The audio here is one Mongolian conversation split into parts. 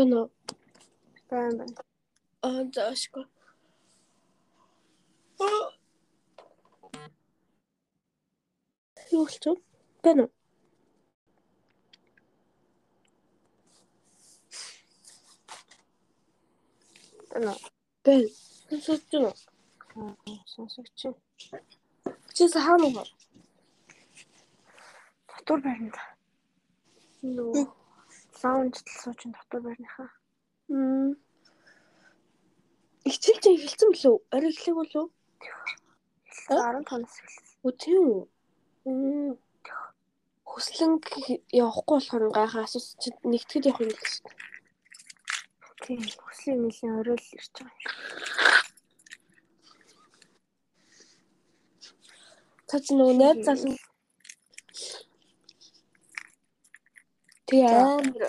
Байна уу? Байна байна. Аа заашгүй. Юу ч юм. Байна уу? Байна. Байна. Сонсож байна уу? Сонсогч. Чис хаана уу? Дотор байранд. Нөө лаунжд сууч дотор байрныхаа. Мм. Чинь эхэлсэн билүү? Арай эхлэх болов уу? 15-наас эхэлсэн. Үгүй тийм үү? Мм. Хөслөн явахгүй болохоор гайхаа асуусан чинь нэгтгэд явах юм дээ. Тийм. Хүслийн нэлийн оройл ирж байгаа юм. Цаа чи нөгөө найз залуу Тэг амар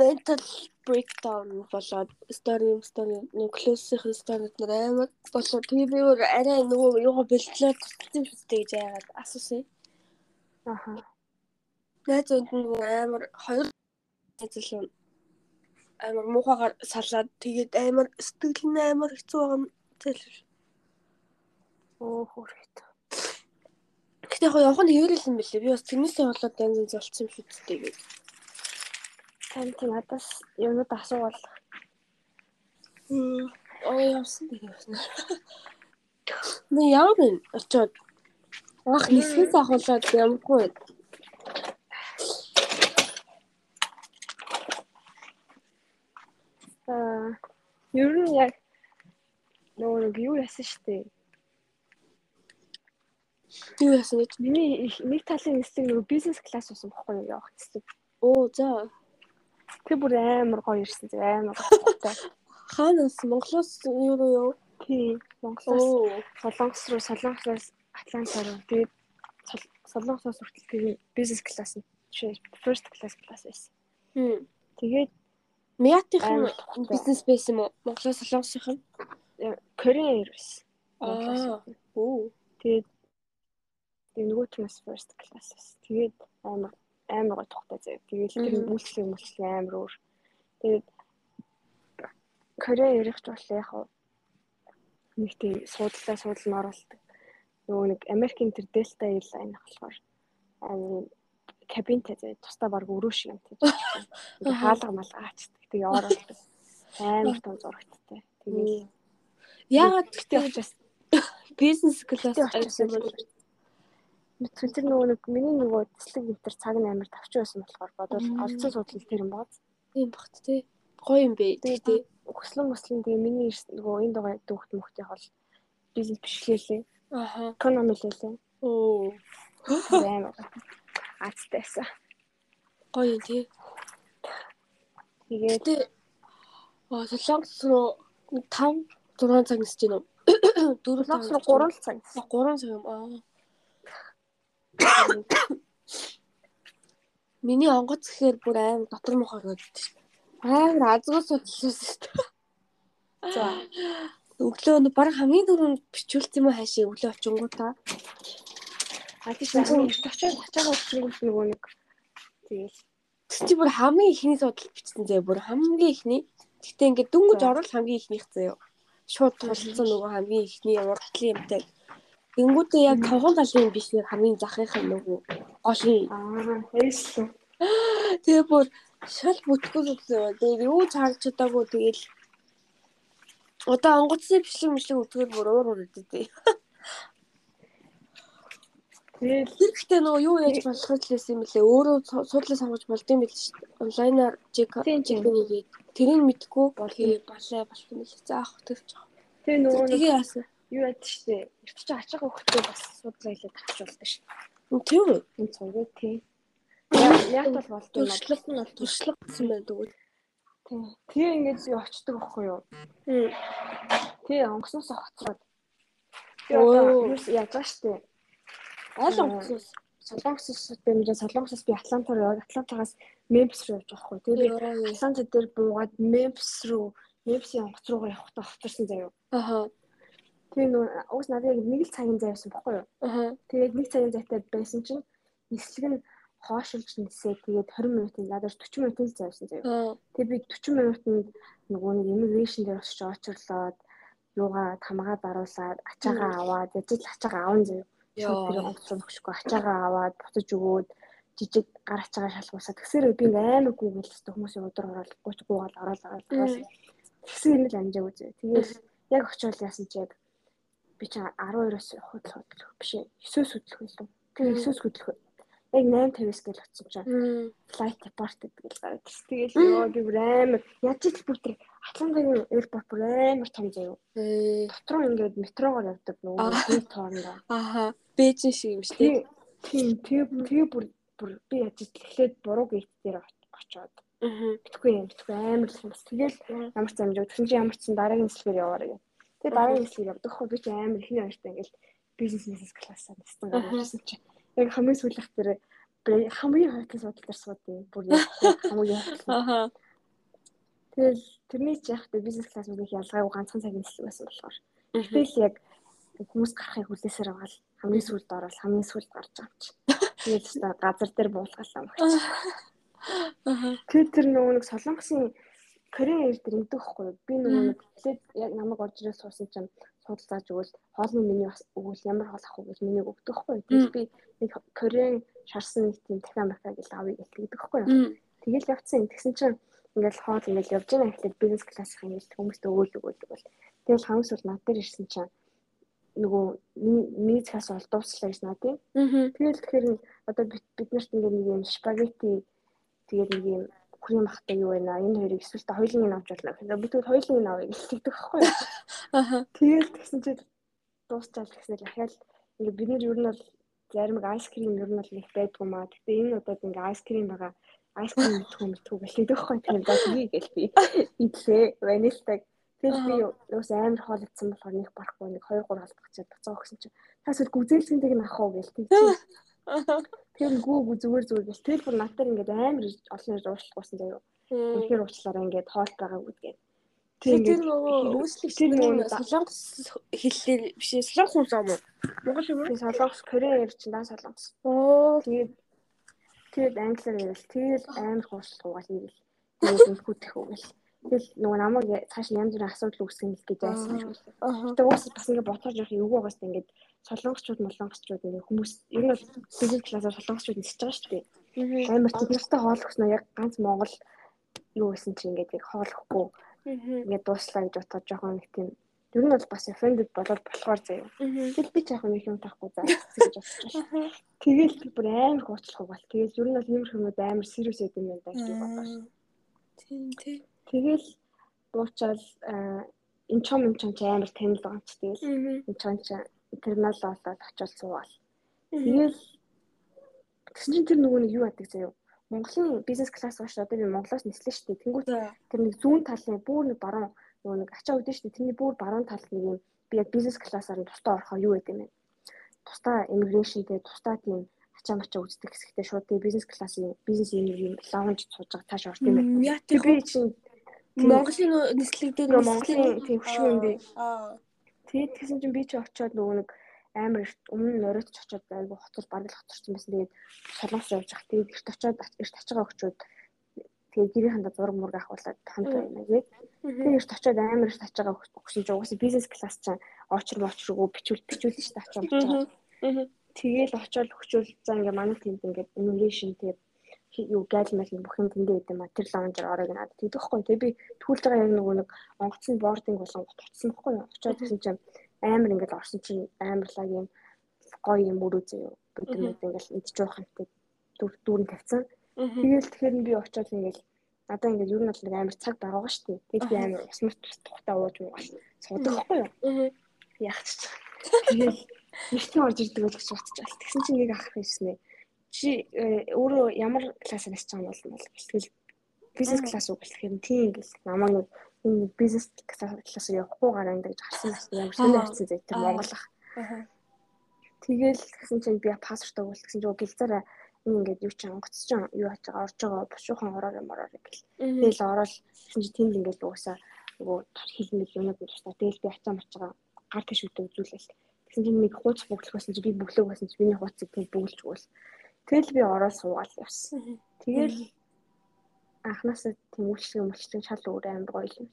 mental breakdown болоод story story нэг close-ийн story нар амар болоо тэгээ би өөр арай нөгөө юугаа бэлтлээ тусцсан шүү дээ гэж яагаад асуусан. Аха. Найз өнд нөгөө амар хоёр залуу амар муухагаар салаад тэгээд амар сэтгэл нь амар хэцүү байгаа юм залуу. Оо хүрээд. Гэтэ яг явах нь юм билээ. Би бас тэрнээсээ болоод янз янз болчихсон юм шүү дээ гэж. Тань тийм надаас юмуд асуувал Мм. Оо явсан дээ явсан. Нэ яа вэ? Очоод ах нисгээс ахуулаад ямгүй. аа ер нь яг нөгөө нэг юу яасан штэ. Юу яасан гэж. Миний нэг талын нислэг нөгөө бизнес класс байсан бохгүй юу явах гэсэн. Оо за. Тэр бүр амар гоё ирсэн. зү, Амар гоё. Хаанаас Монголоос юу руу яв? Тийм. Монголоос Оо. Солонгос руу, Солонгосоос Атланта руу тэгээд Сол- Солонгосоос хүртэл тэгээд бизнес класс нь first class класс байсан. Хм. Тэгээд Мятийн Амар тухтай. бизнес байсан юм уу? Монголоос солонгосынх нь. Кореан Air байсан. Аа. Оо. Тэгээд нөгөө төрөөс first class байсан. Тэгээд амар амар гоё тухтай заяа. Тэгээд тэр үйлчлэг үйлчлэг амар өөр. Тэгээд Кореан ярих ч бол яг нэг тийм суудлаа суудлын оролдог. Нөгөө нэг Америкийн тэр Delta Airline болохоор амар кабинтэй заяа тусдаа баг өрөө шиг юм тийм. Хаалга малга аачдаг. Тэгээ оролдог. Амар том зурагттай. Тэгээд Яагаад гэхдээ учраас бизнес класс Тэгтээ авсан бол тэр нөгөө нэг миний нөгөө цэцлэг винтер цаг нь амар тавч байсан болохоор бодвол олцсон судлал тэр юм бааз. юм багт те. Гоё юм бэ. Тэгтээ. Өкслөн мөслөн тэгээ миний нөгөө энэ дугаар дүүхт мөхтийн хол бизнес бишлэлээ. Аха. Экономи лээ. Оо. Амар аацтайсан. Гоё те. Тэгээд аа солонгос руу 5 6 цаг нисэж гинөө. 4 Солонгос руу 3 цаг. 3 цаг юм аа. Миний онгоц гэхээр бүр аим дотор байдаг шүү дээ. Амар азгуу судлсан шүү дээ. За. Өглөө нь баг хамгийн түрүүнд бичүүлсэн юм хаашаа өглөө очингуудаа. А тийм чинь эрт очиод ачаага өчрөнгөл нөгөө нэг тэгэл Тэг чи бүр хамгийн ихний судал бичсэн заяа бүр хамгийн ихний. Гэтэ ингээд дөнгөж За. орвол хамгийн ихнийх заяа. Шууд тулцсан нөгөө хамгийн ихний урдлын юмтай. Тэнгүүдээ яг тавхан талын биш нэг хамгийн захынх нь нөгөө голын. аа хэлсэн. Тэгээ бүр шал бүтггүй зүгсэн. Тэгээ юу ч харж чадаагүй тэгэл одоо онгоцны бичлэг мэтлэг өтгөр бүр уур уур өгдөө. Тэгэл гэхдээ нөгөө юу яаж болох вэ юм бэлээ. Өөрөө су- суудлаа сонгож болд юм бэл шүү дээ. Онлайнаар чек чекнийгээд тэрийг мэдгүй Бол. тэгээ балай болт юм бэл. Заах хөтөвч. тэгээ нөгөө Тэгээ яасан. Юу яд штэ. Эрт чи ачаага өгөхдөө бас судлаа хэлээд тавч болдог ш. Тийм үү? Энэ цугаа тий. Яг бол болдог юм. Туршлага нь бол туршлага гэсэн байна дгүй. тий. Тэгээ ингэж юу очдөг байхгүй юу? Тий онгосноос хоцроод. Юус яаж байгаа штэ. Аль Аа. онгоцоос Солонгосоос бэмжээ Солонгосоос би Атланта руу яваад Атлантагаас Мемфис руу явж байгаа хгүй. Тэгээ би Атланта дээр буугаад Мемфис руу Мемфисийн онгоц руугаа явахдаа хоцорсон заяа. Аха. Тэгээ нөө уус надад яг нэг л цагийн зай байсан байхгүй юу? Тэгээд нэг цагийн зайтай байсан чинь нислэг нь хоошилж нисээ тэгээд 20 минутын надад 40 минутын л зайсан заяа. Тэгээд би 40 минутанд нөгөө нэг immigration дээр очиж очирлоод юугаа тамгаа даруулаад ачаагаа аваад яжил ачаагаа аавн заяа. Тэр онцлог өгшгүй ачаагаа аваад буцаж өгөөд жижиг гар ачаагаа шалгуусаа. Тэгсээр би амар гүгэл өстө хүмүүсийн өдөр ороод 30 гуугаал ороод ороод тэгсэн юм л амжаагүй заяа. Тэгээд яг очиод яасан чи яг би чи 12-оос худал хөдлөх биш ээ 9-с хөдлөх байлгүй. Тэгээ 9-с хөдлөх. Яг 8:50-с гэл очсон чинь flight departed гэж гараад. Тэгэл ёо би бүр амар яаж ч бүтэр Атлантагийн airport бүр амар том заяа. Дотроо ингээд метрогоор явдаг нөгөө нэг тоорноо. Аха. Бээжин шиг юм шүү дээ. Тийм тэгээ тэгээ бүр бүр би яаж ч эхлээд буруу гейт дээр очоод. Аа. Битгүй юм битгүй амар л юм. Тэгэл ямар ч амжаа. Тэгсэн чинь ямар ч дараагийн нислэгээр яваарай. Тэгээ дараагийн нислэгээр явдаг хөө би ч амар ихний баяртай ингээд бизнес бизнес классаа нэстэн гарсан чинь яг хамгийн сүүлийнх дээр хамгийн хойтлын судал дээр суудیں۔ Бүр яг хамгийн хойтлын. Тэгэл тэрний ч яг тэ бизнес класс мөн их ялгаагүй ганцхан цагийн нислэг байсан болохоор. Тэгэл яг хүмүүс гарахыг хүлээсээр байгаа л хамгийн сүүлд ороод хамгийн сүүлд гарч байгаа чи. Тэгээд ч газар дээр буулгалаа мөгч. Тэгээд тэр нөгөө нэг солонгосын Корея ир дээр байхгүй юу? Би нөгөө нэг тэгээд яг намайг орж ирээд суусан чинь судалж өгвөл хоолны миний бас өгвөл ямар хоол авах гэж миний өгдөг юу? Тэгээд би нэг Кореан шарсан нэг тийм дахиан баха гэж авъя гэдэг байхгүй юу? Тэгэл явцсан. Тэгсэн чинь ингээл хоол ингээл явж байгаа ихлээр бизнес классх ингээл хүмүүст өгөөл өгөөл өгөөл. Тэгэл хамс бол над дээр ирсэн чинь нөгөө миний цаас бол дуусчлаа гэж наа тийм. Тэгэл тэгэхээр одоо бид нарт ингээд нэг юм спагетти тэгээд нэг юм крем ахтай юу байна энэ хоёрыг эсвэл та хоёулын авч болно гэхээр би тэгвэл хоёулын авъя гэж хэлдэг байхгүй юу. Аа. Тэгээд тэгсэн чинь дуусчаал гэснээр дахиад ингээд бид нар ер нь бол зарим айс крем ер нь бол их байдгүй маа. Гэтэ энэ удаад ингээд айс крем байгаа айс крем мэдэх юм мэдгүй гэлээдэг байхгүй тийм даа гэж би идлээ ванилтаг Тэгэл би юус амар хоолойдсан болохоор нэг барахгүй нэг 2 3 халдах чад буцаа өгсөн чинь тасэл гүзээлцэнтэйг нь авах уу гэл тийм. Тэр гүү зүгээр зүгээр гэл тэл бүр надаар ингээд амар олон нэр уушлахгүйсэн заяа. Тэгэхээр уучлаарай ингээд хоол байгаа үдгээд. Тэр тэр нөгөө тэр нөгөө солонгос хэллээр биш солонгос хүн зам уу? Монгол юм уу? Солонгос Корея ярьж дан солонгос. Оо. Тэгээд тэгээд англиар ярил. Тэгээд амар хуушлахгүйгал ирэл. Тэгээд хүтэх үгэл. Тэгэл нөгөө намайг цааш янз бүрийн асуудал үүсгэн л гэж байсан юм шиг. Гэтэ уус бас ингээд бодож явах юм уу байгаас ингээд солонгосчууд молонгосчууд ингээд хүмүүс ер нь бол бизнес классаар солонгосчууд нисэж байгаа шүү дээ. Амар тэд нартай хооллохсноо яг ганц Монгол юу гэсэн чи ингээд яг хооллохгүй ингээд дууслаа гэж бодож жоохон нэг тийм ер нь бол бас offended болоод болохоор заяа. Тэгэл би ч яг нэг юм тахгүй заа гэж бодож байна. Тэгэл бүр амар хуучлах бол тэгэл ер нь бол юм хүмүүс амар serious гэдэг юм байна гэж бодож. Тийм тийм. Тэгэл дуучаал энэ ч юм ч амар танил байгаа ч тэгэл энэ ч терминал болоод очиод суугаал. Тэгэл тэгсэн чинь тэр нөгөө нэг юу яадаг заяа. Монголын бизнес класс гаш одоо би Монголоос нислээ шүү дээ. Тэнгүүт тэр нэг зүүн талын бүр нэг баруун нөгөө нэг ачаа үүдэн шүү дээ. Тэрний бүр баруун талд нэг юм би яг бизнес классаар тусдаа орохоо юу гэдэг юм бэ? Тусдаа immigration дээр тусдаа тийм ачаа мачаа үздэг хэсэгтээ шууд тийм бизнес классын бизнес юм лаунж сууж байгаа тааш орд юм байна. Би чинь Монголын нислэг дээр Монголын тийм хөшгөө юм би. Аа Тэгээд тэгсэн чинь би чи очиод нөгөө нэг амар өмнө нь оройтч очиод айгу хоцол бараг л хоцорсон байсан. Тэгээд солонгос явж хах. Тэгээд эрт очиод эрт ачаага өгчөөд тэгээд гэрийнхандаа зураг мураг авахуулаад хамт байна гээд. Тэгээд эрт очиод амар эрт ачаага өгсөн чинь угаасаа бизнес класс чинь очир мочргоо бичүүл бичүүлнэ шүү дээ мочроо. Тэгээд очиод өгчөөл за ингээ манай тиймд ингээ innovation тэгээд юу гайлмал бүх юм тэндээ а тэр лаунжер оройг надад тэгдэг хгүй тэгээ би түүлж байгаа яг нөгөө нэг онгоцны бординг болон утсан хгүй очоод гэсэн чинь амар ингээд орсон чинь амарлаг юм гоё юм өрөө зөө бид нар ингээд идчих жоох хамтыг дүр дүүрэн тавьсан. Тэгээл тэгэхээр би очоод ингээд надаа ингээд ер нь бол нэг амар цаг байгаа шүү дээ. Тэгэл би амар ус мөр тухтаа ууж уугаал суудаг хгүй юу? Яах ч. Тэгэл нэгтэн орж ирдэг гэж бодчих. Тэгсэн чинь нэг ах хийснэ чи э, өөрөө ямар классаар асч байгаа юм бол тэгэл бизнес класс уу гэх юм. Тийм гэл намайг нэг энэ бизнес классаар явахгүй гараа ингэж харсан байна ямар сонир хайцсан зэ тэр монголох тэгэл гэсэн чинь би паспорт өгвөл гэсэн чинь гэлзээрээ энэ ингээд юу чи онгоц чинь юу хаж байгаа орж байгаа бушуухан ороор юм ороор гэл. Тэгэл ороод гэсэн чинь тэнд ингээд уусаа нөгөө хэлмэл юмуд нь тусаа тэгэл би ачаа мачаа гар тийш үтэ үзүүлэл. Тэгсэн чинь нэг хууц бүглэх байсан чи би бүглээг байсан чи миний хууцыг тэг бүглэж өгвөл Тэгэл би ороод суугаад явсан. Тэгэл анханасаа тийм үйлчлэг мөчлөг шал өөр амар гоё юм.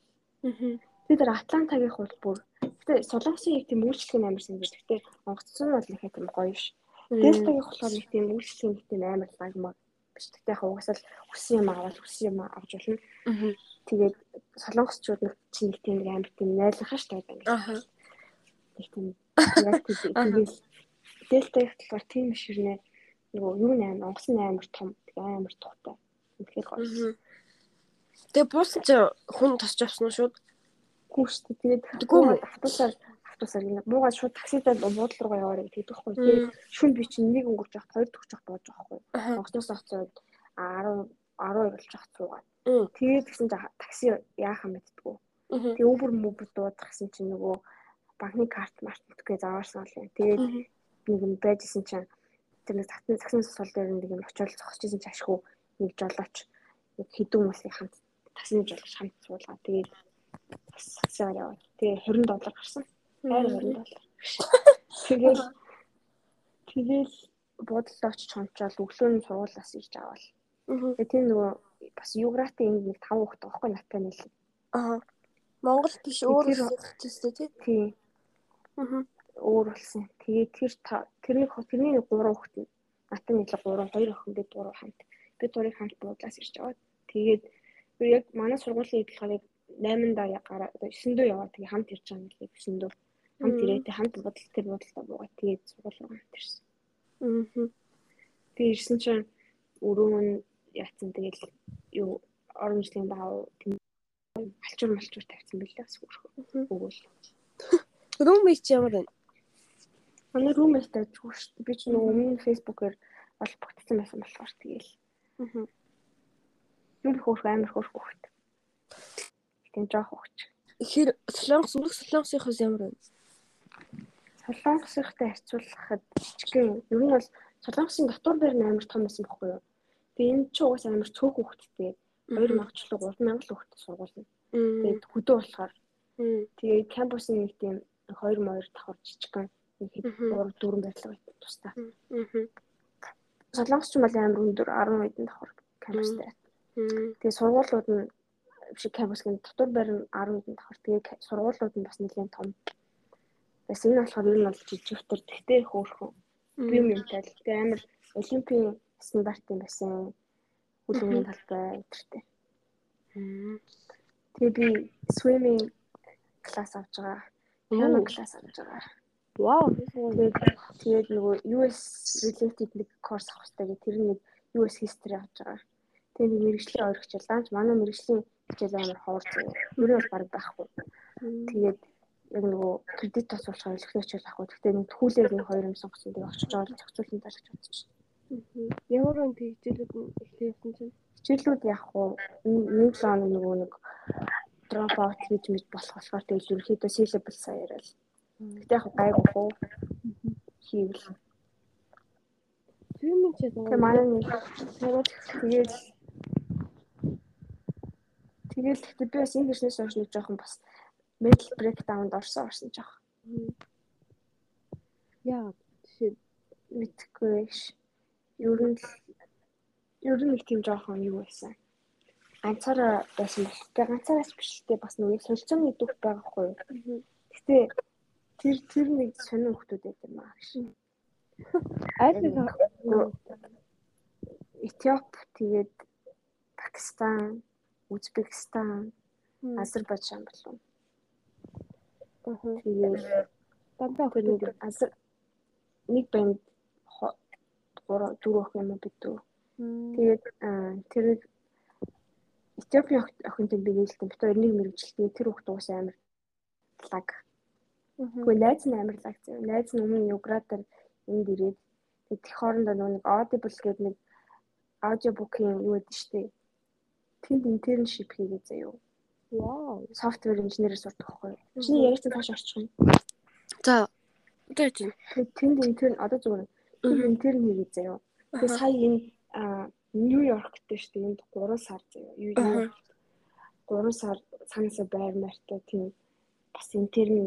Аа. Тэгээд тэр Атлантагийн хул бүр гэтээ солонгосын яг үйлчлэг нь амар санагдав. Гэтээ онгоцсон нь бол их тийм гоё биш. Дельтагийн болохоор нэг тийм үйлчлэг нэг тийм амар лагмаг биш. Гэтээ яг угсаал хүссэн юм аваад хүссэн юм авч болно. Тэгээд солонгосчууд нэг чинь нэг тийм амар тийм найрлах штэ байдаг. Аа. Нэг тийм яг тийм дельтагийн болохоор тийм ширнэ нөгөө юу нээр онгоцсон амар том амар тухтай. Тэгэхээр гоё. Тэгээ буусан чи хүн тосч авсан шууд? Гүү шүү дээ. Тэгээд Тэггүй автобусаар автобусаар ингэ муугаад шууд таксидаа буудлын руу яваарай гэдэг байхгүй. Тэгээд шүн би чинь нэг өнгөрч явах, хоёр төгч явах болж байгаа байхгүй. Онгоцноос авцаад 10 12 болж явах цуугаад. Тэгээд тэгсэн чинь такси яахан мэдтгүү. Тэгээ Uber Uber дуудах гэсэн чинь нөгөө банкны карт март мэдгүй заваарсан бол. Тэгээд нэг юм байжсэн чинь тэр нэг татны цагсын сул дээр нэг юм очиод зогсчихсэн чинь ашгүй нэг жолооч нэг хідүүн улсын хамт таксины жолооч хамт суулгаа. Тэгээд саксаар яваад. Тэгээ 20 доллар гарсан. Хайр 20 доллар. Тэгээд тэгэл буудлаа очиж хончоод өглөө нь сургуулаас ирж аваад. Аа. Тэгээ тийм нөгөө бас югратын ингэ нэг 5 хүүхэд байгаа хгүй наттай нийл. Аа. Монгол биш өөр Тэр- хэлчихсэн тий. Тийм Аа. Өөр болсон. Тэгээд тэр тэрний тэрний 3 хүүхэд нь наттай нийл 3 2 охин бид 3 хамт. Бид гурыг хамт буудлаас ирж аваад. Тэгээд би яг манай сургуулийн яг 8-даа яг гараа 9-дөө яваад тэгээ хамт ирж байгаа юм лээ 9-дөө. Хамт Мм. ирээд хамт буудал тэр буудалтаа буугаад тэгээд сургууль руу хамт ирсэн. Аа. Би ирсэн чинь өрөө нь яатсан тэгэл юу оромжлын баав алчуур малчуур тавьсан билээ бас хөөрхөө. Мгм. Өгөөл. Румейт чи ямар вэ? Манай roommate тавьчихгүй шүү дээ. Би ч нөгөө өмнө Facebook-оор бол бүтцэн байсан болохоор тэгэл Аа. юм хөөрхөө амар хөөрхөө хөхт. Тийм жоох хөхч. Хэр солонгос мөрөх солонгосынхоос ямар вэ? Солонгосынхтай харьцуулахад жижигхэн ер нь бол солонгосын дотор байр нь амар том байсан байхгүй юу? Тэгээ энэ ч угаас амар цөөх хөхттэй. 2000 ч 3000 хөхт сургуулна. Мм. Тэгээд хөдөө болохоор тэгээд кампусын нэг тийм 2 моёр давхар жижигхэн нэг хэд Мгм. 3 4 байдлаа байдаг тустай. Солонгос ч юм бол амар өндөр 10 хэдэн давхар кампустай. Мм. Тэгээ сургуулиуд нь биш кампусгийн дотор байр нь 10 хэдэн давхар. Тэгээ сургуулиуд нь бас нэлээд том. Бас энэ болохоор ер нь бол жижигтэр тэгтээ хөөрхөн. Би юм юмтай л тэгээ амар олимпийн стандартын байсан. Хүлэмжийн талбай өдөртэй. Тэгээ би swimming класс авч байгаа. Piano класс авч байгаа. Вау. Тэгээд тэгээд нөгөө US related нэг course авах хэрэгтэй гэх тэр нэг US history авч байгаа. Тэгээд нэг мэрэгжлийн ойр хичээл даанч манай мэрэгжлийн хичээл амар ховор. Юу нь бол баг байхгүй. Тэгээд яг нөгөө кредит болохоор илэрхий хичээл авах. Гэхдээ нэг тхүүлээр нэг хоёр юм сонгосон. Тэгээд очиж байгаа л зохицуулсан гэж бодчих. Ямар өн тэгжлүүд нь явсан чинь. Хичээлүүд яг уу нэг лон нөгөө нэг drop out гэж мэд болох болохоор тэгээд ерөөхдөө syllable саяарал. Гэтэ яг гайгүй хөө хийвэл. Сүймэн чи Тэгээ манай нэг тэгээд Тэгэл гэхдээ би бас энэ бизнес хойш нэг жоохон бас mental breakdown-д орсон орсон жоох. Яа. Жишээ Мэдхгүй ш. Ер нь ер нь нэг тийм жоохон юу байсан. Ганцаараа байсан бол тэгээ ганцаараас биш л дээ бас нэг солилцооны дүүх байгаа хгүй юу. Гэтэ тэр тэр нэг сонин хүмүүс байдаг юм аа ш. аль нэг Этиоп тэгээд Пакистан, Узбекистан, Азербайджан болов. Тэгээд дандаа нэг азар нэг банд гурав дөрөв охин юм бид дүү. Тэгээд тэр ох- охинтой би нээлтэн бит хоёр нэг мэрэгчлээ тэр уус амар лаг. Гэхдээ найз нь амар лаг зав. Найз нь өмнө югратор энд ирээд тэгээд тех хоорондоо нэг Audible гэдэг нэг аудиобукийн юу гэдэг штеп. Тэнд интерншип хийгээ заяа. Вау. Софтвер инженерээр сурдаг байхгүй? Чиний яриач цааш орчих юм. За. Тэгээд чинь. Тэнд интерн одоо зүгээр тэнд интерн хийгээ заяа. Тэгээд сая энэ аа, Нью-Йоркт дээ штеп энд 3 сар заяа. Юу юу 3 сар цаанаасаа байр мартай тийм бас интерн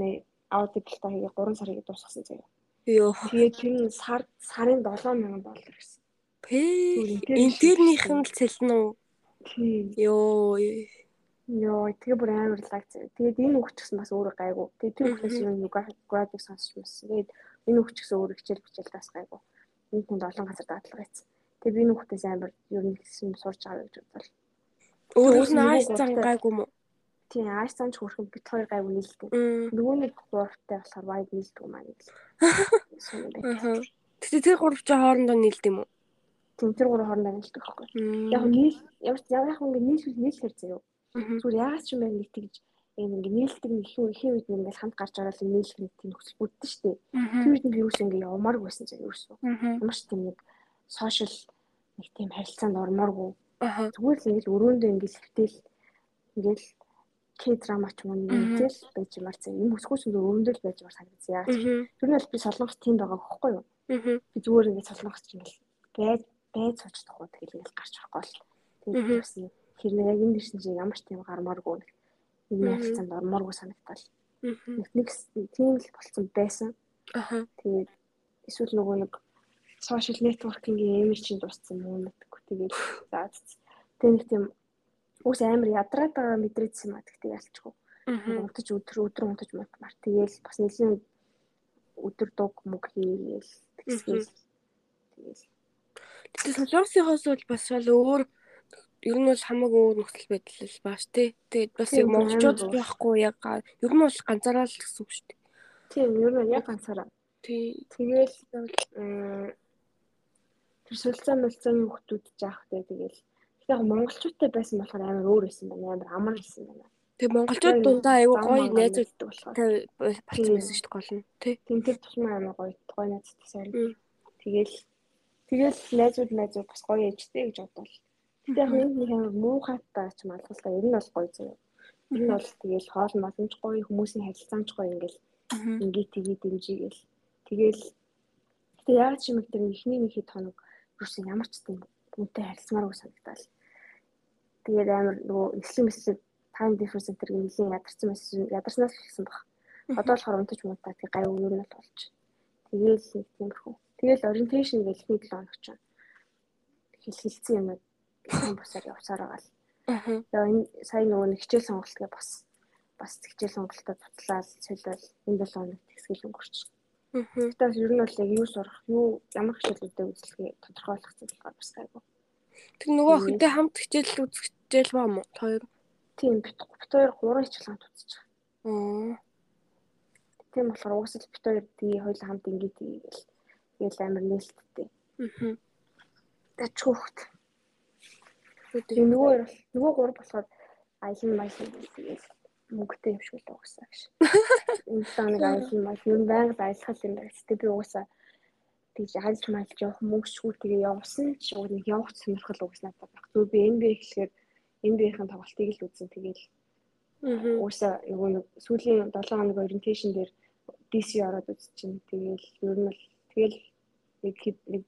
аудиблтаа хийгээ 3 сар хийгээ дуусгасан заяа. Йоо. Тэгээд тэр нь сар сарын 7000 доллар гэсэн. Пэ. Интернийх нь л цэлнэ үү? Йоо. Йоо, тэгээ бүр амар лаг зэ. Тэгээд энэ үг ч гэсэн бас өөрөө гайгүй. Тэгээд тэр үхээс юм юу градик сонсч мэс. Тэгээд энэ үг ч гэсэн өөрөө хичээл бичээл тас гайгүй. Энэ хүнд олон газар дадлага ийц. Тэгээд энэ үхтээс амар ер нь гэсэн сурч байгаа гэж бодлоо. Өөрөөс нь ааш зан гайгүй мó. Тийм, ааш зан ч хөрхөн бит хоёр гайгүй нийлдэг. Нөгөө нэг гуравтай болохоор вайд нийлдэг юм аа нийл. Тэгтээ тэр гурав ч хоорондоо нийлдэг юм уу? Тийм, тэр гурав хоорондоо нийлдэг байхгүй. Яг нийл яг яг ингэ нийлүүл нийлэхэр заяа. Зүгээр яагаад ч юм бэ нэг тэгж ийм ингэ нийлдэг нэг их их үед ингэ хамт гарч ороод нийлэх нэг тийм нөхцөл бүрдсэн шүү дээ. Тэр үед би юус ингэ явмаар байсан заяа юус. Ямар ч тийм нэг сошиал нэг тийм харилцаанд ормооргүй. Зүгээр л ингэ өрөөндөө ингэ хэвтэл ингээл К-драма ч юм уу нэгэл байж юмар зэ. Юм өсгөөс нь өрөөндөө л байж юмар санагдсан. Яг тэр нь бол би солонгос тийм байгаа байхгүй юу? Би зүгээр ингэ солонгос ч ингээл байж байж суучдах уу тэгэл ингээл гарч орохгүй л. Тэгээд бас хэрнээ яг энэ дэрсэн чинь ямар ч тийм гармааргүй нэг ярилцаанд ормооргүй санагдтал. Нэг нэг тийм л болцсон байсан. Аха. Тэгээд эсвэл нөгөө нэг сошиал нэтворкингийн имиж чинь дууссан юм мэдгүй. Тэгээд за тэгээд нэг тийм Үс амар ядраад байгаа мэдрээдсэн маа гэхдээ ялчгүй. Унтаж өдөр өдөр унтаж мутмар. Тэгээл бас нэлийн өдөр дуг мөг хийгээл тэгсгээл. Тэгээл. Тэгээ солонгосынхоос бол бас бол өөр ер нь бол хамаагүй өөр нөхцөл байдал бааш тий. Тэгээд бас яг монголчууд байхгүй яг ер нь бол ганцаараа л гэсэн үг шүү дээ. Тийм ер нь яг ганцаараа. Тий. Тэгээл тэр солилцоо мэлцээний хүмүүс жаах тий тэгээл Яг монголчуудтай байсан болохоор амар өөр байсан байна. Амар амар байсан байна. Тэг монголчууд дундаа айгүй гоё найзуудтай болохоор болчихсон байсан шүү дээ гол нь. Тий. Тэн тэр тусмаа амар гоё гоё найзтай сайн. Тэгэл тэгэл найзууд найзууд бас гоё ээжтэй гэж бодвол. Гэтэ яг нэг амар муухайтай ч малгалтаа ер нь бол гоё зөө. Ер нь бол тэгэл хоол боломж гоё хүмүүсийн харилцаанч гоё ингээл ингээ тгий дэмжигээл. Тэгэл гэтэ яг ч юм их тэр ихний нэг хэд хоног юусэн ямар ч тийм үнтэй харилцмааргүй санагдал. Тэгээд амар нөгөө эслийн мессеж time difference гэдэг нь нэлийн ядарсан мессеж ядарснаас ихсэн баг. Одоо болохоор унтаж муудаа тэг гай өөр нь болж. Тэгээл нэг тиймэрхүү. Тэгээл orientation гэх ихний 7 хоног ч хэл хилцсэн юм уу босоор явсаар байгаа л. Тэгээ энэ сая нөгөө нэг хичээл сонголт гэ бас бас хичээл сонголтоо бутлаад солиод энэ 7 хоног тэгсгэл өнгөрч. Тэгтээ ер нь бол яг юу сурах, юу ямар хичээлүүдэд үзлэгээ тодорхойлох зүйл бас гайгүй. Тэр нөгөө охинтой хамт хичээл үзэх хичээл ба мó хоёр. Тийм бит хоёр гурван хичээл хамт байгаа. Аа. Тийм болохоор уусаа бит хоёр тий хоёул хамт ингэ тийгээл тэгэл амар нээлттэй. Аа. Тач хөөхт. Тийм нөгөө хоёр нөгөө гурав болохоор аялын маягийн тэгэл мөнгөтэй юм шиг л уусаа гэж. Энэ тань аялын маяг юм байнга аялах юм байна. Гэтэ би уусаа тэгж аялж маялж явах мөнгөчгүй тэгээ явсан ч нэг явах сонирхол угснаа байх. Зүгээр би энэ гэхлээр NBA-ийн тоглолтыг л үзэн тэгэл уусаа нөгөө нэг сүүлийн 7 хоног ориентейшн дээр DC ороод үзчихин. Тэгэл ер нь л тэгэл нэг нэг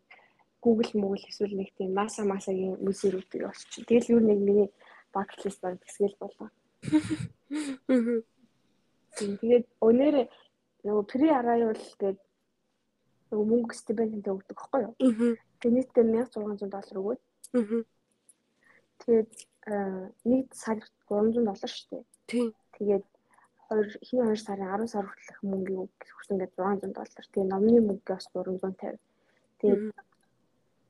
Google Google эсвэл нэг тийм NASA NASA-гийн музейрүүдийг олчих. Тэгэл ер нь нэг миний bucket list баг тэсгэл болоо. Тэгээд өнөр нөгөө pre arrival гэдэг нөгөө мөнгө стипендтэй өгдөг байхгүй юу? Тэгээд нийтдээ 1600 доллар өгөөд. Тэгээд нэг сар 300 доллар шүү дээ. Тийм. Тэгээд хоёр хин 2 сарын 10 сар хүртэлх мөнгөийг өгсөн гэдэг 600 доллар. Тэгээд номны мөнгөөс 350. Тэгээд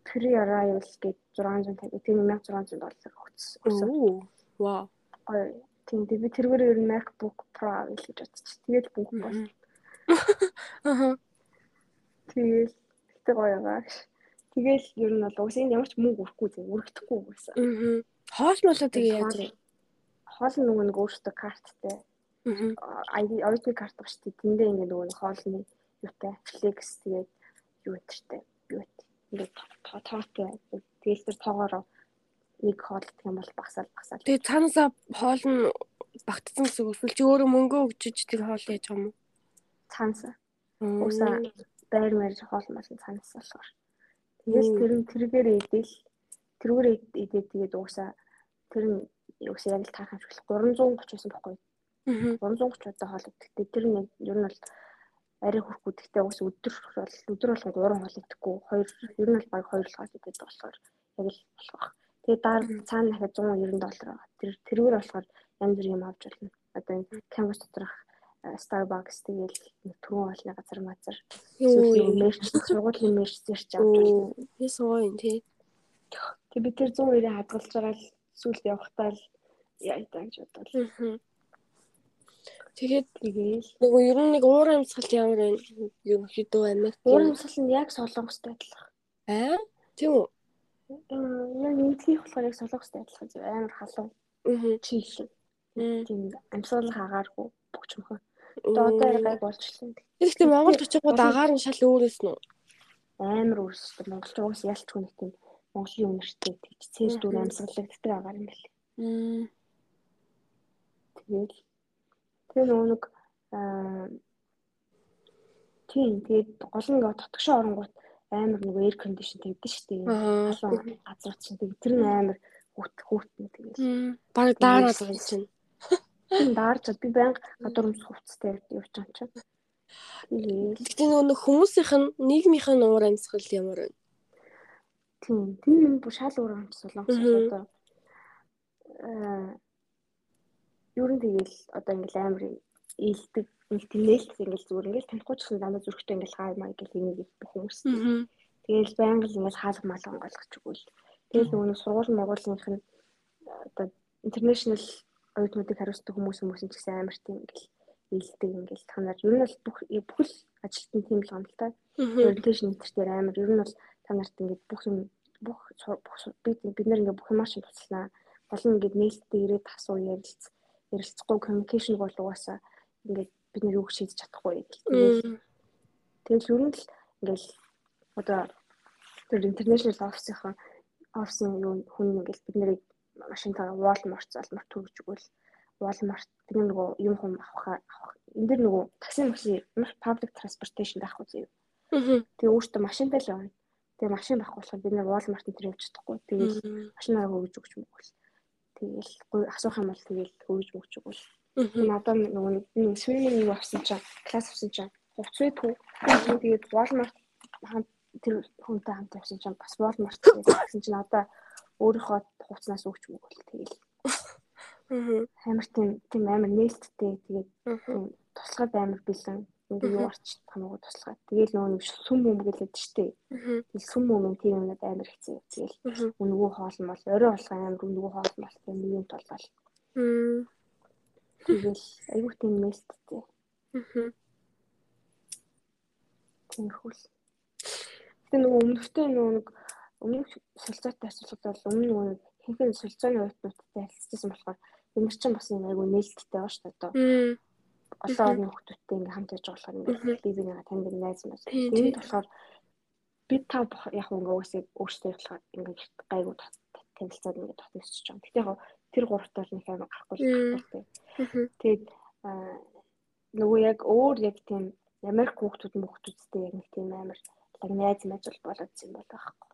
Free Arrival гэдэг 650. Тэгээд 1600 доллар өгсөн. Вау. Ой. Тийм би тэргээр ер нь MacBook Pro авъя гэж бодчих. Тэгээд бүх бол. Аха. Тэгээд тэгтээ гоё байгаа. Тэгэл ер нь бол уус энэ ямар ч мөнгө өрөхгүй зөв өргөдөхгүй байсан. Аа. Хоол молоо тэгээ яаж вэ? Хоол нөгөө нэг өөртөө карттай. Аа. Оригинал карт ба дээ. Тэндээ ингэ нөгөө хоолны юутай флекс тэгээд юу өдөртэй. Юу өд. Ингээд тоотой. Тэгэл тэр тоогоороо нэг хоол гэх юм бол багсаал багсаал. Тэгээ цаанаасаа хоол нь багтсан гэсэн үг эсвэл чи өөрөө мөнгө өгчөж тэр хоол яаж юм? Цаанасаа. Уусаа байр мэр хоол мал цаанаас болохоор. Тэгэл тэр нь тэргээр идэл тэргээр идээд тэгээд уусаа тэр нь уусаа яг л таарах шиг 330 байсан байхгүй. 330 удаа хоол идэх. Тэр нь ер нь бол арай хөрхгүй гэхдээ уус өдөр бол өдөр болгон 3 хоол идэхгүй 2 ер нь бол баг 2 хоол идэдэг болохоор яг л болох баг. Тэгээ дараа цаана дахиад 190 доллар байгаа. Тэр тэргээр болохоор янз бүр юм авч болно. Одоо энэ Canvas доторх Starbucks тэгэл түрүүн олны газар мазар эсвэл мерч сургуулийн мерч зэрч авч болно. Би сууя тий. Тэг би тэр 190 хадгалж байгаа л сүлд явахтаа л яа таа гэж бодлоо. Тэгээд тэгээл нөгөө ер нь нэг уур амьсгал ямар вэ? Ерөнхийдөө Америк уур амьсгал нь яг солонгостой адилхан. Аа тийм үү? Яг нэгдлийн болохоор яг солонгостой адилхан зөв амар халуун. Аа. Чийлэн. Тийм амьсгал хагааргүй бүгчмхэн. Одоо одоо гай болчихлоо. Тэгэхдээ Монгол очингууд агаар нь шал өөрөөс нь амар өөрсдөө монголч уус ялчгүй нэг тийм Монголын үнэртэй тэгж цээс дүр амьсгалагддаг агаар юм байна. Аа. Тэгээд тэр нөгөө нэг аа тийм тэгээд гол нь дотгошоо оронгууд амар нөгөө air condition тэгдэж штэ юм. Халуун газар чинь тэг тэр нь амар хүүт хүүтнэ тэгээд. Бараг даараад байгаа юм чинь. Даарч би байнга гадуур өмс хувцастай явж байгаа чинь. Тэгээд тэгтээ нөгөө хүмүүсийнх нь нийгмийнх нь уур амьсгал ямар вэ? Тийм. Тэр юм бүр шал уур амьсгал солонгос одоо аа ер нь тэгэл одоо ингээл амар ээлдэг нэг тийм нээлтс ингээл зүгээр ингээл танихгүй ч гэсэн дандаа зүрхтэй ингээл хай маяг гэл энийг бүх хүмүүс. Тэгэл байнга л ингээл хаалга малган голгож өгвөл. Тэгэл нөгөө сургууль мургуулынх нь одоо интернэшнл оюутнуудыг хариуцдаг хүмүүс хүмүүс ч гэсэн амар тийм ингээл ээлдэг ингээл та нар ер нь бол бүх бүх л ажилтны тийм л гомдол та. Orientation интертээр амар ер нь бол та нарт ингээд бүх юм бүх бид бид нар ингээд бүх юмаа чинь туслана. Гол нь ингээд нээлттэй ирээд асуу ярилц ярилцахгүй communication бол угаасаа ингээд бид нэр үг шийдэж чадахгүй. Тэгэл ер нь л ингээд одоо тэр international office-ийн офисын юу хүн ингээд бид нарыг машинтаа Walmart залмар төрж өгвөл Walmart тэр нөгөө юм хүм авах авах энэ дэр нөгөө такси машин public transportation байхгүй зөө. Тэгээ өөртөө машинтай л явна. Тэгээ машин байхгүй болохоор бид нэр Walmart-ын тэр явж чадахгүй. Тэгээд машинаа өгж өгч мөгөл. Тэгэл асуух юм бол тэгэл өгж өгч өгвөл. Надад нөгөө нэг swimming юу авсан чинь класс авсан чинь хувцсыг түү. Тэгээд Walmart хамт тэр хүнтэй хамт явсан чинь бас Walmart гэсэн чинь одоо өөрийнхөө хувцснаас өгч мөгөл тэгэл. Амар тийм тийм амар нээлттэй тэгээд туслахад амар бэлэн ингээ юу арч хамаагүй туслахад тэгэл нөгөө нэг сүм юм гэлээд штэ. Тэгэл сүм юм тийм юмнууд амар хэцүү. Тэгэл нөгөө хоол нь бол орой болгоо амар нөгөө хоол нь бол тийм юм толгоол. Тэгэл айгүй тийм нээлттэй. Тиймэрхүүл. Тэгээ нөгөө өмнөхтэй нөгөө нэг өмнөх солилцоотой асуулт бол өмнө нөгөө хинхэн солилцооны уятнуудтай харилцажсэн болохоор энэ чинь бас нэг айгүй нээлттэй байгаа шүү дээ. Олон орны хүмүүстэй ингээм хамт яж болохоор ингээд би бинийгаа танд найз маань. Энд болохоор би та яг ингээ уусыг өөрсдөө болохоор ингээд гайгүй танилцаад ингээд татчихж байгаа. Гэтэ яг тэр гуравтаа нэг амар гарахгүй гарахгүй. Тэгээд нөгөө яг өөр яг тийм Америк хүүхдүүд мөхтүүдтэй яг нэг тийм амар яг найз байж болоод юм бол байхгүй.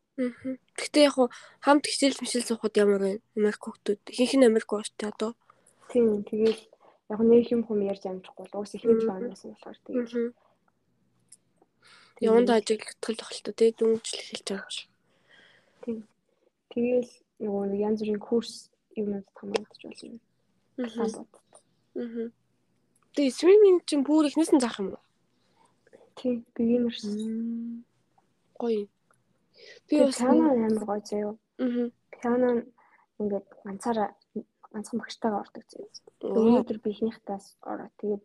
Гэхдээ яг хамт хичээл мишэл суухад ямар? Америк хүүхдүүд ихэнх нь Америк ууштай одоо. Тийм тэгээд яг нэг юм хүм ярьж амжихгүй л уус л оноос нь болохоор тэгээд. Яванд ажиглах тохиолдолтой тэгээд дүнжил хэлж байгаа юм шиг. Тийм. Тэгээл нөгөө янз бүрийн курс юмуд хамгаалж болно. Аа. Тэгээ стриминг чинь бүр ихнээс нь заах юм уу? Тийм, beginners. Гоё. Би бас пиано амар гоё заяа. Аа. Пиано ингээд ганцаараа ганцхан багштайгаа ордог заяа. Өнөөдөр би ихнийхтаас ороо. Тэгээд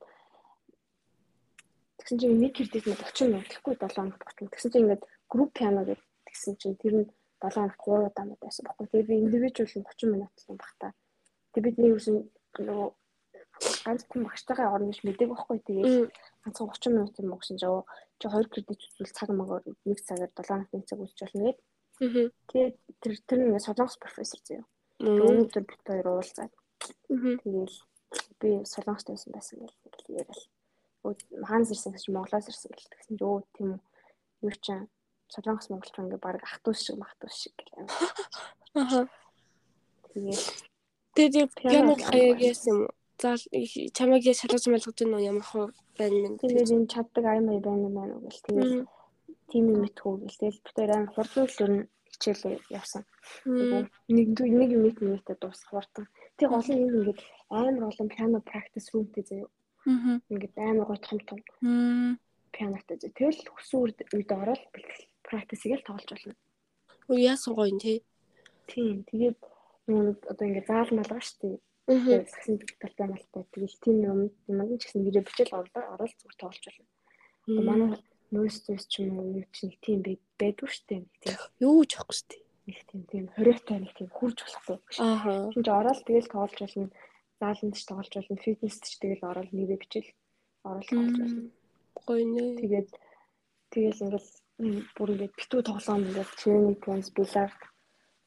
тэгсэн чинь нэг хэрдээс нь 30 минут гэхгүй 7 хоног 30 минут. Тэгсэн чинь ингээд групп пиано гэдэг тэгсэн чинь тэр нь 7 хоног 3 удаа мод байсан баггүй. Тэгээд би индивидуал 30 минут л юм багтаа. Тэгээд бид нэг юусэн нөгөө ганц хүн багштайгаа орно гэж мэдээг байхгүй. Тэгээд ганцхан 30 минут юм уу гэсэн чинь чи 2 кредит үзвэл цаг магаар 1 цагаар 7 хоног 1 цаг үзэж болно гээд. Тэгээд тэр тэр нэг солонгос профессор заяа. Өнөөдөр бит хоёр уулзаад. Тэгээл би солонгост байсан байсан гэл ингээл яриад. Хаанс ирсэн гэж Монголоос ирсэн гэл тэгсэн чи өө тийм юу ч юм солонгос монголч ингээ баг ахтус шиг махтус шиг гэл юм. Аа. Тэгээд тэгээд пиано хаяг яасан юм заал чамайг яаж шалгаж мэлгэж гэнэ ямар хөө байна мэн. Тэгээд энэ чаддаг аймай байна мэн уу гэл тэгээд тийм юм итгүү гэл. Тэгэл бид хоёр амар хурд үйлөр нь хичээлээ явсан. Нэг нэг юм нийтээ дуусах хурдан. Тэг гол нь ингээд амар олон пиано practice roomтэй заяа. Ингээд амар гой том том. Пианотой заяа. Тэгэл хүсүүр үед ороод practice-ийг л тоглож болно. Яасан гоё юм те. Тийм. Тэгээд нэг одоо ингээд заал малгаа Тэгээд сагсан талтай малтай. Тэгэл тийм юм юм ч гэсэн нэрээ бичэл орлоо орол зүгээр тоолж байна. Манай нөөс зөөс ч юм уу нэг чинь тийм байдгүй шүү дээ. Тийм. Юу ч авахгүй шүү дээ. Нэг тийм тийм хориотой нэг тийм хурж болохгүй. Аа. Чинь орол тэгэл тоолж болно. Зааланд ч тоолж болно. Фитнест ч тэгэл орол нэрээ бичэл орол тоолж болно. Гоё нэ. Тэгээд тэгэл ингээл бүр ингээд битүү тоглоом ингээд training plans биллард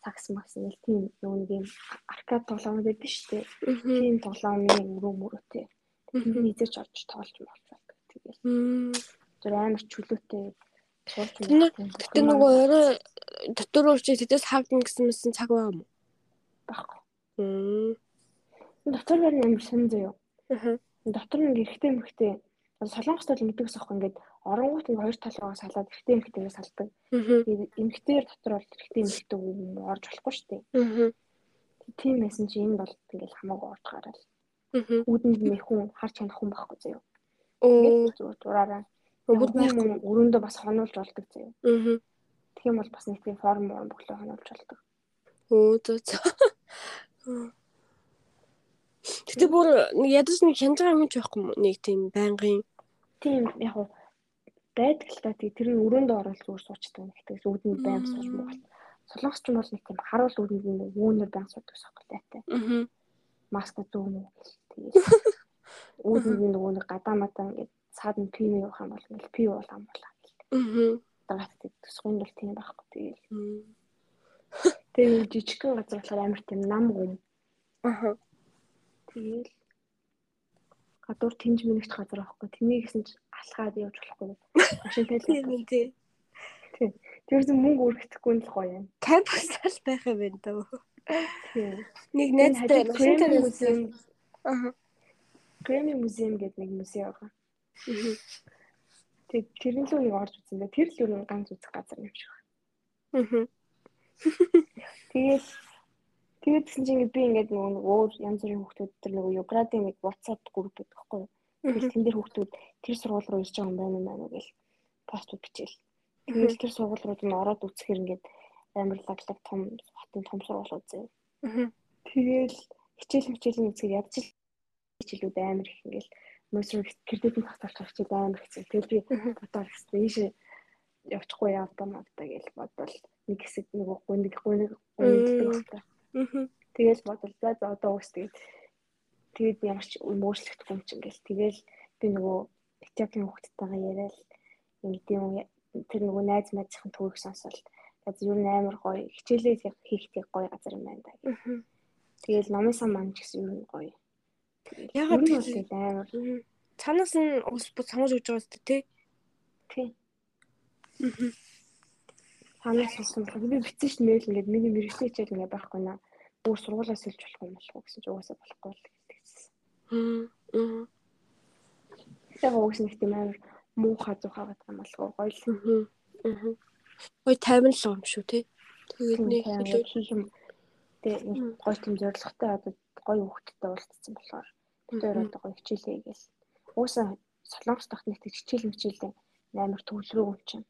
сакс макс нэг тийм юу нэг юм аркад тоглоом байдаг шүү дээ. Тийм тоглоомны өрөө мөрөтэй. Нийзэрч орж тоолж болж байдаг. Тэгээд тэр амар чөлөөтэй суулж байна. Гэтэ нөгөө орой дотор уурчиж тэдэс хаагдана гэсэн мэсэн цаг байгаа юм уу? Баггүй. Мм. Дотор гэр амар сан заяа. Аа. Дотор нэг эргэтэй мөхтэй солонгост бол мэддэг ус ахгүй ингээд оронгууд нь хоёр тал руугаа салаад эргэтэй эмхтэйгээ салдаг. Эмхтээр дотор бол эргэтэй эмхтэй орж болохгүй шүү дээ. Тийм байсан чи энэ бол ингээд хамаагүй орж гараад. Үүдэнд нэг хүн харж чадах хүн байхгүй заяа. Оо зүгээр дураараа. Өвөрдний өрөөндөө бас хонуулж болдог заяа. Тэгэх юм бол бас нэг тийм форм боглоо хонуулж болдог. Оо зөө. Гэтэ бүр ядаж нэг хянж байгаа юм ч байхгүй нэг тийм байнгын тийм яг уу байдаг л та тэр нь өрөөндөө ороод зүгээр суучдаг нэг тэгс үүдний байнг сууж муу. Солонгосч юм бол нэг тийм харуул үүдний нэг үүнээр байнг суудаг сохолтойтай. Аа. Маска зүүн үү тэгээд үүдний нөгөө нэг гадаа матаа ингээд цаад нь пив явах юм бол ингээд пив ам болоо гэл. Аа. Дагаад төсгөн бол тийм байхгүй тэгээд. Тэгээд жижигхэн газар болохоор амар тийм нам гүм. Аа. Тэгээд гадуур тэнж мэнэгч газар авахгүй. Тэнийг гэсэн чи алхаад явж болохгүй. Машин тайл. Тийм тий. Тийм. Тэр зүг мөнгө өргөхгүй л гоё юм. Кампусал байх юм байна даа. Тийм. Нэг найзтай машин тайл музейм. Аа. Грэми музейм гэдэг нэг музей байгаа. Тэг тэрэн лөө нэг орж үзсэн. Тэр л юу ганц үзэх газар юм шиг байна. Аа. Тэгээд гэсэн чинь би ингээд нөгөө өөр янз бүрийн хүүхдүүд тэр нөгөө Юградын нэг WhatsApp групп гэдэг байхгүй юу. Тэгэл тэн дээр хүүхдүүд тэр сургууль руу ирж байгаа юм байна маа гэж постууд бичээл. Тэгээд тэр сургууль руу нь ороод үсгэхээр ингээд амар лаглаг том хотын том сургууль үзээ. Тэгэл хичээл хичээлийн үзгээр ядч хичээлүүд амар их ингээд мөсрө кредитийн татварч хичээл амар хэцүү. Тэгэл би бодоод хэвчээ. Ийшээ явчихгүй явдаа мавтаа гэж бодвол нэг хэсэг нөгөө гүнэг гүнэг гүнэгддэг байна Тэгэл бодлоо за одоо уус тэгээд тэгээд ямар ч өөрчлөгдөхгүй юм чинь гэл. Тэгэл би нөгөө Этиопийн хүүхдтэйгээ яриад ингээд юм тэр нөгөө найз найзын төвөг сонсоод за ер нь амар гоё хичээлээ хийхдээ гоё газар юм байна да. Тэгэл номын сан маань ч гэсэн нь гоё. Ягаад тийм амар цаанаас нь ус бут сонгож өгч байгаа зү тий. Тий. Танаас сонсон бол би битсэн ш мэйл ингээд миний мэрэгчлийн хичээл ингээд байхгүй наа. Бүр сургуулаас илж болох юм болох уу гэсэн чи угаасаа болохгүй л гэдэгсэн. Аа. Яг уус нэг тийм амар муухай зуухай гэдэг юм уу гоё л. Аа. Ой тайван л юм шүү тий. Тэгээд нэг илүү юм. Тэгээд гоё тийм зоригтой одоо гоё хөвгттэй уулзсан болохоор бид хоёр одоо гоё хичээлээ гээл. Уусаа солонгос дахт нэг хичээл хичээлээ амар төвлөрөө юм чинь.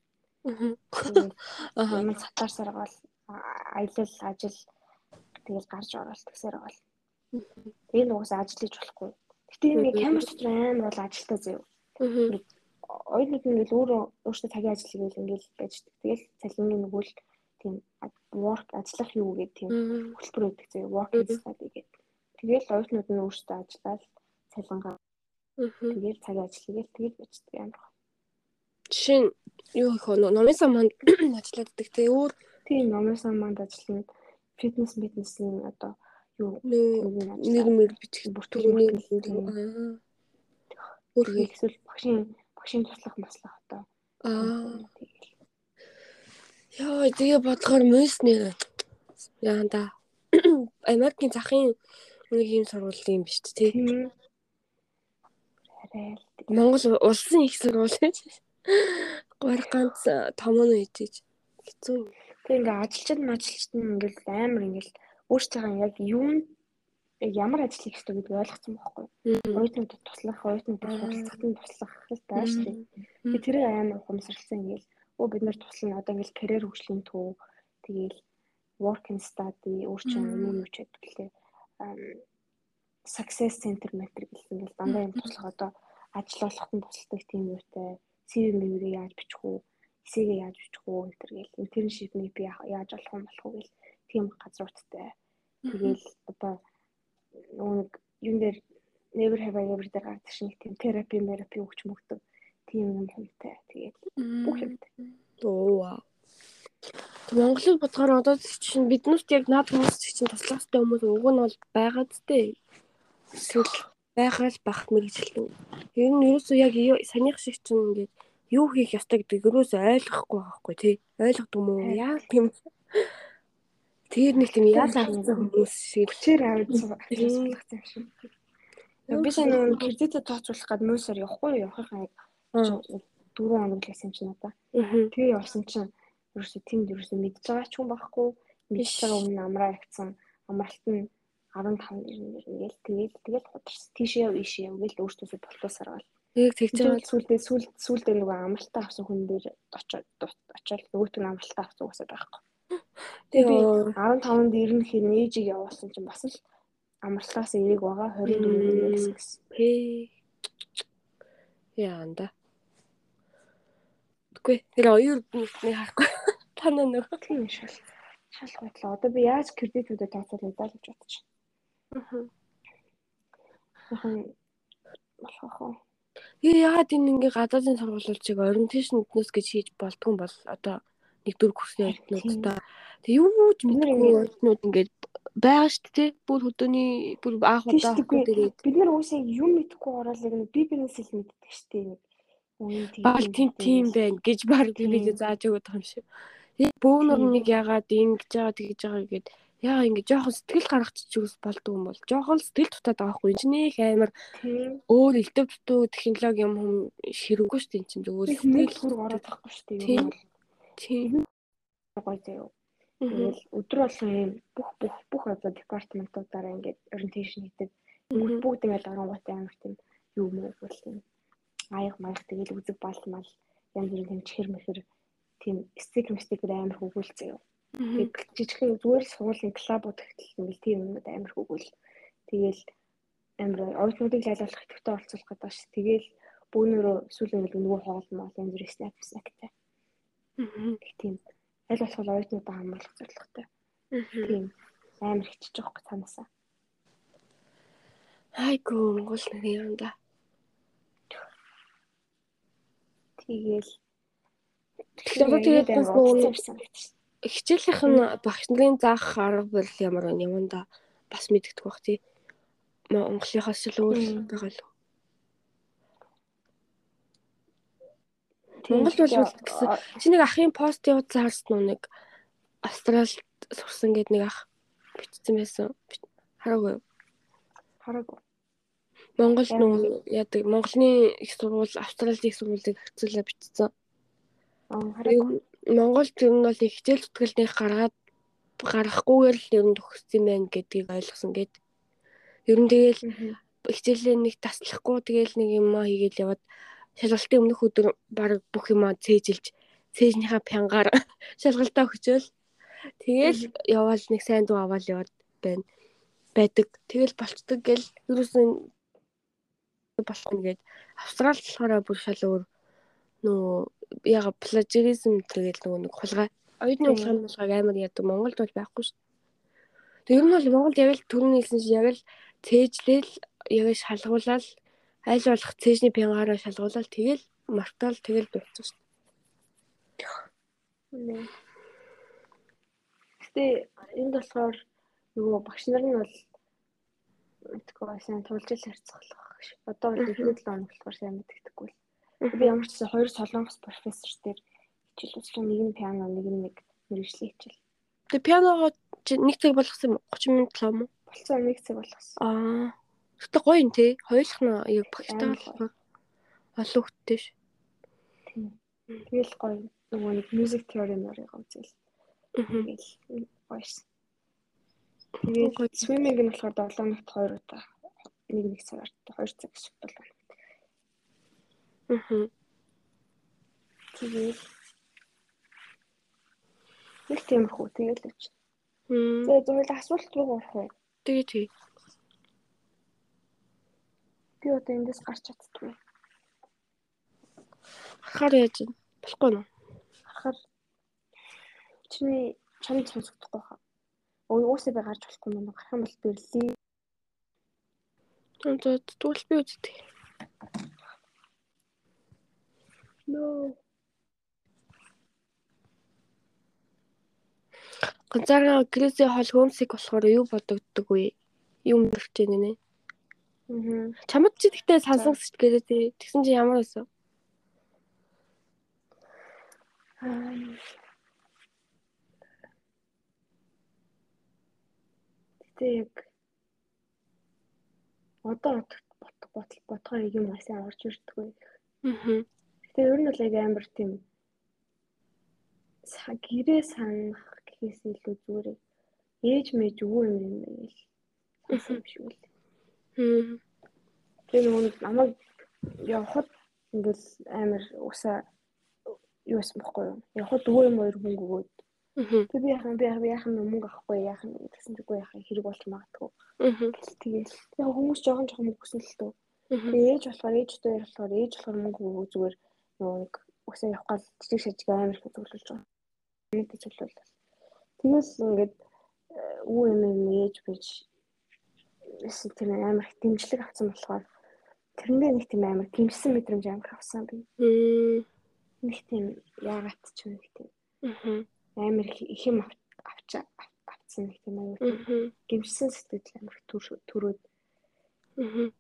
Аа. Ямар цатаар саргаал аялал ажил тэгэл гарч ороод тэгсээр байгаа. Тэгээ нугас ажиллаж болохгүй. Гэтэ ингээ камер дотор амар бол ажилтаа заяа. Ойд нэг ингээл өөрөө өөртөө цагийн ажил хийгээл ингээл байждаг. Тэгэл цалингийн нөгөө л тийм work ажиллах юу гэдэг тийм хөтөлбөр өгдөг заяа. Work гэдэг. Тэгэл оюутнууд нь өөртөө ажиллаад цалингаа. Тэгэл цагийн ажил хийгээл тэгэл байждаг амар. Жишээ нь юу их номын саманд ажилладаг те. Өөр тийм номын саманд ажиллана. Фитнес фитнесийн одоо юу? Нэр мэр бичих бүртгүүний өөр эсвэл багшийн багшийн туслах маслах одоо. Аа. Яа тэгээ бодлохоор мөс нэр. Яанда Америкийн захын Нэг юм сургууль юм биш үү? Тий. Тийм. Арай л Монгол улсын их сургууль гэж. Гур ганц том нь үйдэж. Хэцүү юм. Тэг ингээ ажилчид мажилчид нь ингээл амар ингээл өөрсдөө яг юу ямар ажил хийх ёстой гэдгийг ойлгосон байхгүй. Оюутнуудад туслах, оюутнуудад суралцахад туслах л байгаа шүү дээ. Тэгээ тэрийг амар ухамсарлсан ингээл өө бид нар туслана одоо ингээл карьер хөгжлийн төв тэгээл work and study өөрчн юм юу ч гэдэг лээ. Success center метр гэсэн ингээл дандаа юм туслах одоо ажил олоход нь тусалдаг тийм юутай CV мэрийг яаж бичих үү эсэгээ яаж бичих үү энэ төр гээл internship-ийг би яаж олох юм болох уу гэл тийм газруудтай. Тэгээл одоо нэг юм дээр never have I ever дээр гардаг шиг тийм терапи мерапи өгч мөгдөг тийм юм юмтай. Тэгээд бүх юмтай. Оо. Монголыг бодохоор одоо чинь биднэрт яг наад хүмүүс чинь туслах хэрэгтэй хүмүүс уг нь бол байгаад тээ. Эсвэл байхаас бах мэрэгчлэн. Ер нь ерөөсөө яг санийх шиг чинь ингээд юу хийх ёстой гэдгийг ерөөсөө ойлгохгүй байхгүй тий. Ойлгодог юм уу? Яа тийм Тэр нэг тийм яалаа авсан хүмүүс шиг хүчээр аваад ажиллах юм шиг. Би санаа кредитэ тооцоолох гад мөсөр явахгүй явахын дөрөв хоног л байсан юм чинь надаа. Тэгээ явсан чинь ерөөсө тэнд ерөөсө мэдж байгаа ч юм байхгүй. Мэдж байгаа өмнө амраа ягцсан. Амралт нь 15 ирнэгээл тэгээд тэгээд хударсан. Тийшээ ийшээ ингээл өөртөөсөө болтуусаар гал. Яг тэгж байгаа сүулдээ сүул сүулдээ нөгөө амралтаа авсан хүн дээр очоод очоод нөгөөт нь амралтаа авсан уусаад байхгүй. Тэгээ би 15-нд ирнэ хэр нээжийг явуулсан чинь бас л амралтаас энийг байгаа 24 гэсэн. Пээ. Яанда. Үгүй тэр оюун нэг харахгүй. Танаа нөгөө тийм шал. Шал готлоо. Одоо би яаж кредитүүдэд тооцоолох удаа л гэж бодчих. Аа. Болох уу? Тэгээ яагаад энэ ингээ гадаадын сургуулиудыг orientation нөтнөөс гэж хийж болдгоо бол одоо нэг дөрв курсны оюутнуудаа тэг юу ч мэдгүй оюутнууд ингээд байгаа шүү дээ бүр хөдөөний бүр аах удаа тэгээд бид нар уусаа юм мэдгүй ороод нэг би бизнес хэл мэддэг шүү дээ баг тийм тийм байна гэж баг би бид зааж өгöd юм шиг. Тэгээ бөөнөр нэг ягаад ингэж байгаа тэгж байгаа гэгээд яа ингэ жоохон сэтгэл гаргачих үс болдгоо юм бол жоохон сэтгэл дутаад байгаа хгүй. Нэх амар өөр элдв дутуу технологи юм хүм ширүүгүй шүү дээ. Чинь зүгээр сэтгэл хург ороод байхгүй шүү дээ юм бол. Тийм гоё заяа Тэгэл өдөр болгон юм бүх бүх бүх одоо департаментуудаараа ингээд ориентейшн хийдэг. Бүгд ингээд оронгоотой амар тийм юм уу гэл тийм аяг маях тэгэл үзэг балмал янз бүрийн тийм чихэр мэхэр тийм стик мстик амар хөгүүлцээ юу. Тэгээд жижигхэн зүгээр л суулын клабууд ихтэл ингээл тийм юмуд амар хөгүүл. Тэгэл амар оюутнуудыг лайлуулах идэвхтэй олцуулах гэдэг ш. Тэгэл бөөнөрөө эсвэл ингээл нөгөө хоол мол янз бүрийн снап снактай. Аа. Тийм аль болох оюутнуудаа хамруулах зорилготой. Тийм амар хичиж байгаа хэрэг цаанасаа. Айгу Монгол нэг юм да. Тэгээл Тэгэхээр тэгээд бас нөгөө хичээлийнх нь багш нарын заах арга барил ямар байна юм да бас мэддэг бах тий. Монголынхаас ч өөр байгаа л. Монгол бол гэсэн чи нэг ахын пост явуулсан харсан уу нэг Австралид сурсан гэд нэг ах бичсэн байсан. Хараагүй. Хараагүй. Монгол нөө яадаг Монголын их сургууль Австралийн их сургуулийг хэвцүүлээ бичсэн. Монголд ер нь бол их хичээл зүтгэлнийх гаргаад гарахгүйгээр л ер нь төгссөн байна гэдгийг ойлгосон гэд. Ер нь тэгэл хичээлээ нэг таслахгүй тэгэл нэг юм аа хийгээл яваад шалгалтын өмнөх өдөр баг бүх юмаа цээжилж цээжнийхаа пянгаар шалгалтаа өгчөөл тэгэл яваал нэг сайн дуу аваад яваад байна. Байдаг. Тэгэл болцдог гэл ерөөсөн болох нэгэд австрал болохоор бүр шал өөр нөө яга плажеризм тэгэл нөгөө нэг хулгай оюутны хулгай хулгайг амар яадаг Монголд бол байхгүй шүү. Тэг ер нь бол Монголд яг л төрний хэлсэн чинь яг л цээжлэл яг шалгуулаад аль болох цээжний пянгаараа шалгуулаад тэгэл мартаал тэгэл дууссан шүү. Гэтэ энд болохоор нөгөө багш нар нь бол мэдгүй сайн тулж шиг. Одоо бол ихний 7 хоног болохоор сайн мэддэггүй л. Би ямар ч хоёр солонгос профессор дээр хичээл үзсэн. Нэг нь пиано, нэг нь нэг мэрэгжлийн хичээл. Тэгээ пианогоо нэг цаг болгосон юм 30 минут л юм уу? болцсон нэг цаг болгосон. Аа. Гэтэ гоё юм те. Хоёулах нь яг багтаа Амар болохоор олон хүттэй ш. Тэгэл гоё нөгөө нэг music theory нарыг үзэл. Тэгэл гоёс. Тэгээд swimming нь болохоор 7 минут 2 удаа. Нэг нэг цагаар 2 цаг шиг болоо. Аа. Тэгээд нэг тиймэрхүү тэгэл. Мм. Тэгээд зөвхөн асуулт руу орох уу? Тэгээ тий. Би одоо эндээс гарч чаддгүй. Хахаар яаж юм? Болохгүй нөө. Хахаар чиний чамд сонсогдохгүй хаа. Уусаа би гарч болохгүй юм гарах юм бол бэрлээ. За тэгвэл би үздэг. No. Ганцаараа Грэси хол Холмсыг болохоор юу бодогддог вэ? Юу мөрч дээ нэ? Мгм. Чамд ч гэхдээ сонсогч Грэси тэгсэн чи ямар байсан? Аа. Тэ яг одоо бодох бодол бодгоо юм асаа орж ирдэггүй. Аа. Гэтэ ер нь бол яг амар тийм гэрээ санах гэхээс илүү зүгээр ээж мэж өвөө юм юм. Сансан юм үл. Хм. Тэгээ нөгөө намайг явахад ингээл амар усаа юу байсан бохгүй юу? Явахад өвөө юм хоёр мөнгө өгөөд тэг би яхан би яхан яхан мөнгө авахгүй яхан гэсэн чиггүй яхан хэрэг болж магадгүй. Аа. Тэгээд яг хүмүүс жоохон жоохон мөнгө өсөн л төө. Ээж болохоор ээжтэй болохоор ээж болохоор мөнгө өгөө зүгээр нөгөө нэг усаа явах гал жижиг шажиг амар их зөвлөж байгаа. Нэг зөвлөл. Тэгээс ингээд үү юм юм ээж бич тийм амар их дэмжлэг авсан болохоор тэрэндээ нэг тийм амар гимсэн мэдрэмж амар авсан би. Нэг тийм яагаад ч юм нэг тийм Аа. амар их юм авч авцсан нэг тийм аюу Аа. гимсэн сэтгэл амар төрөөд Аа.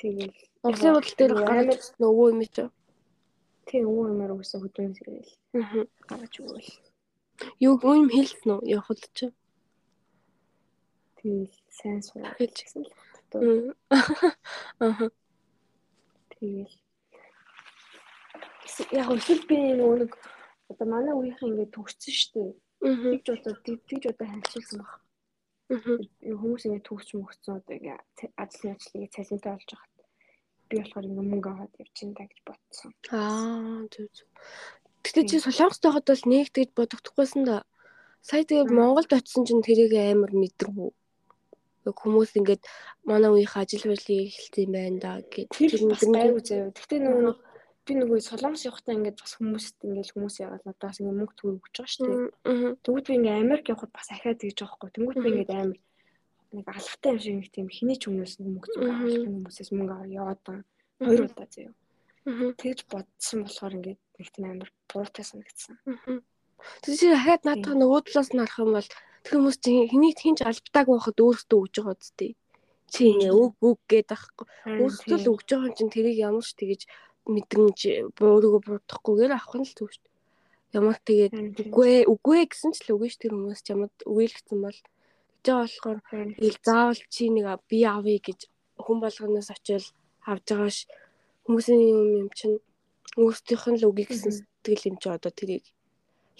тэгэл Ослын бодол дээр гараад өвөө юм чи. Тийм үү юмар өсө хөдөлгөөн сэргээл Аа. гаргаж өгөөл. Юу юм хэлсэн үү явахд чи? Тэгэл сайн сурах гэсэн л боддог. Аа. Тэгэл яг өсөл би нэг одоо манай үеийнхэн ингээд төгссөн шүү дээ. Тэгж одоо тэгж одоо ханчилсан баг. Аа. Хүмүүс ингээд төгсч мөгцсөн одоо ажлын ажлыг цалинтай олж хахад би болохоор ингээд мөнгө аваад явчихна та гэж бодсон. Аа, зүг зүг. Гэтэ чи солонгост байхад бол нэг тэгж бодогдохгүйсэн да. Сая тэгээ. Монголд очисон чинь тэрийг амар мэдэрвүү. Яг хүмүүс ингээд манай үеийнх ажил байдлыг эхэлсэн байна да гэж. Тэр заяа. Гэхдээ нөгөө би нөгөө солонгос явахдаа ингээд бас хүмүүст ингээд хүмүүс яагаад надаас ингээд мөнгө төгөөр өгч байгаа шүү дээ. Тэгвэл би ингээд Америк явахад бас ахаад тэгж байгаа хгүй. Тэнгүүт би ингээд амар нэг алхахтай юм шиг нэг тийм хиний ч өмнөөс мөнгө авах хүмүүсээс мөнгө аваад яваад байгаа. Хоёр удаа заяа. Тэгж бодсон болохоор ингээд нэг тийм амар буруутай санагдсан. Тэр чи дахиад наадах нөгөө талаас нь харах юм бол тэр хүмүүс чи хэнийг хинч албатааг байхад өөрсдөө өгж байгаа үстэй. Чи ингээ үг үг гэдэг байхгүй. Өөрсдөө л өгж байгаа юм чинь тэрийг ямар ч тэгэж мэдрэмж буурууг буурдахгүйгээр авах нь л төв шүү. Ямар тэгээд үгүй ээ үгүй гэсэн ч л үгүй ш тэр хүмүүс чамд үгээлгцэн бол гэж байгаа болохоор тэгэл заавал чи нэг би авъя гэж хүн болгоноос очил авж байгаа ш. Хүмүүсийн юм юм чинь өөрсдийнх нь л үгүй гэсэн сэтгэл юм чи одоо тэрийг.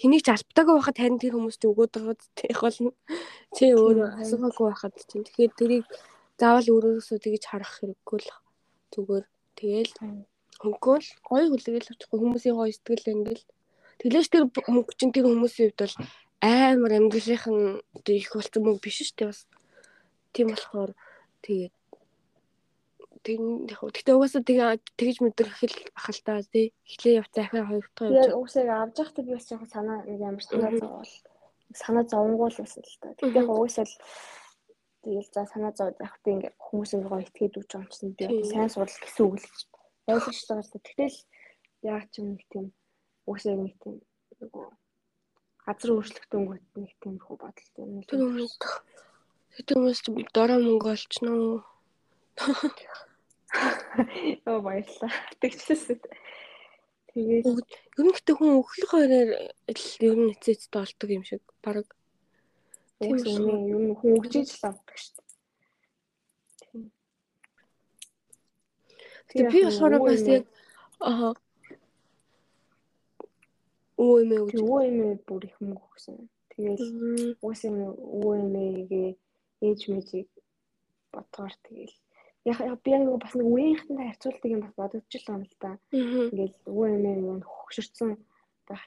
Хэнийг ч албатаагүй байхад харин тэр хүмүүс чи өгөөд байгаа тех болно чи Тийм, асуугаагүй байхад чинь. Тэгэхээр тэрийг заавал өөрөөсөө тэгж харах хэрэггүй л зүгээр. Тэгэл хөнгөө л гоё хүлэгээл авчихгүй хүмүүсийн гоё сэтгэл ингээл тэглэж тэр мөнгө чинь тэр хүмүүсийн хувьд бол амар амьдралынхан их болсон мөнгө биш шүү дээ бас. Тийм болохоор тэгээд тэг яг хөө. Гэтээ угаасаа тэгээ тэгж мэдрэх л ах л та тий. Эхлээ явцаа ахаа хоёр дахь явж уусаа авч явахдаа би бас жоохон санаа нэг амар санаа зовоол. Санаа зовонгуул байсан л та. Тэгээд яг уусаа л тэгэл за санаа зовоод яг би ингээ хүмүүс ингээ гоё итгээд байгаа юм чинь би сайн сурал гэсэн үг л гэж байгаа л та. Тэгтэл яг ч юм нэг тийм уусаа нэг тийм нөгөө газар өөрчлөлтөө өнгөт нэг тийм хөө бодол юм л. тэр хүмүүс дорой мөнгө олчихно Оо баярлаа. Тэгчихсэн. Тэгээд Ер нь гэтээ хүн өглөө хоёроор л ер нь эцээцтэй олдог юм шиг баг Уус үнэ ер нь хүн өгчээж л авдаг шүү дээ. Тэгээ би болохоор бас яг аа өө эмээ гэж өө эмээ бүр их мөнгө өгсөн. Тэгэл уус эмээ өө эмээгээ ээж мэжийг бодгоор тэгэл яг би яг бас нэг үеийнхтэй харьцуулдаг юм бас бодож л байна л да. Ингээл өө эмээ юм хөгшөрсөн байх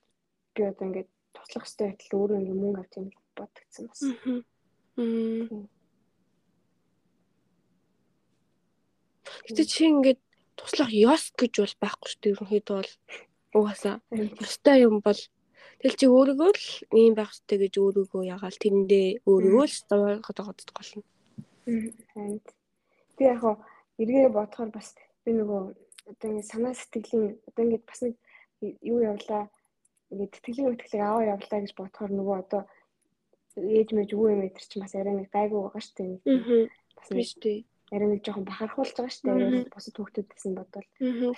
би одоо ингээд туслах хэрэгтэй байтал өөрөө ингээд мөнгө авч юм бодогдсон бас. Гэтэ чи ингээд туслах ёс гэж бол байхгүй шүү дээ. Ерөнхийдөө бол угаасаа ёстой юм бол Тэгэл чи өөрийгөө л ийм байх хэрэгтэй гэж өөрийгөө ягаал тэрэндээ өөрийгөө л зовоогод байгаа болно. Аа. Би яг хоо эргээ бодохоор бас би нөгөө одоо ингэ санаа сэтгэлийн одоо ингэ бас нэг юу явлаа ингээд тэтгэлийн үтгэлийг аваа явлаа гэж бодохоор нөгөө одоо ээж мэж юу юм өдр чи бас арай нэг гайгүй байгаа шүү дээ. Бас шүү дээ. Арай нэг жоохон бахархуулж байгаа шүү дээ. Бусад хүүхдүүдээс нь бодвол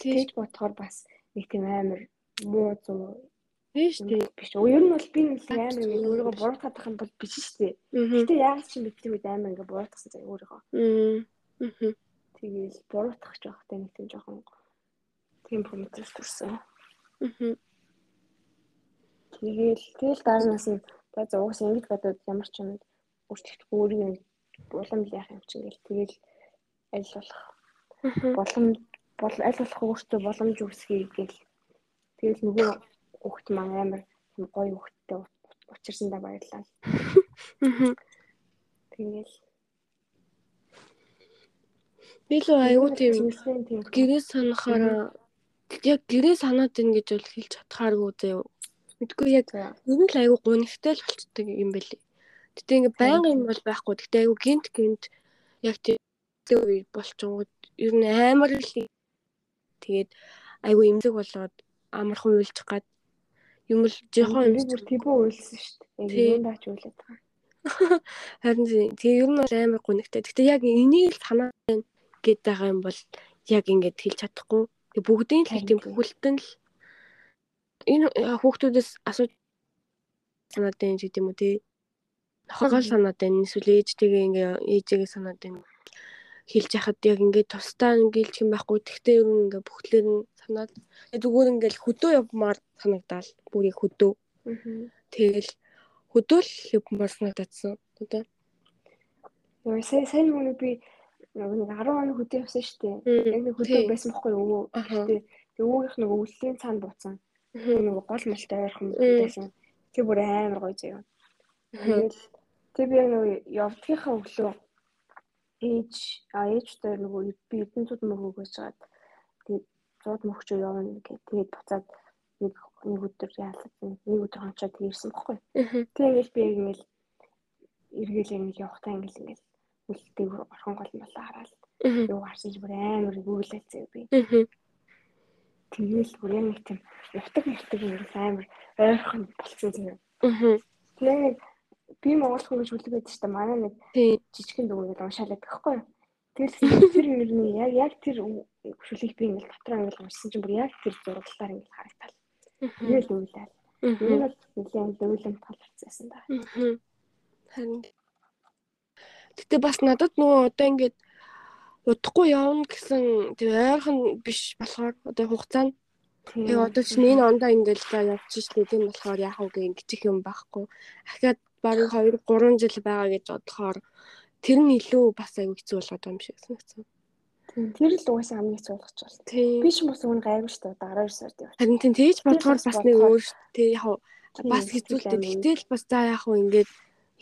тэгж бодохоор бас нэг тийм амар муу зүү Тийм шүү дээ. Биш. Ер нь бол би нэг амар ингэ өөрийгөө буруутгах юм бол биш шүү дээ. Гэтэ яагаад ч юм бэ тэр үед амар ингэ буруутгасан заяа өөрийгөө. Аа. Тэгээл буруутгах жоохтой нэг тийм жоохон тийм промотерс төрсөн. Аа. Тэгээл тэгэл дарнаас нь за уус ингэж бодоод ямар ч юм өөрчлөлт өөрийн улам л яах юм чинь гэл тэгэл аль болох боломж бол аль болох өөртөө боломж үүсгэе гэл тэгэл нөгөө хүүхд маань амар гоё хүүхдтэй учирсандаа баярлалаа. Тэгэл би л аюу тийм гэрээ санахаар яг гэрээ санаад ийн гэж бол хэлж чадхааргүй заяа. Мэдгүй яг нэг л аюу гунигтай л болчдөг юм бэлээ. Гэтэ ингээ байнга юм бол байхгүй. Гэтэ аюу гинт гинт яг тийм үе болчонгод ер нь амар л тэгээд аюу имзэг болоод амархан уйлчих гад юм л жоохон би бүр тийбүү уйлсан шүү дээ. Яг юундаач уйлаад байгаа. Харин тэгээ ер нь бол амар гонигтай. Гэтэ яг энийг л санаа гээд байгаа юм бол яг ингэж хэлж чадахгүй. Тэг бүгдийн л тийм бүхэлдэн л энэ хүүхдүүдээс асууж санаад байна гэдэг юм уу тий. Хогоол санаад байна. Эсвэл ээжтэйгээ ингээ ээжигээ санаад байна хэлж яхад яг ингээд тусдаа ингээл хэм байхгүй. Тэгтээ ер нь ингээ бүхлээр нь санаад зүгээр ингээл хөдөө явмаар санагдаал. Бүрийг хөдөө. Тэгэл хөдөөл явмаар санагдсан. Одоо. Яа сайн сайн нүг би нэг 10 оны хөдөө явсан шүү дээ. Яг нэг хөдөө байсан бохгүй өвөө. Тэгтээ тэг өвөөгийнх нэг өвлөлийн цаанд буцсан. Нэг гол малтай ойрхон байсан. Тэг бүр амар гоё заяа. Тэгэл тэг би нэг явдгийнхаа өглөө ээж ээжтэй нөгөө би эдэн цуд мөргөөг байж чаад тэгээд цууд мөхчөө явна гэх. Тэгээд буцаад нэг нэг өдөр яалаа нэг өдөр хончоод ирсэн бохгүй. Тэгээд би ингээл эргээл ингээл явахтаа ингээл ингээл үлдээ орхон гол мала хараад. Юу гарсан ч бүр амар гүйлэлцээ би. Тэгээл бүр яг нэг тийм нутаг нутаг ингээл амар ойрхон болцсон юм. Тэгээд би Монгол хүн гэж хүлээгээд шүү дээ. Манай нэг жижигхэн дүүгээ уншаалаад гэхгүй юу. Тэгэл тэр ер нь яг яг тэр шүлийг би ингээл дотроо ингээл уншсан чинь бүр яг тэр зураглалаар ингээл харагдал. Тэгэл үйлээл. Энэ бол нэлээд дөөлөм таларцсан да. Харин Гэтэ бас надад нөгөө одоо ингээд удахгүй явна гэсэн тэр ойрхон биш болохоор одоо хугацаа нь Тэгээ одоо чинь энэ ондоо ингээл за явчих шүү дээ. Тийм болохоор яах вэ гэх ингэчих юм байхгүй. Ахиад бараг 2 3 жил байгаа гэж бодохоор тэр нь илүү бас аягүй хэцүү болоод байгаа юм шиг санагдсан. Тэр л угаасаа хамгийн хэцүү болгоч бол. Би ч бас үүн гайгүй шүү дээ. 12 сард явчих. Харин тийм тэгж бодохоор бас нэг өөр дээ. Яг бас хэцүүтэй. Гэтэл бас за яах вэ ингээд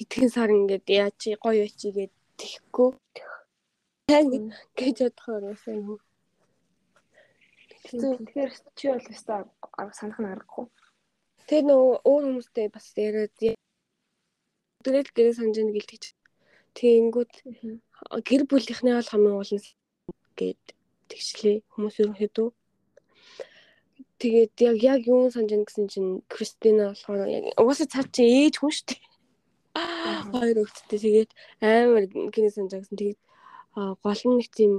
итгэн сар ингээд яа чи гоё очи гэд тэхгүй. гэж бодохоор уусаа юм. Тэгэхээр чи бол өстой санах нь аргагүй. Тэр нөгөө өөр хүмүүстэй бас яриад Өдрөл гэрээ санаж ийн гэлтэж. Тэнгүүд гэр бүлийнхнээ бол хамгийн уул нь гээд тэгчлээ хүмүүс ерөнхийдөө. Тэгээд яг яг юу санаж ийн гэсэн чинь Кристина болохоор яг угаасаа цаа чи ээж хүн шүү дээ. Хоёр өгцтэй тэгээд амар гинэ санаж гэсэн тэгээд гол нь нэг тийм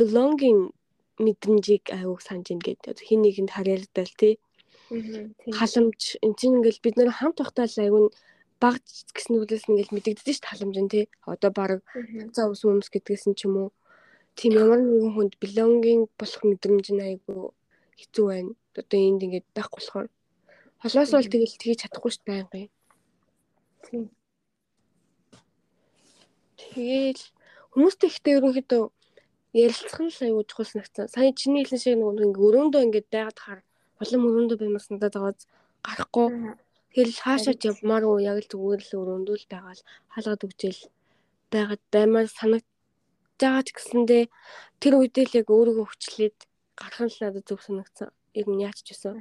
belonging мэдрэмжийг аяуг санаж ийн гэдэг. Хин нэгэнд харьяалдал тий. Халамж энэ чинь ингээл бид нэр хамт байхдаа л аягүй баг гэсэн үгээс ингээл мэдэгдэж ш таламж нь тий. Одоо баг цаа ус өмс гэдгээс нь ч юм уу. Тийм ямар нэгэн хүнд белонгийн болох мэдрэмж нь айгу хэцүү байна. Одоо энд ингээд байхгүй болохоор холоос бол тэгэл тгийж чадахгүй ш байнгын. Тийм. Тэгэл хүмүүстэй ихтэй ерөнхийдөө ярилцах нь л аюу чухал санагцсан. Сая чиний хэлсэн шиг нэг ингээ өрөөндөө ингээд байгаад хаар улам өрөөндөө баймаас надад байгаа гарахгүй. Тэгэл хаашаач явмаар уу яг л зүгээр л өрөөндөө л байгаа л хаалгаад өгчээл байгаад баймаар санагд байгаа ч гэсэндээ тэр үедээ л яг өөрийгөө хүчлээд гарах нь л надад зөв санагцсан. Ер нь яач ч гэсэн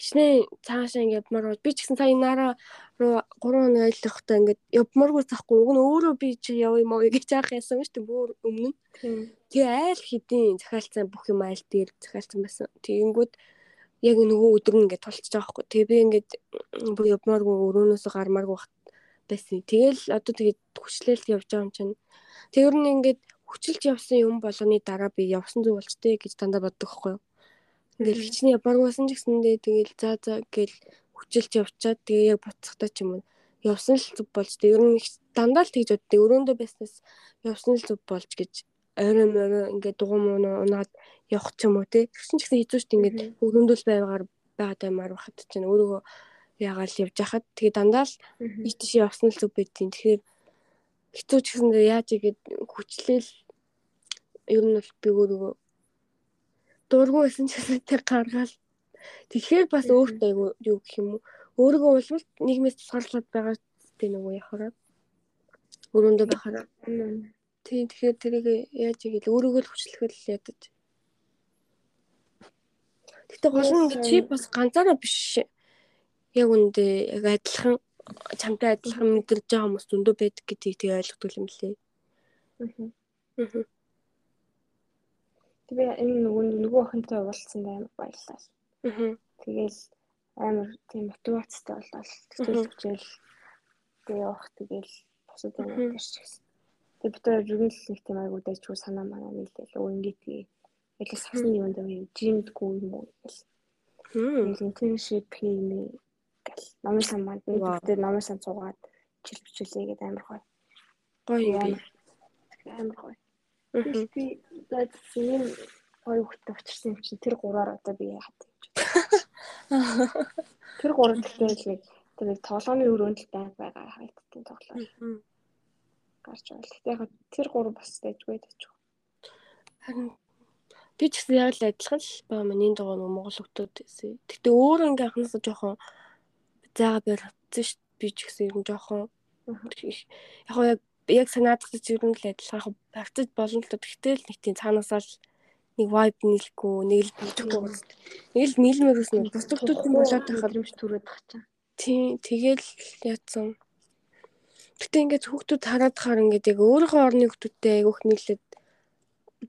хичнээн цаашаа ингээд явмаар бол би ч гэсэн сая нараа руу 3 хоног аялахдаа ингээд явмааргүй захгүй уг нь өөрөө би чи яв юм уу гэж яах яасан шүү дээ бүр өмнө. Тэгээ айл хэдийн захиалцсан бүх юм айл дээр захиалцсан байсан. Тэгэнгүүт яг нөгөө өдөр нь ингээд тулчж байгаа хгүй. Тэгээ би ингээд бүр явмааргүй өрөөнөөс гармааргүй байсан. Тэгэл одоо тэгээд хүчлэл явж байгаа юм чинь. Тэр нь ингээд хүчилж явсан юм болгоны дараа би явсан зүйл болчтой гэж дандаа боддог хгүй юу. Ингээл хичнээн явбаргүйсэн ч гэсэндээ тэгэл за за гэл хүчилж явчаад тэгээ яг буцахтаа ч юм уу явсан л зүг болж тэг ер нь дандаа л тэгж боддог. Өрөөндөө байснаас явсан л зүг болж гэж орой морой ингээд дугуй муу унаад явах ч юм уу тий. Тэгсэн ч гэсэн хэцүү шүү дээ ингээд өрөөндөө л байгаар байгаад аймаар бахад чинь өөрийгөө ягаал явж хахад тэгээ дандаа л ийш явсан л зүг байдیں۔ Тэгэхээр хэцүү ч гэсэндээ яаж игээд хүчлээл ер нь бол би өөрийгөө дургүй байсан ч гэсэн тэр гаргаал. Тэгэхээр бас өөртөө айгу юу гэх юм уу? Өөрийгөө улмал нийгмээс тусгаарлаад байгаа би нөгөө яхараа. Өрөөндөө байхаараа. Тийм тэгэхээр тэрийг яаж игээл өөрийгөө л хүчлэхэл ядаж. Гэтэ гол нь чи бас ганцаараа биш. Яг үндэ яг адилхан чамтай адилхан мэдэрж байгаа хүмүүс зөндөө байдаг гэдгийг тэг ойлгодог юм лээ. Аа. Би энэ нөгөө нөгөө охинтой уулзсан амар баярлалаа. Аа. Тэгэл амар тийм мотивацтай болол тэгэл хичээл тэгээ явах тэгэл босод юм гэж гисэн. Тэгээ бид хоёр юу нэг тийм айгуу дайчгүй санаа манаа нийлээл өө ингээд тэгээ ялас хасны юм даа жимдгүй юм уу гэл. Хм. Internship хиймээ гэл. Номын сан маань би номын сан цугаад чил бичүүлээ гэдэг амар гоё. Гоё юм. Амар гоё. Би зад ийм хоёр хүүхдтэй учирсан юм чинь тэр гураар одоо би яах вэ? Тэр гурав гэхдээ нэг тэр нэг тоглооны өрөөнд л байг байгаа хайттай тоглоо. Гарч байгаа. Гэхдээ яг тэр гурав бас дайггүй тачих. Харин би ч гэсэн яг л адилхан л баа миний дугаар нэг монгол хүмүүс. Гэтэ өөр ингээ анхнаасаа жоохон зайгаа барьсан шүү. Би ч гэсэн ер нь жоохон яг яг яг санаадах гэж ер нь л адилхан багтаж болно л гэхдээ л нэг тийм цаанаасаа л нэг vibe нийлэхгүй нэг л бүжихгүй нэг л нийлмээрээс нэг бусдууд юм болоод тахад юмш түрээд тах чаа. Тий тэгэл яатсан. Гэтэ ингээд хүүхдүүд хараад хаар ингээд яг өөрийнхөө орны хүүхдүүдтэй айгүйх нийлээд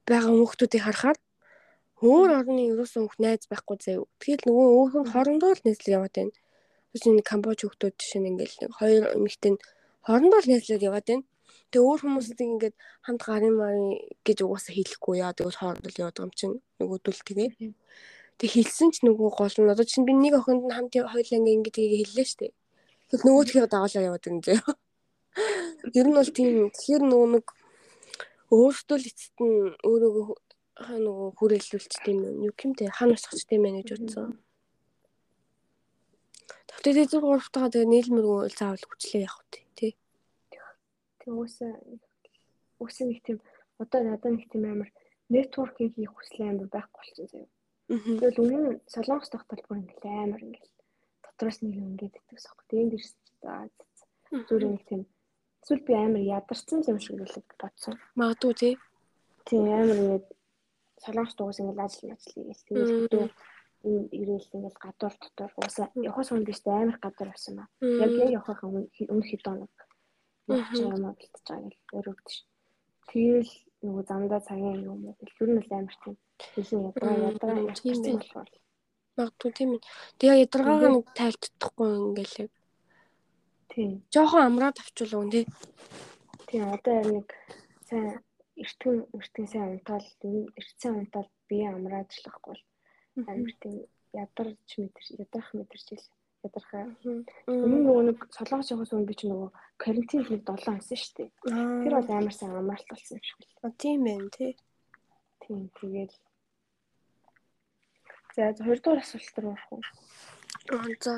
байгаа хүүхдүүдийг харахаар өөр орны ерөөсөн хүүхд найз байхгүй заяа. Тэгэл нөгөө өөрхөн хоорондоо л нийслэл яваад байна. Тэс нэг Камбож хүүхдүүд жишээ нь ингээд нэг хоёр эмэгтэй хоорондоо л нийслэл яваад байна. Тэгээ өөр хүмүүстэй ингээд хамт гарын марын гэж угаасаа хэлэхгүй яа. Тэгвэл хоорондоо яваад байгаа юм чинь нөгөөдөл тэгээ. Тэг хэлсэн ч нөгөө гол нь одоо чинь би нэг охинд нь хамт хоёлаа ингээд ингээд хэллээ штэ. Тэгэл нөгөөдхөө дагалаа яваад юм зөө. Ер нь бол тийм тэгэхээр нөгөө нэг өөртөө л эцэст нь өөрөөгөө хаа нөгөө хүрээлүүлч тийм юу юм те хаана усахч тийм ээ гэж утсан. Тэгтээ тэр зур гуравтайгаа тэгээ нийлмэргүй заавал хүчлээ явах тий. Тэг уусаа уусаа нэг тийм одоо надад нэг тийм амар нэтворкинг хийх хүсэл амар байхгүй болсон заяа. Тэгэл өмнө солонгос тогтолт бүр ингээл амар ингээл дотроос нэг юм ингээд итгэс ахгүй. Тэгээд дэрс за зүгээр нэг тийм эсвэл би амар ядарсан юм шиг л бодсон. Магадгүй тий. Тийм амар ингээд солонгос дугаас ингээл ажил ажил хийгээл тэгээд энэ ирээл ингээл гадуур дотор уусаа явахаас өмнө биш амар гадуур байсан ба. Яг яг явахаа өмнө хэд хоног байгаа юм бэлтэж байгаа гэл өрөвдөж. Тэгэл нөгөө замдаа цагийн юм уу гэл ер нь л амар тийм. Тэсэн ядраа ядраа ярьсан болохоор. Магадгүй тийм ээ. Тэгээ ядаргааг нэг тайлтдахгүй ингээл яг. Тийм. Жохон амраад авчвал үн тий. Тийм одоо яг нэг сайн эртхэн сайн унтаал эртсэн унтаал бие амраачлахгүй амар тийм ядарч мэдэр ядрах мэдэрчил ядрах дахиад. Өмнө нөгөө нэг солонгос явахаас өмнө би ч нөгөө карантин нэг 7 хоног шүү дээ. Тэр бол амар сайн амралт болсон юм шиг л. Тийм байна тий. Тийм тэгээд За хоёрдугаар асуулт руу орох уу? Аа за.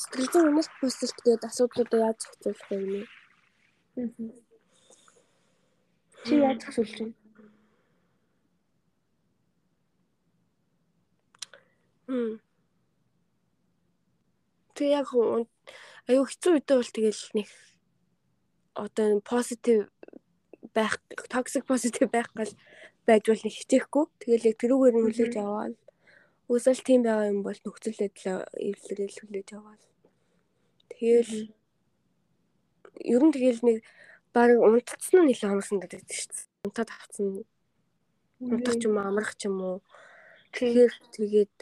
Сэтгэл зүйн өмнөх бүсэлт гээд асуудлуудаа яаж зохицуулах вэ гэнэ? Чи яаж зохицуулж байна? Хм. Тэг яг аюу хэцүү үедээ бол тэгэл нэг одоо позитив байх токсик позитив байх гал байж бол нэг хичээхгүй. Тэгэл яг тэрүүгээр нь хүлээж аваад Үсэл тийм байгаа юм бол нөхцөл байдлаа эвлэрэл хүлээж аваад. Тэгэл ер нь тэгэл нэг баг унтцсан нь нэлээд хоногсон гэдэг чинь шүү дээ. Унтаад авцсан. Унтах ч юм уу амрах ч юм уу. Тэгэхээр тэгээд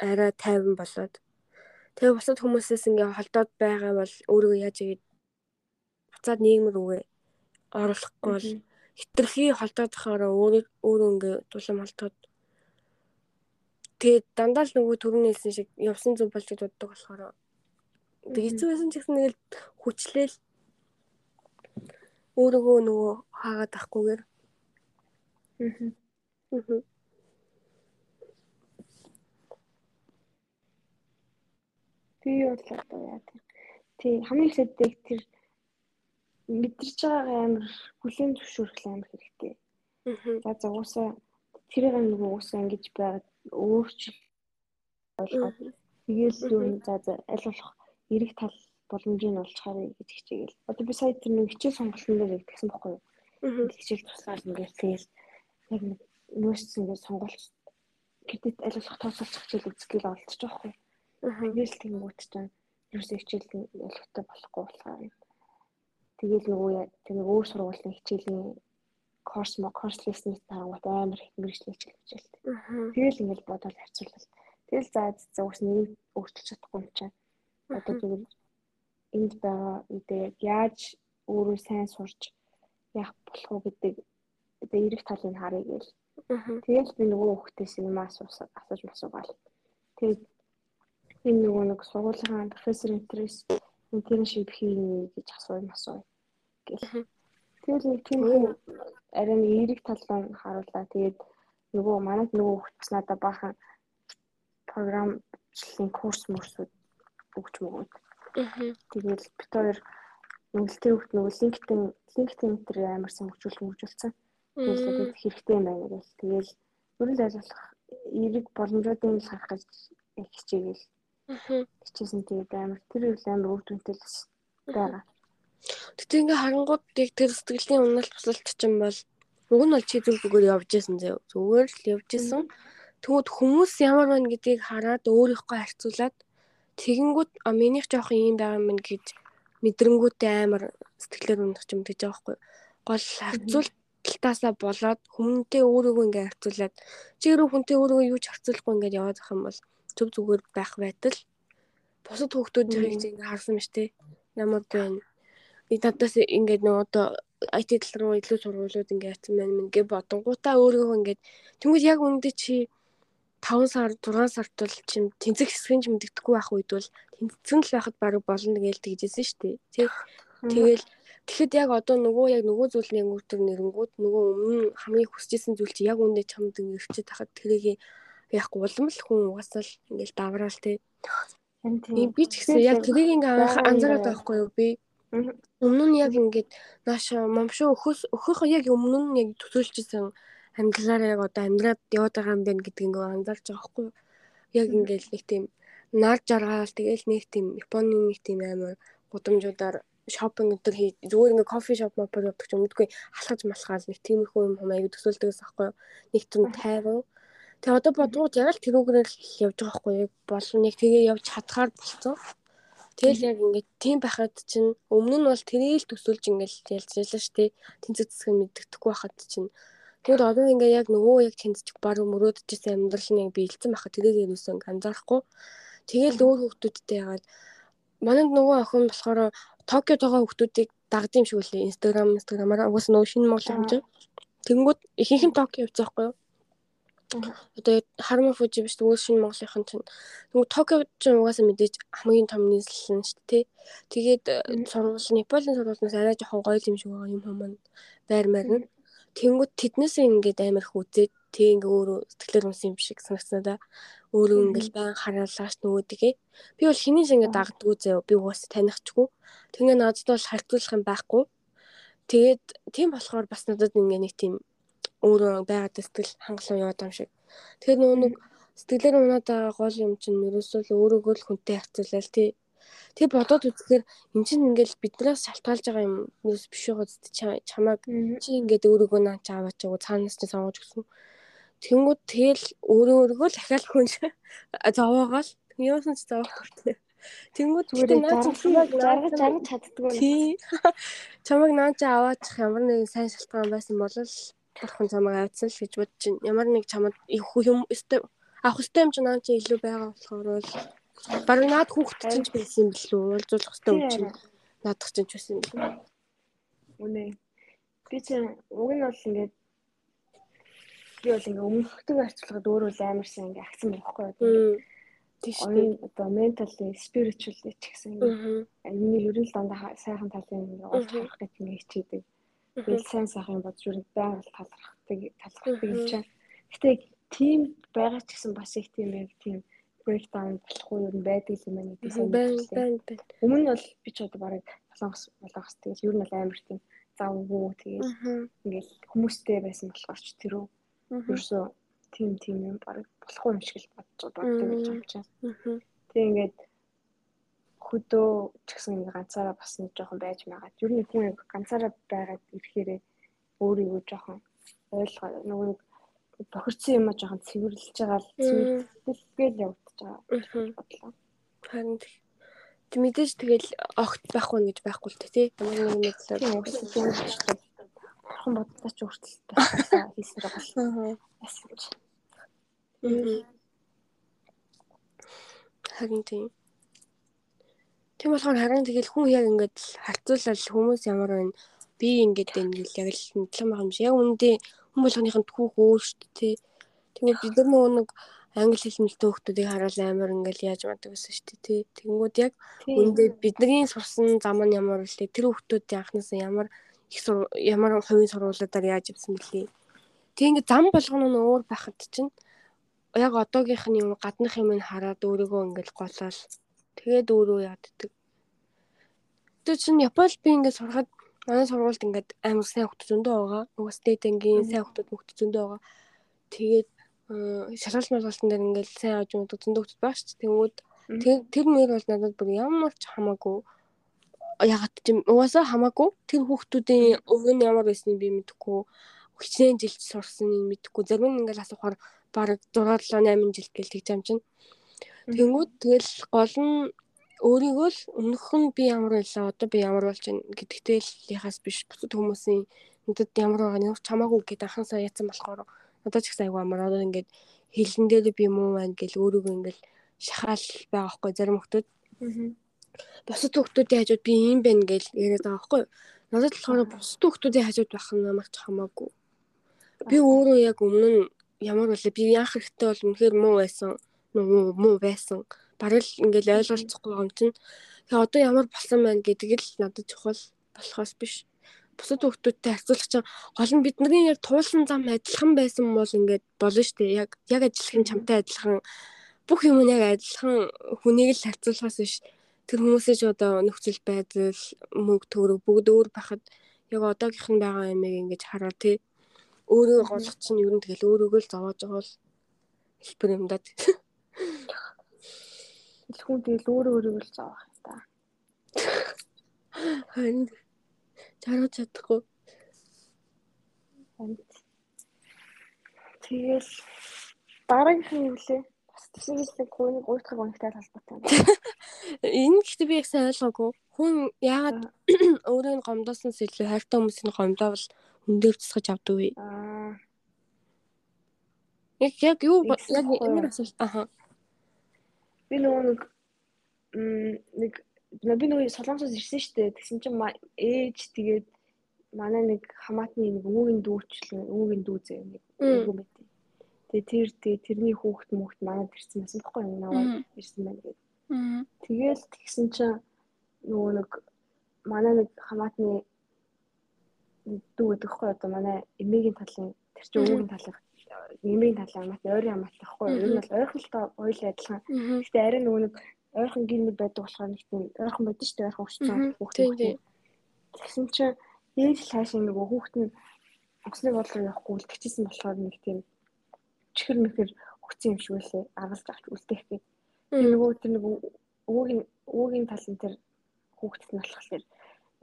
арай тайван болоод тэгээ бусад хүмүүсээс ингээ холдоод байгаа бол өөрөө яаж игээд буцаад нийгмэр үгээ оруулахгүй бол хитрхи холдоод байхаараа өөрөө өөрөө ингээ дулам холдоод Тэгээд дандаа л нөгөө төрөнийсэн шиг явсан зүг болж дууддаг болохоор тэг эцэг байсан ч гэсэн нэг л хүчлээл өөрийгөө нөгөө хаагаад ахгүйгээр аа Би бол одоо яа тийм. Тий хамгийн ихэддэг тэр мэдэрч байгаа амар хүлийн зөвшөөрөх амар хэрэгтэй. За за уусаа тэрийг нөгөө уусаа ингэж байгаад өөрчил ойлгоод тэгээл юу за за аль болох эрэг тал боломжийг олж харъя гэж хичээгээл. Одоо би сая тэр нэг хичээл сонголтын дээр нэгтгэсэн байхгүй юу? Хичээл туслаад ингээд тэгэл яг нэг нөөцсөн ингээд сонголт гэдэт аль болох тооцоолж хичээл үзгээл олдчих жоохгүй. Тэгээл тэнгуут чинь юусе хичээл ялгтай болохгүй болохоор тэгээл нөгөө тэр нэг өөр сургуулийн хичээлийн course мо course list-ний таагууд амар их мэрэгчлээ хичээлж байна. Тэгэл ингээл бодоод харьцуулбал тэгэл за за ус нэг өөрчилж чадахгүй юм чинь. Одоо зүгээр энд байгаа үедээ яаж өөрөө сайн сурч яах болох вэ гэдэг одоо эрэг талыг харъя гээл. Тэгэл би нөгөө хүүхдээс юм асууж асууж масуугаал. Тэгээд энэ нөгөө нэг сургуулийн профессор интерес интерншип хийнэ гэж асууя масууя гэл. Тэгэл нэг тийм арай нэг эерэг талаа харууллаа. Тэгээд нөгөө манайд нөгөө хүүхд бас надад баахан програмчлалын курс мөрсүүд өгч мөгөөд. Тэгээд бит хоёр нөлтөө хүүхд нөгөө LinkedIn LinkedIn дээр амар хөгжүүлэх хөгжүүлсэн. Тэгээд хэрэгтэй юм байна гэж. Тэгээд ерөн л ажиллах эерэг боломжуудын л харах гэж хичээгээл. Хичээсэн тэгээд амар тэр үйл амар үр дүнтэй л байгаа. Тэгтээ ингээ харангууд яг тэр сэтгэлийн уналт бусалт чинь бол уг нь бол чи зүг зүгээр явж исэн зөө. Зүгээр л явж исэн. Тэгвэл хүмүүс ямар байна гэдгийг хараад өөрийнхөө харьцуулаад тэгэнгүүт а минийх жоохон юм байгаа юм гэж мэдрэнгүүтээ амар сэтгэлээр унах юм гэж байгаа байхгүй. Гол харьцуулталтаасаа болоод хүмүүнтэй өөрийгөө ингээ харьцуулаад чи өөрөө хүнтэй өөрийгөө юу ч харьцуулахгүй ингээ яваад байх юм бол зөв зүгээр байх байтал бусад хүүхдүүдийн ингээ харсан мэт те. Ямар байна би надаас ингээд нөгөө одоо IT тал руу илүү сургуулиуд ингээд ятсан байна мэн гэ бодонгуудаа өөрийгөө ингээд тэгвэл яг үүндээ чи 5 сар 6 сард бол чим тэнцэх хэсгийн ч мэддэхгүй байх үед бол тэнцэн л байхад баг болно гэж тэгжсэн шүү дээ. Тэг. Тэгэл тэгэхэд яг одоо нөгөө яг нөгөө зүйлний өнгөтөр нэрэнгүүд нөгөө өмнө хамгийн хүсэжсэн зүйл чи яг үүндээ чамд ирчээд тахад тэрийг яахгүй улам л хүн угаасаа л ингээл давраал те. Би ч гэсэн яг тэрийг ингээ анзаараад байгаа хгүй юу би Өмнө нь яг ингээд нааш момшоо өхөс өхөх яг өмнө нь яг төсөөлчихсэн амьдралаараа яг одоо амьдраад яваад байгаа юм байна гэдгийг ингээ анзаарч байгаа хгүй. Яг ингээд нэг тийм нар жаргаал тэгэл нэг тийм Японы нэг тийм амар гудамжуудаар шопинг өдр хий зүгээр ингээ кофе шоп мопор явдаг ч өмнөдгүй халахж малхаал нэг тиймэрхүү юм хумаа аяг төсөөлдөгс аахгүй нэг тийм тайван Тэгээ одоо бодгууд яг л тэрүүгээр л явж байгаа хгүй яг болон яг тэгээ явж чадхаар болцсон. Тэгэл яг ингээд тийм байхад чинь өмнө нь бол тэрийг төсөөлж ингээд ялж ялаа штэ. Тэнцэг зэсгэн мэддэхгүй байхад чинь Тэгвэл одоо ингээ яг нөгөө яг тэнцчих баг мөрөөдчихсэн амьдрал нь биелсэн байхад тэрийг юусэн анзаарахгүй. Тэгэл өөр хүмүүстэй ягаад манайд нөгөө охин болохоор Токиод байгаа хүмүүсийг дагд юм шиг үлээ. Instagram, Instagram-аар угаас нөгөө шинэ Монгол хэмжээ. Тэнгүүд ихэнх нь Токио явж байгаа юу? Одоо Харма Фужи биш өөр шинэ Монголынхан чинь. Тэгвэл Токио чинь угаасаа мэдээж хамгийн том нийслэл нь шүү дээ. Тэгээд сургууль Непалийн сургуулиас арай жоохон гоё юм шиг байгаа юм хүмүүс байр маар нь. Тэнгүүд тэднээс ингээд амар их үзээд тэг ингээ өөрөө сэтгэлээр унсан юм шиг санагцсан да. Өөрөө ингээл байн хараалаач нөгөөдгээ. Би бол шиг ингээ дагддгүй зөө. Би угаасаа танихгүй. Тэгээ надад бол харьцуулах юм байхгүй. Тэгээд тийм болохоор бас надад ингээ нэг тийм өөрөө байгаад сэтгэл хангалуун яваад юм шиг. Тэгэхээр нөгөө нэг сэтгэлээр унаад байгаа гол юм чинь ерөөсөө л өөрөөгөө л хүнтэй харьцуулаад тий. Тэг бодоод үзэхээр эн чинь ингээл биднээс шалтгаалж байгаа юм ерөөс биш байгаа зү чамайг чи ингээд өөрөөгөө наач аваач гоо цаанаас ч сонгож өгсөн. Тэнгүүд тэгэл өөрөө өөргөө л ахаал хүн зовоогоол яасан ч зовох хүртээ. Тэнгүүд зүгээр наач жаргаж жаргаж чаддгүй. Тий. Чамайг наач аваачих ямар нэгэн сайн шалтгаан байсан бол бурхан чамайг авцсан л гэж бодож чинь ямар нэг чамд их юм өстэй авах өстэй юм чинь наа чи илүү байгаа болохоор бол бараг наад хүүхэд чинь ч байсан юм билүү? Уулзуулах өстэй юм чинь наадах чинь ч байсан юм билүү? Үнэ. Би чинь уг нь бол ингээд би бол ингээд өмнөхдөг харьцуулахад өөрөө л амарсан ингээд агцсан байхгүй юу? Тийш одоо ментали спиричуали ч гэсэн миний ерөн л дандаа сайхан талын ингээд уулзах гэж ингээд хичээдэг. Тэгэл сайн сайхан бодж үрэг байгаль талархдаг талархдаг юм чинь. Гэтэ тийм байгаа ч гэсэн бас их тийм яг тийм breakdown болохгүй юм байдаг юм байна гэдэг сайн байна байна. Өмнө нь бол би ч одоо барыг солонгос болгоос тэгэл ер нь бол амар тийм завгүй тэгэл ингээл хүмүүстэй байсан болохоор ч тэрөө ерөөсөө тийм тийм юм барыг болохгүй юм шиг л бодож боддог гэж юм чинь. Тэг ингээд хөдөө ч гэсэн ганцаараа бас нэг жоохон байж магаад. Ер нь хүн ганцаараа байгаад ирэхээрээ өөрийгөө жоохон ойлгоо. Нөгөө нэг бохирдсан юм а жоохон цэвэрлж байгаа л цэвэрлгээл явагдаж байгаа бодлоо. Харин мэдээж тэгэл огт байхгүй гэж байхгүй л тий. Ямар нэг мэдлэр бурхан бодлоо ч хүртэл байсан хийсэн байгаа. Ч. Харин тийм. Тийм болохоор харин тэгэл хүн яг ингээд харьцуулал хүмүүс ямар байна би ингээд байна гэл яг л мэдлэн байгаа юм шиг. Яг үүндээ хүн болгоныхын түүх өөр шүү дээ. Тэгээд бид нар нөгөө нэг англи хэл мэлтэй хүмүүсийг хараад амар ингээл яаж мадаг гэсэн шүү дээ. Тэнгүүд яг үүндээ бидний сурсан зам нь ямар вэ? Тэр хүмүүсийн анхнаасаа ямар их ямар хувийн сургуулиудаар яаж явсан бэлээ. Тэг ингээд зам болгоно нь өөр байхад чинь яг одоогийнх нь юм гаднах юм ин хараад өөрийгөө ингээл голоол Тэгээд өөрөө яаддаг. Тэр чинь Японд би ингээд сурахад манай сургуульд ингээд амар сайн хүмүүс зөндөө байгаа. Угаас дэйтэнгийн сайн хүмүүс хүмүүс зөндөө байгаа. Тэгээд шалгалт малгалтын дээр ингээд сайн аж юм зөндөө хүмүүс байгаа шүү дээ. Тэнгүүд тэр нэр бол надад бүр ямар ч хамаагүй ягаад ч юм угаасаа хамаагүй. Тэр хүүхдүүдийн өв нь ямар байсныг би мэдэхгүй. Хичнээн жилд сурсан юм мэдэхгүй. Зарим нь ингээл асуухаар бараг 6 7 8 жил гээл тэгж юм чинь Тэнгүүд тэгэл гол нь өөрийгөө л өмнөх нь би ямар байлаа одоо би ямар болж байна гэдэгтэй л яхаас биш бусад хүмүүсийн надад ямар байгаа нь чамаагүй гэдээ анхаасаа яатсан болохоор надад ч их айгүй амар одоо ингээд хэлэн дээр би муу байна гэл өөрийгөө ингээд шахаал байгаа хгүй зарим хүмүүс. Бусад хүмүүсийн хажууд би юм байна гэл яриад байгаа хгүй. Надад болохоор бусад хүмүүсийн хажууд байх нь намайг хамаагүй. Би өөрөө яг өмнө нь ямар болоо би яах хэрэгтэй бол үнэхээр муу байсан муу муу байсан. Бараг л ингээл ойлголцохгүй юм чинь. Тэгээ одоо ямар болсон байна гэдэг л надад чухал болохоос биш. Бусад хүмүүстэй харьцуулах чинь гол нь бидний яг туулсан зам адилхан байсан бол ингээд болно шүү дээ. Яг яг ажиллах чамтай адилхан бүх юм нь яг адилхан хүнийг л харьцуулахаас биш. Тэр хүмүүсээ ч одоо нөхцөл байдал мөнгө төгрөг бүгд өөр байхад яг одоогийнх нь байгаа юмыг ингэж хараа тий. Өөрөө голч чинь ер нь тэгэл өөрөөгөө л зовоож байгаа бол хэлбэр юм даа. Хүн тэгэл өөрөө өөрийгөө л зовох юм та. Харин чаргаж чадахгүй. Тэгэл дараагийн юм лээ. Бас тийшээсээ хүний гуйтгах үнэтэй холбоотой. Энэ гэхдээ би яг сайн ойлгоогүй. Хүн яагаад өөрийн гомдооснос илүү хайртай хүмүүсийн гомдоовол өндөр цэцгэж авдаг вэ? Аа. Яг яг юу яг ямар асуулт аа би нөгөө нэг нэг би нөгөө солонгосоос ирсэн шүү дээ. Тэгсэн чинь ээж тэгээд манай нэг хамаатны нэг өвөгийн дүүчлэн өвөгийн дүү зэ нэг өвөө мэт. Тэгээ тэр тэгээ тэрний хүүхэд мөхт манад ирсэн байсан байхгүй юу? Наваа ирсэн байна гэдэг. Тэгээл тэгсэн чинь нөгөө нэг манай нэг хамаатны дүү гэдэг хгүй одоо манай эмээгийн талын тэр чинь өвөгийн талын эмээгийн талын хамаатны ойрын хамаат байхгүй юу? Энэ бол ойрхолтой ойл адилхан. Гэхдээ арай нөгөө нэг ойрхон мэд байдаг болохоор нэг тийм ойрхон байдаг шүү дээ ойрхон өчсөн хүүхдээ. Тэгсэн чинь л хаашаа нөгөө хүүхэд нь усны бодлоор явахгүй үлдчихсэн болохоор нэг тийм чихэр мэхэр өгсөн юм шиг үлээ аргалж авч үлдээх гээд. Тэр нөгөө тэр нөгөө өвөгийн өвөгийн талын тэр хүүхдэд нь болохоор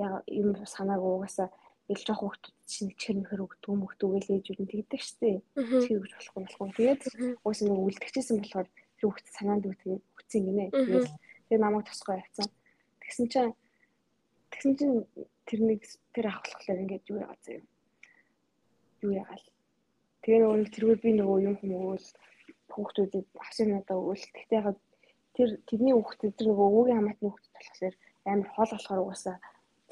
яг юм санаагүй угаасаа ил жоох хүүхдүүд чинь чихэр мэхэр өгдөг юм өгдөг гэж ээж үн тэгдэг шттэ. Чихэр өгч болохгүй болохгүй. Тэгээд угаасаа нөгөө үлдчихсэн болохоор тэр хүүхд санаанд үтгээд өгсөн гинэ. Тэгээд тэр намайг тусгай явцсан. Тэгсэн чинь тэгсэн чинь тэр ах болохоор ингээд юу яагаад заяа. Юу яагаад. Тэгээ нөгөө нэг тэргүй би нөгөө юм хүмүүст хүүхдүүдэд авсан надаа өгөл. Тэгтээ яг тэр тэрний хүүхдэд тэр нөгөө өвөгийн хамаатны хүүхдэд болохоор амар хоол болохоор угаасаа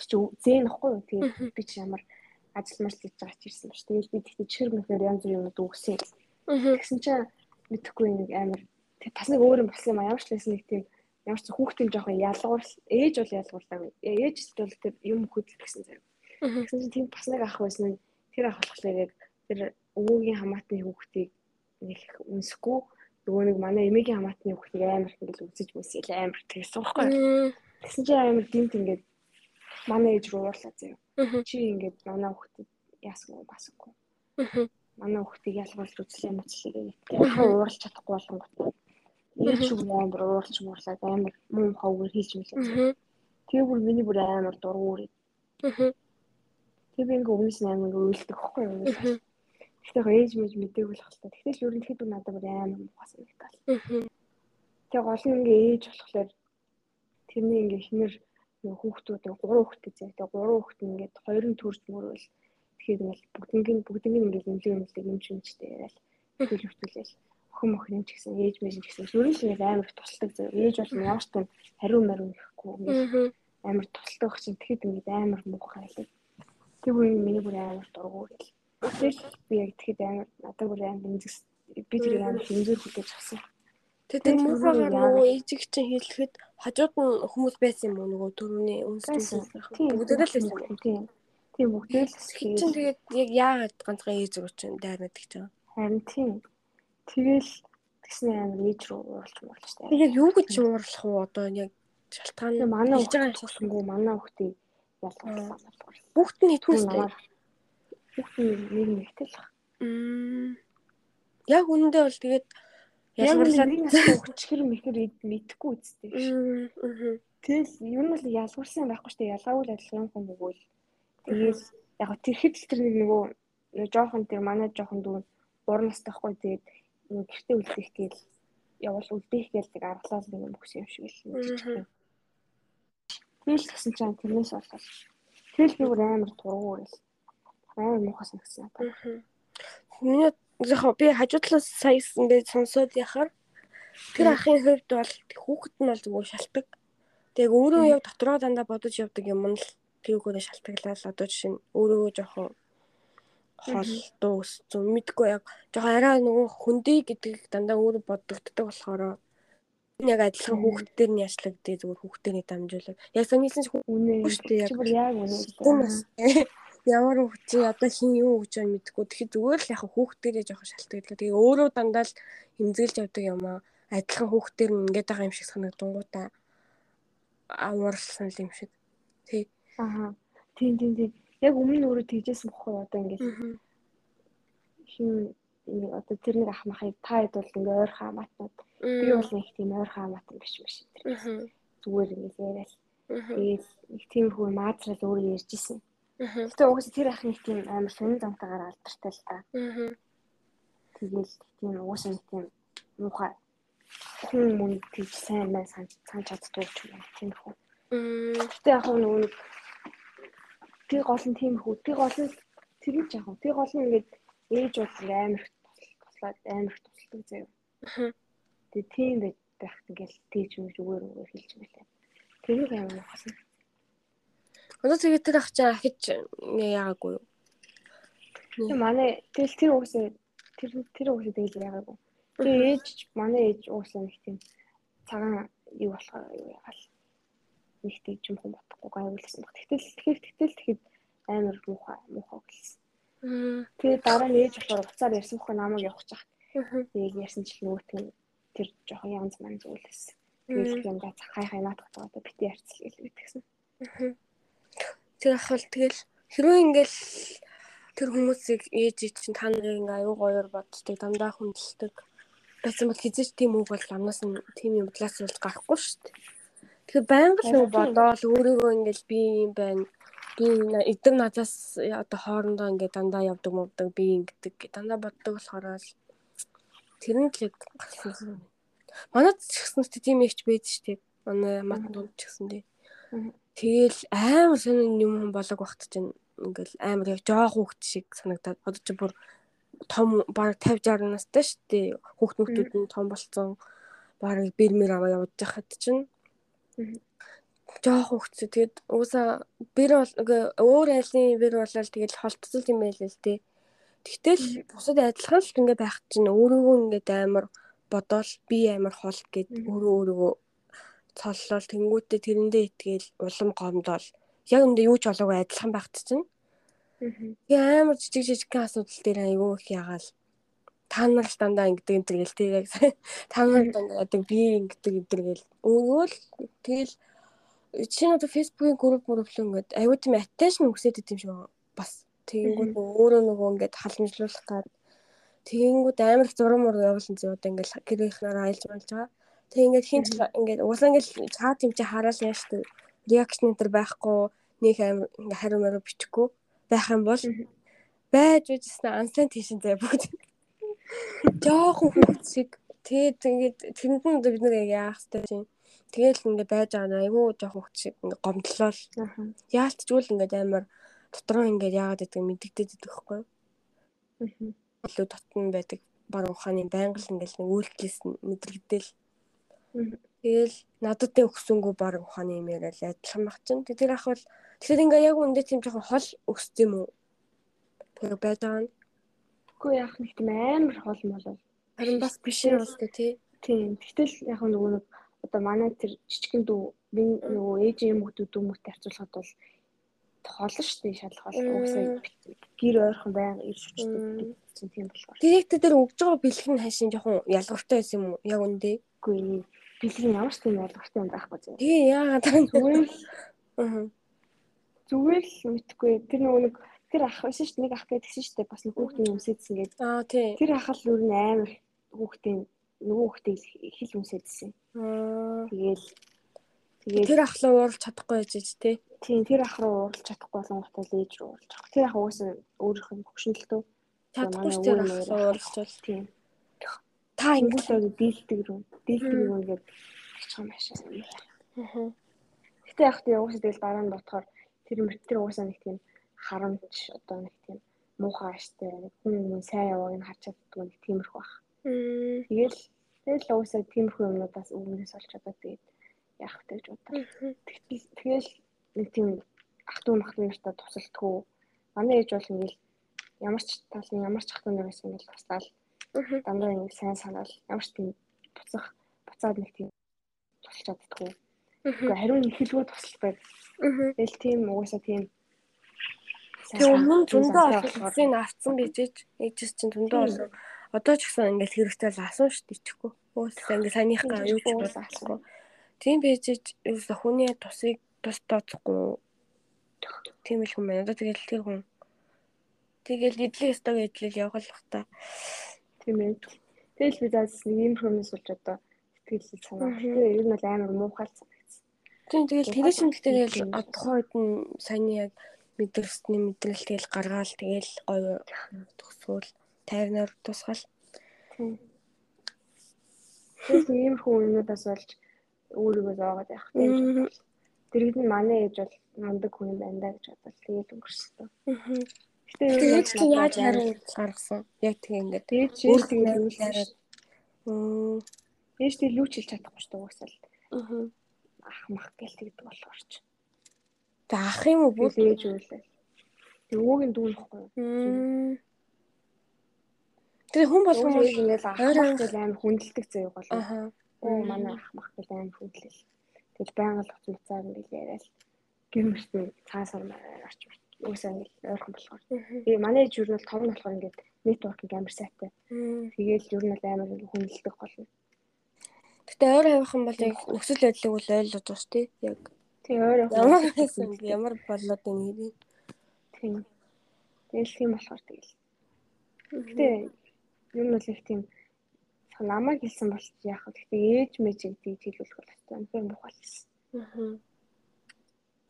чи зээн ихгүй юу. Тэгээд би чи ямар ажил мэл хийж байгаа ч ирсэн ба ш. Тэгээд би тэгтээ чихэр мөхөр янз бүрийн юмуд өгсөн. Тэгсэн чинь мэдхгүй нэг амар бас нэг өөр юм болсон юм а ямар ч лээс нэг тийм ямар ч хүүхдийн жоохон ялгуур ээж бол ялгуурлаа. Ээж бол тэр юм хөдөлгөх гэсэн зэрэг. Тэгсэн чинь тийм бас нэг ах байсан тэр ах болохоор яг тэр өвөгийн хамаатны хүүхдийг нэг үнсэхгүй нөгөө нэг манай эмээгийн хамаатны хүүхдийг амар их ингээл үзэж мүсэл амар тэгсэн байхгүй. Тэгсэн чинь амар димт ингээд манай ээж рүү уурлаа заяа. Чи ингээд манай хүүхдэд яасгүй басгүй. Манай хүүхдийг ялгуулж үзлээ мэтлээ гэдэг. Яхаа уурлах чадахгүй болгонгот. Ээж шиг амар уурлж муурлаад амар муу ховгөр хийж мэлээ. Тэгээ бүр миний бүр амар дургуурээ. Тэгээ би ингээд өмнөөс нь амар үйлдэх байхгүй юу? Тэгэхээр ээж мэж мдээгүй л хэлтэй. Тэгтэл ерөнхийдөө надад бүр амар муухай санагдал. Тэгээ гол нь ингээ ээж болохоор тэрний ингээ хинэр хүүхдүүд гурван хүүхдтэй зэ. Тэгээ гурван хүүхд нь ингээ хоёр нь төрж мөрөөл. Тэгэхээр ингээл бүгднийг бүгднийг ингээ имлэг имлэг юм шимжтэй яриад тэгэл хөвтүүлээл. Охин охин ч гэсэн ээж мэж ч гэсэн ерөн л ингээ амар тусалдаг зэ. Ээж бол юм хариу мариу ихгүй ингээ амар тусалдаг чинь тэгэхэд ингээ амар муухай хэлээ. Тэг үе миний бүр амар дургуй гэл. Тэгэл би яг тэгэхэд амар надад бүр амар имзэгс би тэрийг амар хэмзүүр хүлээж авсан. Тэгээ тэр муухайгаар нөгөө ээжиг чинь хэлэхэд хажууд нь хүмүүс байсан юм уу нөгөө төрөний үнсдсэн бүгдээ л байсан юм. Тийм. Тийм бүгдээ л чинь тэгээд яг яагаад ганцхан ээж рүү чинь дайрнаад гэж байгаа. Харин тийм. Тэгэл тэгснэ амар ээж рүү уурлж муурлж таа. Тэгээд юу гэж уурлах уу одоо яг шалтгаан манай хийж байгаа юмсгүй манай хүүхдийг ялгуулсан. Хүүхд нь настай? Хүүхд нь нэг нэгтэл. Мм. Яг үнэндээ бол тэгээд ялгуурлаад өчгөр мэхэр мэдхгүй үсттэй. Тэгэл ер нь бол ялгуурсан байхгүй штэ ялгаагүй адилхан хүн өгөөл. Тэгэл яг тэрхэд л тэр нэг нөгөө жоохон тэр манай жоохон дүү уран настайхгүй тэгээд гэртээ үлдэх гээл явал үлдэх гээл тэг аргалал нэг юм өгсөн юм шиг л. Тэгэл гэсэн чинь тэрнээс болол. Тэгэл би бүр амар тургуур л. Амар муухай санагдсан надад. Миний яг би хажуудлаас сая ингээд сонсоод яхаар тэр ахын хувьд бол хүүхэд нь бол зүгээр шалтгаан. Тэгээ өөрөө яг дотроо дандаа бодож явдаг юм нь л тэрүүгээрээ шалтгаалал одоо жишээ нь өөрөө жоохон хол дуус зү мэдгүй яг жоохон арай нөгөө хүндий гэдэг дандаа өөрөө бодогддог болохоор яг адилхан хүүхдээр нь яшлагдээ зүгээр хүүхдэрний дамжуулаг. Яг санийсэн үнэ дээ. яг. Яг үнэ ямар хүүхд одоо хин юу гэж мэдгүй. Тэгэхээр зүгээр л яг хүүхдээрээ жоохон шалтгаалдаг. Тэгээ өөрөө дандаа л хэмзэлж явдаг юм аа. Адилхан хүүхдээр нь ингээд байгаа юм шиг санагдангуудаа аварсан юм шиг. Тий. Аа. Тийм тийм тийм. Яг өмнө өөрөө тэгжсэн бохоо одоо ингээд хин одоо тэр нэг ах махыг та хэд бол ингээ ойр хаамаатнууд би бол нэг тийм ойр хаамаатан биш биш тэр зүгээр ингээ яриад тэгээд нэг тийм хүү маазрал өөрөө ярьжсэн Гэтэ угсаа тэр ах нэг тийм амар сонин замтайгаар алдартай л та. Тэгэл тийм угсаа нэг тийм муухай хүн мөн тийж сайн мэн санаж чаддгүй ч юм тийм хөө. Гэтэ яг нөгөө нэг тэр гол нь тийм хөө. Тэр гол нь нь яг тэр гол нь ингээд ээж бол амар туслаад амар тусалдаг заяа. Тэгээ тийм байх ингээл тийж юм зүгээр зүгээр хэлж мэлээ. Тэр амар муухай Одоо тэгээд тэр ах чаа ахиж яагаагүй юу? Манай тэгэл тэр угсаа тэр тэр уусаа тэгэл яагаагүй. Тэгээ ээж манай ээж уусаа нэг тийм цагаан юу болохоор юу ягаал нэг тийм юм хүн бодохгүй гайвуулсан баг. Тэгтэл тэгэхээр тэгтэл тэгэхэд амар муухай муухай гэлсэн. Тэгээ дараа нь ээж болохоор буцаар ярьсан хөө намайг явах чах. Тэгээ ярьсан чил нөгөөт нь тэр жоохон янз манз үлээсэн. Тэгээд юм да хай хай наадах байгаа бити ярьцл гэж мэдгэсэн. Тэр ахвал тэгэл хэрвээ ингээл тэр хүмүүсийг ээж чинь та нарыг ингээ аюу гоёор боддог дандаа хүндэлдэг байсан бол хизээч тийм үг бол амнаас нь тийм юм талаас болж гарахгүй шүү дээ. Тэгэхээр байнга л нэг бодоол өөрийгөө ингээл би юм байна. Би эдгээр надаас одоо хоорондоо ингээд дандаа явдаг мовдаг би ингэдэг дандаа боддог болохоор л тэр нь л гарсан. Манайд ч гэсэн тийм ихч байж штеп. Манай матанд ч гэсэн тий. Тэгэл амар сонин юм болог багт чинь ингээл амар яг жоох хүүхд шиг санагдаад одоо чи бүр том баг 50 60 настай шүү дээ. Хүүхд мөхтүүд нь том болцсон. Бараг бэрмэр аваа явж байхад чинь жоох хүүхдсээ тэгээд уусаа бэр бол өөр айлын бэр болол тэгээд холтцол юм байл л дээ. Тэгтэл бусад адилхан л ингэ байх чинь өөрийгөө ингээд амар бодоол би амар хол гэд өөрөө өөрийгөө цоллол тэнгуүтээ тэрэндээ итгээл улам гомдоол яг үндэ юу ч болоогүй адилхан багт чинь. Тэгээ амар жижиг жижигхэн асуудал дээр айгүй их ягаал. Та нар л дандаа ингэдэг энэ гэл тэгээ та нар дандаа ядаг би ингэдэг энэ гэл. Өөөө л тэгэл чинь одоо фэйсбүүкийн групп мөрөглөө ингээд аюу тийм attention өгсөд идэм шиг бас тэгэнгүүт өөрөө нөгөө ингээд халамжлуулах гад. Тэгэнгүүт амар зураг мөр явуулсан зүй одоо ингээд гэрийнхнээр айлж болж байгаа тэг ингээд хин ингээд уусаа ингээд чат юм чи хараал яа штэ реакшн энэ төр байхгүй нэг амар хариу мөрө бичихгүй байх юм бол байж үжсэн ансан тийшин зэ бүгд. Жохон хүүхд шиг тэгээд ингээд тэрэнд нь бид нэр яах вэ чинь. Тэгээл ингээд байж байгаа нь айгүй жоох хүүхд шиг ингээд гомдлол. Яалтчгүй ингээд амар дотроо ингээд яагаад гэдэг мэддэгдээд идэх байхгүй. Аа. Илүү дотн байдаг баг ухааны байнга л ингээд нэг үйлдэлээс мэдрэгдээл. Тэгэл надад тэ өгсөнгөө баг ухааны юм яриад адилхан баг чинь. Тэр ах бол Тэгэхээр ингээ яг үндэ тийм жоохон хол өсд юм уу? Тэр байж байгаа нь. Үгүй яах нэг тийм амар хол мол бол. Харин бас биш юм бол тээ. Тийм. Гэтэл яг нөгөө нэг одоо манай тэр жижигэн дүү би нөгөө ээжийн хүмүүд дүүмөт харьцуулахад бол хоолн шүү дээ шалгал. Угсаа гэр ойрхон байнга ирж хүчтэй тийм болохоор. Директор дээр өгж байгаа бэлэг нь хашийн жоохон ялгартай байсан юм уу? Яг үндэ. Үгүй бэлэг нь ямар ч тийм ялгартай юм байхгүй зэ. Тий яагаад зүгээр. Аа зүгээр л мэдхгүй. Тэр нөгөө нэг тэр ах байсан шүү дээ. Нэг ах гэдгсэн шүү дээ. Бас нэг хүүхдийн өмсөдсөн гэж. Аа тий. Тэр ах л өөр нь амар хүүхдийн нөгөө хүүхдийг хил өмсөдсөн. Аа. Тэгээл тэгээд тэр ахлаа ууралж чадахгүй байж тий. Тийм тэр ах руу ууралж чадахгүй болон готой л ээж рүү ууралж чадах. Тэр ах уусаа өөрийнх нь хөвшнөлтөө чадахгүй ах руу ууралж бол тийм Та ингэл дийлдэг рүү. Дийлдэг рүү ингээд очих юм ашаа. Аа. Гэтэ яг тийм уусаа тэгэл дараа нь бодохоор тэр мөртөр уусаа нэг тийм харамж одоо нэг тийм муухай аштай нэг хүн юм сайн явааг нь харж чаддгүй нэг тиймэрхүү баг. Тэгэл тэгэл уусаа тиймэрхүү юмнуудаас өвгнөөс олж чадаад тэгээд яах вэ гэж бодлоо. Тэгэл нэг тийм ах トゥ мах トゥ нартай тусалдгүй. Манай ээж бол ингээл ямар ч талын ямар ч ах トゥ нараас ингээл туслаад дандаа ингээл сайн санаал ямар ч тийм буцах буцаад нэг тийм тусалж чаддгүй. Гэхдээ хариу ихэлгүй тусалж байг. Тэгэл тийм угаасаа тийм Тэг өмнө зөндөө олсон авцсан бижиж ээжс чинь зөндөө олсон. Одоо ч гэсэн ингээл хэрэгтэй л асуун шүү дээ ичихгүй. Өөсөө ингээл санийхгаа юу ч болохгүй. Тийм бижиж ерөөсө хүний тусыг тус тооцохгүй. Тийм л байна. Одоо тэгэл тэр хүн тэгэл идэлээ өстөг идэл явуулах та. Тийм ээ. Тэгэл би заас нэг юм хүмүүс болж одоо сэтгэл санаа. Тэгэхээр ер нь бол амар муухайлсан. Тийм тэгэл тэгээ шинэ тэгэл тухайн үед нь саяны яг мэдрэлсний мэдрэл тэгэл гаргаал тэгэл гоё төгсвөл тайвнаар тусгаал. Тэгээд иймэрхүү юмудаас болж өөрийгөө зоогаад явах тийм. Дэргэд нь манай ээж бол мундаг хүн юм байна да гэж бодвол тэгээд өнгөрсөн. Аа. Тэгээд чи яаж хариу гаргасан? Яг тэгээ ингээд өөр тэгээд үйлчлээ. Мм. Ээж тэг лүүч хэлж чадахгүй шүү дээ уусаал. Аа ах мах гэл тэгдэг болохоор ч. Тэг ах юм уу бүр ээж үлээ. Тэг өвөгийн дүү нөхгүй юу? Тэгээ хүн болгон Өөж ингээл ах мах гэл амар хүндэлдэг заяа бол. Аха. Оо манай ах мах гэл амар хүндлэл. Тэгэл байнга л утас муцаар ингээл яриад гэр мөртөө цаасаар орч марч. Уусаа ингээл ойрхон болохоор. Тэгээ манай ээж юу нь бол том нь болохоор ингээд нэтворкинг амар сайтай. Тэгээл юу нь бол амар хүндэлдэг болно. Гэтэ ойр хавьхан бол яг нөхцөл байдлыг бол ойлгож байгаа шүү дээ. Яг өөрөө ямар байсан ямар болоод байна хэрэг. Тийм. Тэгэл тийм болохоор тэгэл. Гэтэ ер нь бол их тийм намайг хэлсэн бол яах вэ? Гэтэ ээж мэжийг дийж хэлүүлэх бол хэвээр л байсан.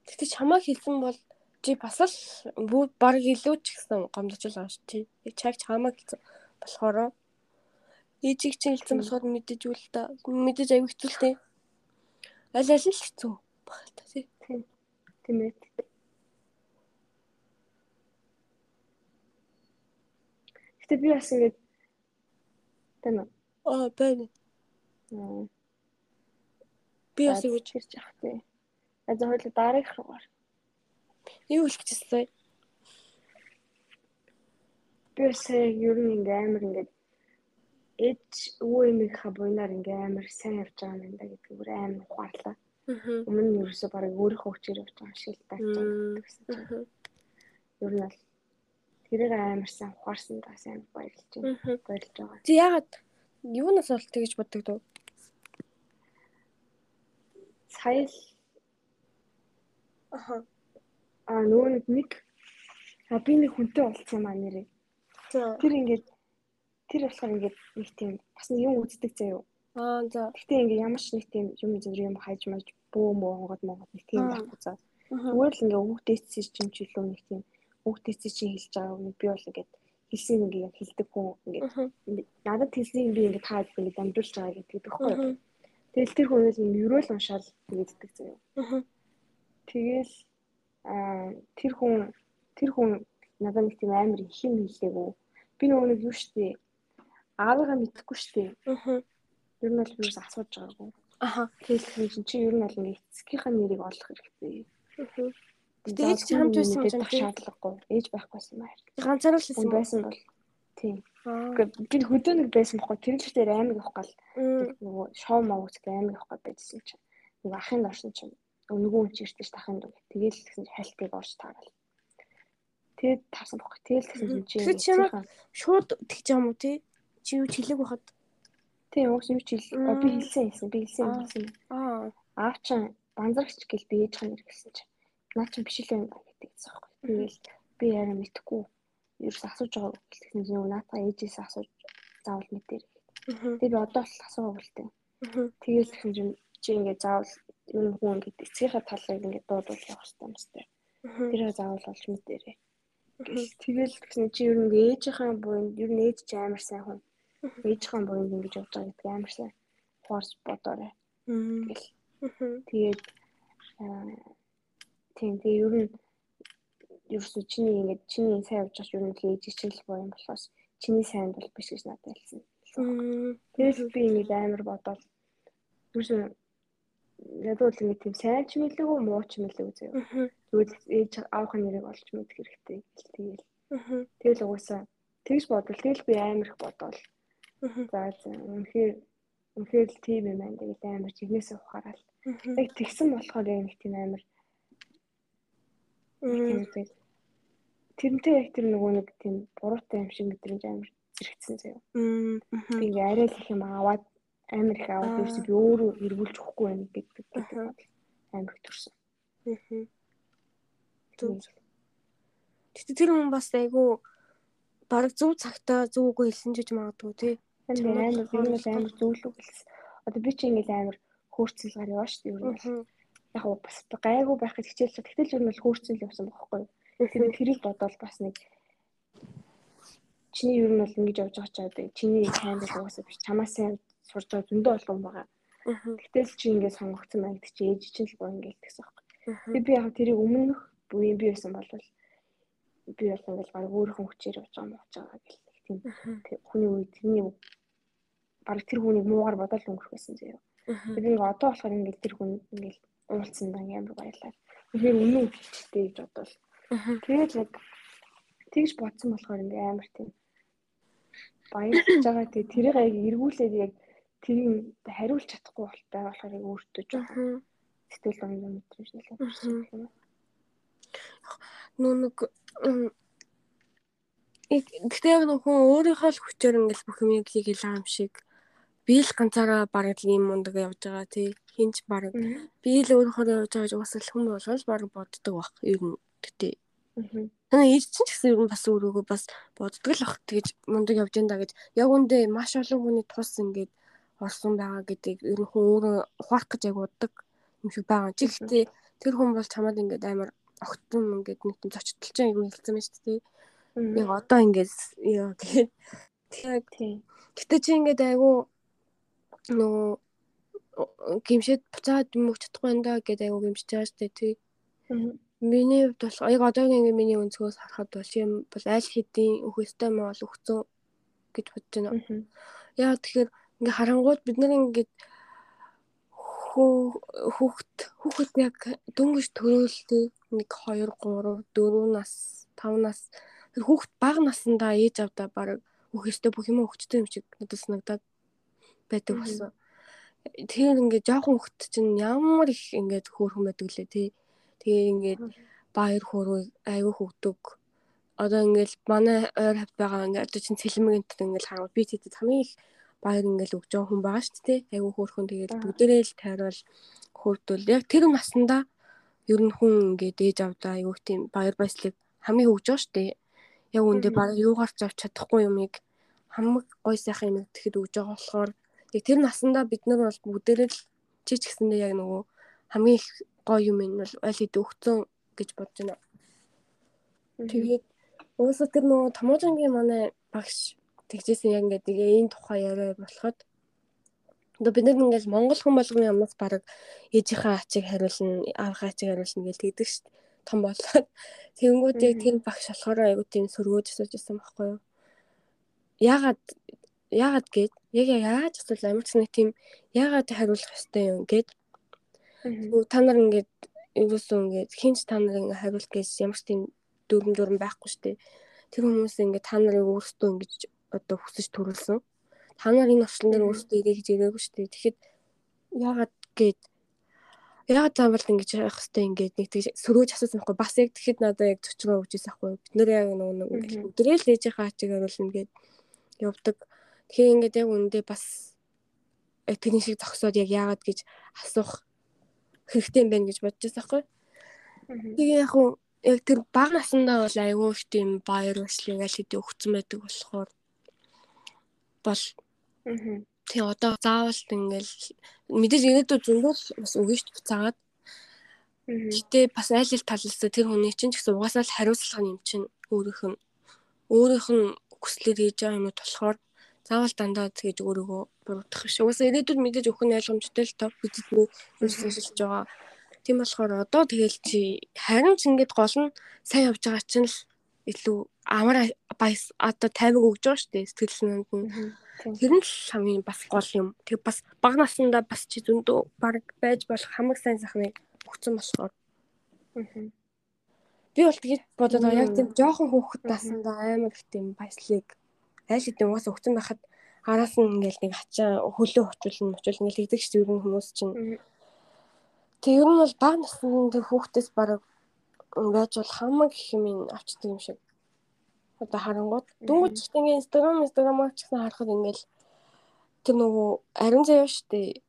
Гэтэ чамаа хэлсэн бол чи бас л баг илүү ч гэсэн гомдож л байгаа шүү. Яг чаг чамаа хэлсэн болохоор ээжийг чинь хэлсэн болохоор мэдээж үл та мэдээж аяг хэцүү л тий. Аль аль л хэцүү баг та тий. Тийм ээ. Гэтэ би бас ингэж тань Аа байна. Би бас юу гэж хэрж явах тий. А за хоёул дараах руугаар. Юу хэлэх гэжсэн. Би яг ер нь ингээ амар ингээ ээж өвөө эмиг ха буйнаар ингээ амар сайн явж байгаа юм да гэдэг бүр амар ухаарлаа. Аа. Өмнө нь ерөөсөө баг өөрийнхөө хүчээр явж байгаа шиг л тааж байгаа гэсэн чинь. Ер нь бол тэрийг амар сайн ухаарсан да сайн баярлж байна. Баярлж байгаа. Чи ягаад юунаас бол тэгэж боддог дөө? Сая л Аха. А нөгөө нэг а би нэг хүнтэй болцсон маа нэрээ. За. Тэр ингээд тэр болохоор ингээд нэг тийм бас нэг юм үздэг заяа. Аа за. Гэхдээ ингээд ямар ч нэг тийм юм зөв юм хайж маяж бөө мөө онгод монгод нэг тийм Аа. байхгүй. Аа. Зүгээр л ингээд хүүхдээсээ чинь ч илүү нэг тийм хүүхдээсээ чинь хэлж байгаа юм би бол ингээд хэлсийг ингээд хэлдэг хүн ингээд Аа. надад хэлсийг би ингээд таад ингээд дамжуулж байгаа гэдэг байхгүй. Аа. Тэгэл тэр хүнээс ингээд ерөөл уншаал тэгдэг заяа. Аа. Тэгэл аа тэр хүн тэр хүн надад нэг тийм амар их юм хэлээгүү. Би нөгөө нэг юу штэ аавыгаа мэдэхгүй штэ. Аа. Ер нь бол юус асууж байгаагүй. Аха. Тэгэл хүн чи ер нь бол ингээ эцгийнхаа нэрийг олох хэрэгтэй. Аа. Гэтэ ээж чи хамт байсан тийм шаардлагагүй. Ээж байхгүйсэн юм аа. Ганцаараа л хэлсэн. байсан бол тийм. Аа. Гэхдээ би хөдөө нэг байсан бохгүй. Тэр л дээр амар явах гал нөгөө шоу мовч гэх амар явах гал байжсэн чинь. Нөгөө ахын дорсон чинь өнгөө хүн чиртэй ш тахын дүү. Тэгэл гэсэн хайлтыг орж таагаад. Тэгээд таарсан бохгүй. Тэгэл гэсэн чинь чи чи Шууд тэгж юм уу тий? Чи юу ч хэлээг байхад. Тийм уус юу ч хэл. Би хэлсэн хэлсэн. Би хэлсэн хэлсэн. Аа. аав чинь банзарагч гэл би ээж хань гэсэн чинь наа чинь биш л юм байна гэдэг гэсэн юм. Тэгэл би яараа мэдхгүй. Ерөөс асууж байгаа гэсэн чинь юу наатаа ээжээс асууж заавал мэдээр. Аа. Тэгээ би одоо л асуугаа үлдээ. Аа. Тэгэл гэсэн чинь чи ингээд заавал юм хүн ингээд эцгийнхаа талыг ингээд дуудуул явах хэрэгтэй юм сте. Аа. Тэр заавал олж мэдээрээ. Гэл тэгэл гэсэн чи ер нь ээжийнхаа буйнд ер нь ээж чи амар сайн хүн. Ээжийнхаа буйнд ингэж явж байгаа гэдэг амар сайн. Хорс бодоорой. Мм. Гэл Аа. Тэгээд тийм тэгээ ер нь ерөөсө чиний ингээд чиний сайн явж байгаа ч ер нь ээж чинь л боо юм болохоос чиний сайн бол биш гэж надад хэлсэн. Тэгэл би ингээд амар бодоод ерөөсө ядууд ингээд тийм сайн ч мэлээгүй муу ч зөө. Аа. Зүгээр л ээж аавынхаа нэрийг олж мэдэх хэрэгтэй гэл тэгээл. Аа. Тэгэл угаасаа тэгж бодвол тэгэл би амар их бодоол. Аа. За үнэхээр үнэхээр л тийм юм байна. Тэгэл амар чигнээсээ ухаарал. Яг тэгсэн болохоор яг нэг тийм амар тэрнтэй яг тэр нөгөө нэг тийм буруутай юм шиг мэдрэмж амар зэрэгцсэн заяа. Ингээ арай л их юм аваад амар их аваад Аа. ерөөсөө би өөрөө эргүүлж өгөхгүй байх гэдэг гэдэг амар их төрсөн. Аа. Зөв. Гэтэ тэр хүн бас айгүй бараг зөв цагтаа зөв үгүй хэлсэн ч гэж магадгүй тий. Амар амар би бол амар зөвлөг хэлсэн. Одоо би чи ингээл амар хөөрцөл гар яваа шүү дээ. Ер нь яг гоо бас гайгүй байхад хичээл тэгтэл ер нь бол хөөрцөл явсан байхгүй. Тэр тэрийг бодоод бас нэг чиний ер нь бол ингэж явж байгаа ч одоо чиний сайн бол угаасаа биш чамаас сайн сурж байгаа зөндөө болгон байгаа. Аа. Гэтэл чи ингээд сонгогдсон байна гэдэг чи ээж чинь л боо ингээд гэсэн юм. Аа. Би яг тэрийг өмнөх буян би байсан бол би бол ингээд баг өөрийнхөө хүчээр явж байгаа мууч байгаа гэл нэг тийм тэг- хүний үед тэрний баг тэр хүнийг муугаар бодоод өнгөрөх байсан. Аа. Би ингээд одоо болохоор ингээд тэр хүн ингээд уулцсан дан амар баярлаа. Тэгэхээр үнэн үгчтэй гэж бодвол тэгээд яг тэгж бодсон болохоор ингээд амар тийм баярлаж байгаа. Тэгээ тэрийг яг эргүүлээд яг тэрийг хариулж чадахгүй болтой болохоор яг өөртөө жоохон сэтгэл гонгон мэдрэмж нэлээд юм. Нүү нэг Гэхдээ яг нэг хүн өөрийнхөө л хүчээр ингээл бүх юм хийх юм шиг. Би л ганцаараа бараг ийм мундаг явж байгаа тий. Хинч бараг. Би л өөрөөр явж байгаа гэж уусал хүн болгож бараг боддог бах ер нь гэтээ Танаа ээж чинь ч гэсэн ер нь бас өөрөөгөө бас боддог л бах тэгэж мундаг явж энэ да гэж. Яг үндэ маш олон хүний тус ингээд орсон байгаа гэдэг ер нь хүн өөрөө ухаарах гэж яг боддог юм шиг байгаа. Чи гэхдээ тэр хүн бол чамаад ингээд амар огтон ингээд нэг юм зочдолч юм хэлсэн шүү дээ. Яг одоо ингээд яа тэгээд тэгээд гэтээ чи ингээд айгу нөгөө гимшээд буцаад юм өгч чадахгүй энэ да гэдэг айгу гимшиж байгаа шүү дээ тий. Миний хувьд бол яг одоогийн ингээ миний өнцгөөс харахад бол юм бол аль хэдийн өхөстэй мөн бол өгцөн гэж бодож байна. Яа тэгэхээр ингээ харангууд бид нар ингээд хүүхэд хүүхэд яг дөнгөж төрөөлтэй 1 2 3 4 нас 5 нас хүүхэд бага насндаа ээж авдаа баг өхөстэй бүх юм өгчтэй юм шиг надад санагдаад байдаг болсон. Тэгэхээр ингээд жоохон хүүхэд чинь ямар их ингээд хөөрхөн байдаг лээ тий. Тэгээ ингээд баяр хөөрөг аюу хөгдөг. Одоо ингээд манай ойр хавьд байгаа ингээд одоо чинь цэлмэгэнт ингээд хараад би тэтэд хамгийн их баяр ингээд өгж байгаа хүн байгаа шүү дээ. Аюу хөөрхөн тэгээд бүгдээрээ л тайрвал хөөрдөл яг тэр наснда ер нь хүн ингээд ээж авдаа аюу тийм баяр баясгалыг хамгийн хөгж байгаа шүү дээ. Яг үндэ баг юугаар ч авч чадахгүй юмыг хамаг гой сайхан юм тэгэхэд өгж байгаа болохоор яг тэр насандаа бид нар бол бүгдээрээ л чи ч гэсэндээ яг нөгөө хамгийн их гоё юм нь бол аль хэд өгцөн гэж бодож байна. Тэгээд уусаа тэр нөгөө Таможангийн манай багш тэгжсэн яг ингээд энэ тухай яриа болоход Одоо бид нар ингээл монгол хүн болгоны амнаас баг ээжийнхээ ачийг хариулна, аавынхаа ачийг хариулна гэж тэгдэг шүү дээ. Том болоод тэгэнгүүт яг тэр багш болохоор айгуу тийм сөргөөж асууж байсан байхгүй юу? Яагаад яагаад гээд яг яаж асуул амар ч нэг тийм яагаад хариулах ёстой юм гээд та нар ингээд ерөөсөө ингээд хинч та нар ингээд хариулт гэж ямар ч тийм дүрм дүрм байхгүй шүү дээ. Тэр хүмүүс ингээд та нарыг өөрсдөө ингэж одоо хүсэж төрүүлсэн та нар энэ орчлон дээр өөрсдөө ирээ гэж ирээгүй шүү дээ. Тэгэхэд яагаад гээд яагаад заавал ингэж явах хэвтэй ингээд нэг тэг сөрөөж асуусан байхгүй бас яг тэгэхэд надад яг цочроо өгч ийсэн байхгүй бид нэр яг нэг өдрөө л ээжийнхаа ачиг харуулна гээд явдаг. Тэгэхээр ингээд яг үндэ бас тэрний шиг зогсоод яг яагаад гэж асуух хэрэгтэй юм байна гэж бодож байсан байхгүй. Тэгээ яг уу яг тэр баг насндаа бол айгүй их тийм баяр баясгалыг аль хэдийн өгсөн байдаг болохоор бол тий одоо заавал ингээл мэдээж ирээдүйд зөндөө бас өгнө шүү дээ буцаагаад. Гэтэ бас айл ал талаасаа тэр хүний чинь ч гэсэн угаасаа л хариуцлага юм чинь өөрийнх нь өөрийнх нь хүслээр хийж байгаа юмуд болохоор заавал дандаа тэгэж өөрийгөө буруутгах биш. Угаасаа ирээдүйд мэдээж өхөн ойлгомжтой л тоо бидний юу сонсож байгаа. Тийм болохоор одоо тэгэл чи харин ч ингэж гол нь сайн явж байгаа чинь л илүү амар баяс одоо таймаг өгж байгаа шүү дээ сэтгэл санаанд нь. Тэр нь л хамгийн бас гол юм. Тэг бас бага наснда бас чи зөндөө баг байж болох хамаг сайн сайхныг өгсөн болохоор. Би бол тэгж бодоод байгаа яг тийм жоохон хөөхд наснда амар их тийм баяслыг аль хэдийн уус өгсөн байхад араас нь ингээл нэг хачаа хөлөө хочулна мочул ингээл тэгдэг шүү хүмүүс чинь. Тэг ер нь бол бага насны хүүхдээс бараг байж бол хамаг их юм авчдаг юм шиг. Одоо харангууд дөнгөж ч ингээ инстаграм инстаграмаар ч гэсэн харахад ингээл тэр нөгөө ариун заяа штэ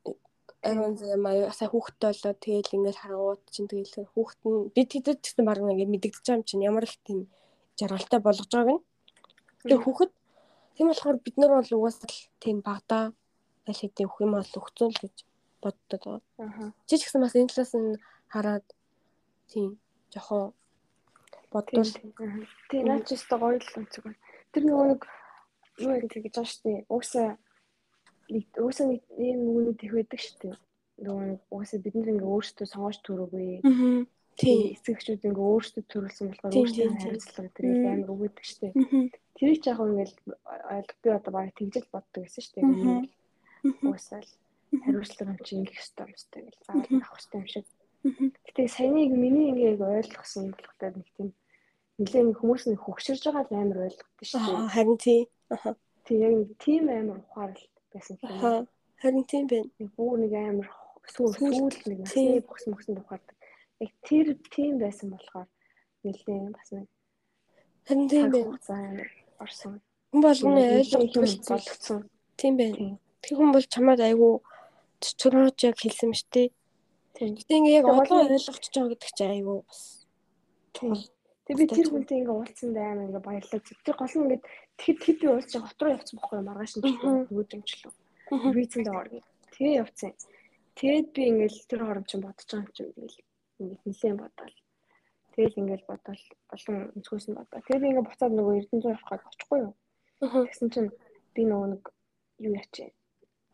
ариун заяа маяг сая хүүхдтэй болоо тэгэл ингээл харангууд чинь тэгэл хүүхд нь бид хэдэд ч гэсэн баг ингээ мэдэгдэж байгаа юм чинь ямар их тийм жаргалтай болгож байгааг нь. Тэр хүүхэд тийм болохоор бид нар бол угаасаа тийм багада аль хэдийн өгөх юм бол өгцөн л гэж боддог. Чи ч гэсэн бас энэ талаас нь хараад тийм жохон бодвол тий наач өстө гоё л онцгой байна. Тэр нэг юу яг тэгж байгаа шүү дээ. Уусаа нэг уусаа нэг юм нүгнүүд их байдаг шүү дээ. Нөгөө нэг уусаа бид нар ингээ өөрсдөө сонгож төрөөгүй. Тий. Эцэгчүүд ингээ өөрсдөө төрүүлсэн болохоор өөрсдөө хариуцлага тэр амар өгöd шүү дээ. Тэрийг ч яг ингээл би одоо баг тэгжэл боддог гэсэн шүү дээ. Уусаа л хариуцлага юм чи ингэх ёстой юм шүү дээ гэж заавал авах ёстой юм шиг Гэтэ саяныг миний ингээд ойлгосон болохоор нэг тийм нэлээд хүмүүс нэг хөгшөрж байгаа л амар ойлгохтой шүү дээ. Харин тий. тийм яг тийм амар ухаал байсан юм. Аа. Харин тийм байна. Нэг бүр нэг амар сүүл сүүл нэг насны бохс мөхсөн ухаардаг. Яг тэр тийм байсан болохоор нэлээд бас нэг Харин тийм байна. Орсон. Хүн болгоны ойлгох болгоцсон. Тийм байна. Тэр хүн бол чамаад айгүй цочрооч яг хэлсэн мэт тий. Гэтэ ингээ яг одоо ойлгочихж байгаа гэдэг чинь айгүй бас чухал. Тэгээ би тэр хүнтэй ингээ уулзсанд амар ингээ баярлаа. Тэр гол нь ингээ тэгэхэд хэд би уулзсан хот руу явсан байхгүй маргааш нь нөгөөдөнгчлөө. Визэнд орно. Тэгээ явцсан. Тэгээд би ингээл тэр хором чинь бодож байгаа юм чинь ингээл ингээ нэлээд бодоол. Тэгэл ингээл бодоол олон өнцгөөс нь бодоо. Тэгээ би ингээ буцаад нөгөө Эрдэнэзуу явах гэж очихгүй юу. Тэгсэн чинь би нөгөө нэг юу ячээ.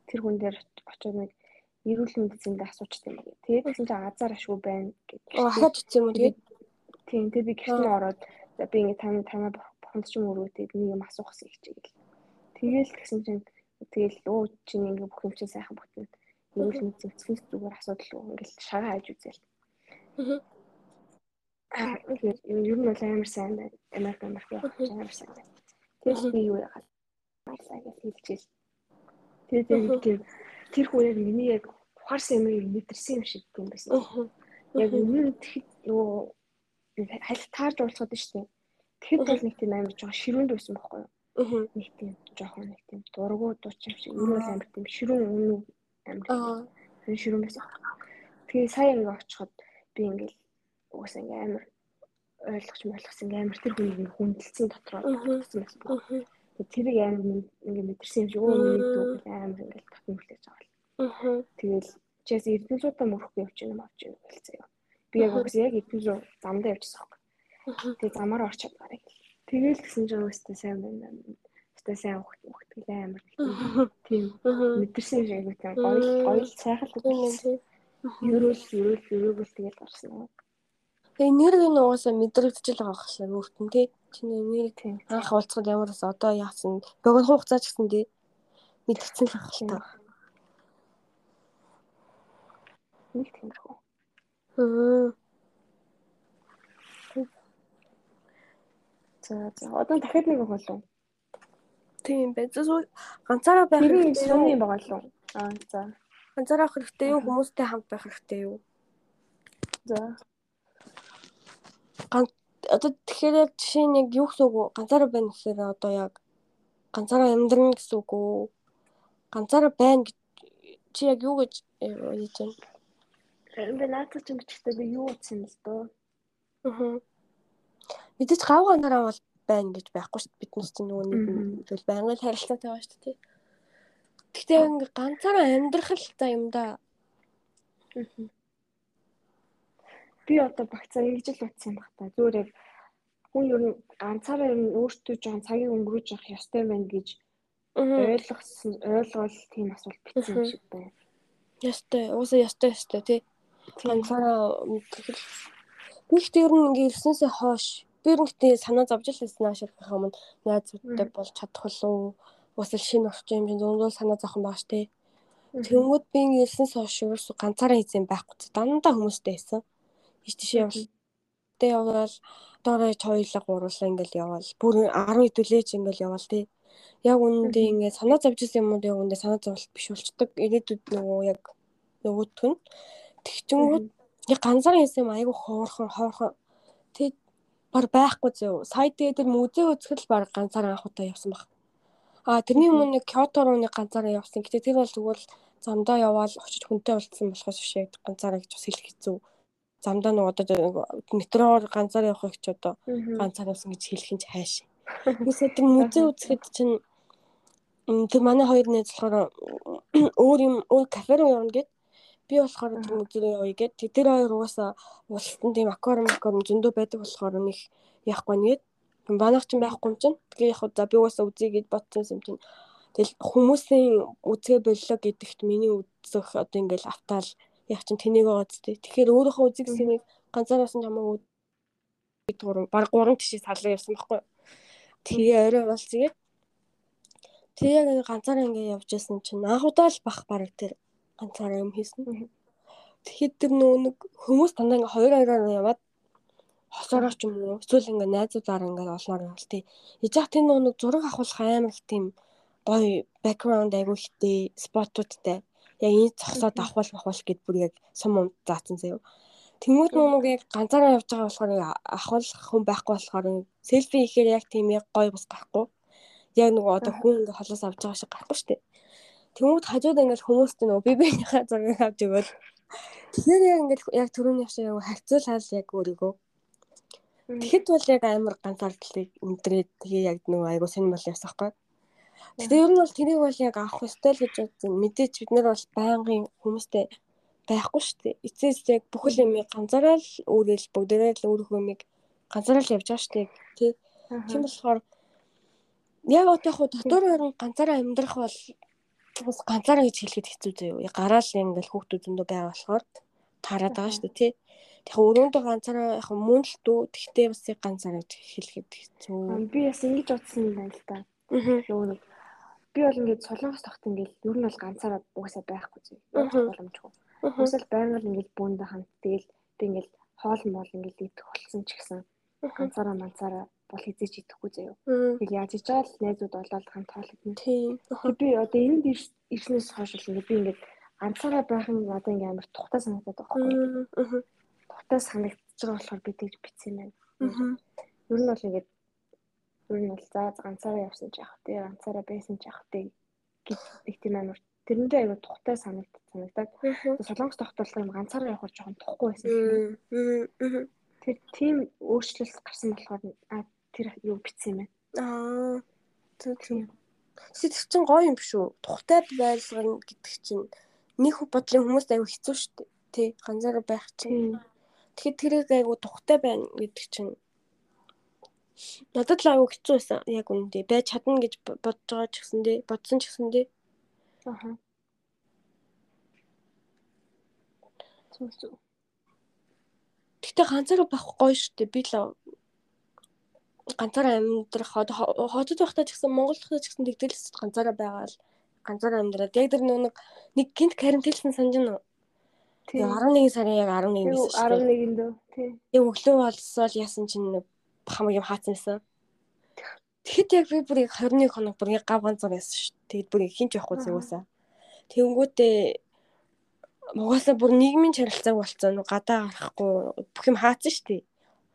Тэр хүн дээр очиод нэг эрүүл мэндийн зэндээ асуучсан юм байна. Тэгээд тэгсэн чинь азар ашгүй байна гэж. Ахаад утсан юм уу тэгээд Тийм тэгээ би гэртэн ороод би ингээ тань танаа бохонд ч юм өрөөтэй нэг юм асуух гэсэн хичээл. Тэгээл тэгсэн чинь тэгэл өө чинь ингээ бүх юм чинь сайхан бүтэн. Эрүүл мэнд зэвцгээс зүгээр асуудал уу ингээл шагаа хайж үзээл. Аа ер нь бол амар сайн байна. Америк Америк явах амар сайн байна. Тэгэл би юу яагаад баярлаа гэж хэлчихэл. Тэгээд тийм тэр хүн яг миний яг ухаарсан юмыг мэдэрсэн юм шиг юм байсан. Яг үнэн тэгэхэд нөгөө халь таарж уулзгаад байна шүү дээ. Тэгэхэд бол нэг тийм амар жоохон ширүүнд байсан байхгүй юу? Аа. Нэг тийм жоохон нэг тийм дургуу дуучин шиг ер нь амар тийм ширүүн үнэн амар. Аа. Тэр ширүүн байсан. Тэгээ сая ингээ очиход би ингээл угсаа ингээ амар ойлгож ойлгосон ингээ амар тэр хүнийг хүндэлсэн дотроо. Тэгээ тэрийг амар ингээ мэдэрсэн юм шиг өө миний дүү амар ингээ татсан хүлээж байгаа. Аа. Тэгэл чээс эрдэнэсуудаа мөрөхгүй явчих юм авч юм хэлцээ. Би яг үгүй яг эдгээр замдаа явчихсан байхгүй. Тэгээ замаар орчод гарыг. Тэгээл гисэн чинь өстэй сайн байна. Өстэй сайн ухт гэлээ амар. Тийм. Мэдэрсэн шиг айгуу тийм гоё гоё сайхан л тийм. Ерөөл ерөөл ерөөгөл тэгэл гарсан нэр нь угаасаа мэдрэгдэж л байгаа хэрэг өөртөө тий. Чиний тийм анх уулзахад ямараас одоо яасан. Богино хугацаа ч гэсэн тий. Мэдгэцэн л байх л та. Нэг тиймэрхүү. Аа. За за одоо дахиад нэг болов. Тийм бай. Зөв ганцаараа байх хэрэгтэй юм юм байгаа лу. Аа за. Ганцаараа хэрэгтэй юу хүмүүстэй хамт байх хэрэгтэй юу? За. Одоо тэгэхээр яг жишээ нь яг юу гэсэн үг ганцаараа байна гэхээр одоо яг ганцаараа амьдрна гэсэн үг үү? Ганцаараа байна чи яг юу гэж ойлгож байна? Би наадах ч бичгтээ би юу утсан л дөө. Аа. Мэдээж гав ганараа бол байна гэж байхгүй шүү дээ. Биднес чинь нөгөө нэг зүйл байнгын харилцаатай байгаа шүү дээ. Гэхдээ ингээ ганцаараа амьдрах л та юм да. Би одоо багцаа ингэж л утсан юм бах та. Зүгээр яг хүн ер нь ганцаараа ер нь өөртөө жоон цагийг өнгөрөөж явах ёстой байна гэж ойлгосон ойлгол тийм асуулт бичсэн юм шиг байна. Ястай, уусаа ястай ястай тий ганцаараа мэдтгэл. Гэхдээ ер нь ингээ ирснээсээ хойш би ер нь гэтээ санаа зовж л байсан аашрахын өмнө найзуудтай болж чадах уу? Бас л шинэ орчин юм зөндөө санаа зовхон байгаа штэ. Тэнгүүд би ингээ ирснээс хойш ерөөсө ганцаараа хийсэн байхгүй. Дандаа хүмүүстэй байсан. Иш тийш явал. Тэ явал доорой хоёулаа гуруулаа ингээл явал. Бүр 10 хэдүүлээч ингээл явал тий. Яг үнэндээ ингээ санаа зовж исэн юмуд яг үнэндээ санаа зовлт биш болчдөг. Ирээдүйд нөгөө яг нөгөөтг нь Тэгчингүүд яг ганцаар хийсэн юм айгу хоорхон хоорхон. Тэгээд бар байхгүй зөө. Сая дээр музей үзэхэд баг ганцаар анх удаа явсан баг. А тэрний өмнө нэг Кёто руу нэг ганцаараа явсан. Гэтэ тэр бол тэгвэл замдаа яваал очиж хүнтэй уулзсан болохоос биш яг ганцаараа гэж бас хэлэх хэцүү. Замдаа нэг одоо метроор ганцаар явах гэж одоо ганцаар явсан гэж хэлэх юм чи хайш. Үгүй тэр музей үзэхэд чинь тэр манай хоёр найз болохоор өөр юм өөр кафе руу явна гэд Би болохоор тэр мөдрөө явъя гэд тэр хоёр угаасаа уултан тийм аквариум аквариум зөндөө байдаг болохоор нэг яахгүй нэгэд банах ч байхгүй юм чинь. Тэгээ яг за би угаасаа үзье гэж бодсон юм чинь. Тэгэл хүмүүсийн үзгээ боллоо гэдэгт миний үзэх одоо ингээл автаал яг чинь тэнийг байгаа зү. Тэгэхээр өөрийнхөө үзэг сэмийг ганцаараас нь хамаагүй баг гурван тишээ салгаа явсан байхгүй. Тэгээ орой болцгээд Тэгээ ганцаараа ингэ явж байсан чинь анх удаа л бах бараг тэр ганцаараа юм хийсэн. Тэгэхэд тэр нөгөө нэг хүмүүс дандаа ингээ хоёр хоёроор яваад хосороо ч юм уу эсвэл ингээ найзуудаар ингээ олноор явал тий. Ижих тэр нөгөө нэг зураг авах амар их тийм гоё background айгуу ихтэй спотуудтай. Яг энэ зогсоод авах авах гэд бүр яг сум юм заасан заяа. Тэнгүүд нүг яг ганцаараа явж байгаа болохоор ахвал хүн байхгүй болохоор селфи хийхээр яг тийм яг гоё бас гарахгүй. Яг нөгөө одоо хүн ингээ холоос авч байгаа шиг гарахгүй шүү дээ. Тэнгүүд хажууд ингээл хүмүүст нөгөө би биенийхээ зургийг авч өгөөл. Тэгэхээр яг ингээл яг түрүүний явшаа яг харьцуулаад яг өөрийгөө Тэгэхэд бол яг амар ганцаардлыг өндрээд тэгээ яг нөгөө айгуу сонир бол Тэгтээ ер нь бол тэрийг бол яг авах ёстой л гэж бодсон. Мэдээч бид нар бол байнгын хүмүүстэй байхгүй шүү дээ. Эцээс яг бүхэл юм ганцаараа л өөрөөл бүгдээрээ л өөрийнхөө юмыг ганцаараа л явж байгаа шүү дээ. Тэ. Тийм болохоор яг одоо яг дотор орон ганцаараа амьдрах бол бас ганцаараа гэж хэлэхэд хэцүү заяа. Яг гараал ингээл хүүхдүүд зөндөө байгаа болохоор таарад байгаа шүү дээ. Тэ. Яг өрөөндөө ганцаараа яг мөн л дүү. Тэгтээ бас яг ганцаараа гэж хэлэхэд хэцүү. Би бас ингэж бодсон юм байна л да. Нөгөө би бол ингээд солонгос тогт ингээд ер нь бол ганцаараа угаасаа байхгүй зү. Боломжгүй. Уусаал байнга л ингээд бүүндээ хамт тэгэл би ингээд хоол мол ингээд идэх болсон ч гэсэн ганцаараа манцаараа бол хизээч идэхгүй заяа. Тэг яаж иж байгаа л найзууд болоод хамт хоолойдно. Тийм. Би одоо энд ирснээс хойш л ингээд би ингээд ганцаараа байх нь одоо ингээд амар тухтай санагдаад байгаа байхгүй. Тухтай санагдаж байгаа болохоор би тэгж битсэн юм байна. Ер нь бол ингээд ер нь бол за ганцаараа явсан ч яах вэ? Ганцаараа байсан ч яах вэ? гэдэг тийм амар тэрэндээ аяга тухтай санагдаад санагдаад солонгос тогтолцоо юм ганцаараа явах жоохон тухгүй байсан. Тэр тийм өөрчлөлт гарсан болохоор тэр юу битсэн юм байна. Аа тийм. Сэтгэл чинь гоё юм биш үү? Тухтай байлгана гэдэг чинь нэг бодлын хүмүүст аяга хэцүү шүү дээ. Тий, ганцаараа байх чинь. Тэгэхээр тэрийг аяга тухтай байна гэдэг чинь Надад л аягүй хэцүү байсан. Яг үнэндээ байж чадна гэж бодож байгаа ч гэсэндээ бодсон ч гэсэндээ. Аха. Зүг зүг. Гэтэ ганцаараа байх гоё шүү дээ. Би л ганцаараа амьдрах хотод байхдаа ч гэсэн Монгол байхдаа ч гэсэн тэгдэлс ганцаараа байгаал ганцаараа амьдраад яг тэр нэг нэг гинт карантинлсан санаж нь. Тэгээ 11 сарын яг 11-ээс шүү дээ. 11-нд дөө. Тий. Яг өглөө болсоо яасан чинь хамаг юм хаацсан байсан. Тэгэхэд яг би бүр яг 21 хоног бүр гав ганцаар яасан шүү. Тэгэд бүр хинч явахгүй зүгөөсөө. Тэнгүүтээ Угаасаа бүр нийгмийн charилцааг болцсон гадаа гарахгүй бүх юм хаацсан шүү.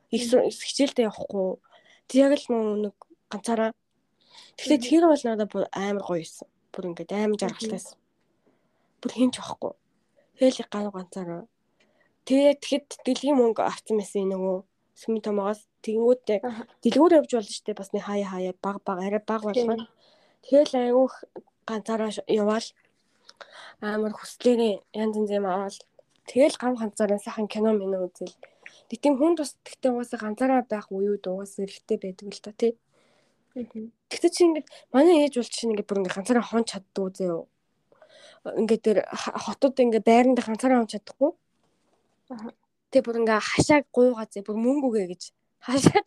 Их хичээлдээ явахгүй. Тэг яг л нэг ганцаараа. Тэгэхээр тэр бол надад бүр амар гоё юусэн. Бүр ингээд амар жаргалтайсан. Бүр хинч байхгүй. Тэгэл ган ганцаараа. Тэгээд тэгэхэд дэлхийн мөнгө авсан байсан нөгөө сүмийн томоогоос тэгэнгүүт дэлгүүр явж болно шүү дээ. Бас нэг хаяа хаяа баг баг арай баг болгоо. Тэгэл айгүйх ганцаараа яваал амар хүслээрээ янз янз юм аваад тэгэл гам ганцаараа сайхан кино минь үзэл. Тэгтийн хүн тус тэгтээ угаасаа ганцаараа байх үеуд угаасаа эрэхтэй байдаг л та тий. Тэгтээ чи ингээд манай ээж бол чинь ингээд бүр ингээд ганцаараа хон чаддгүй зөө. Ингээд тэр хотод ингээд байранд ганцаараа хон чадахгүй. Тэг бүр ингээ хашааг гуйгаа зэ бүр мөнгөгээ гэж хашаад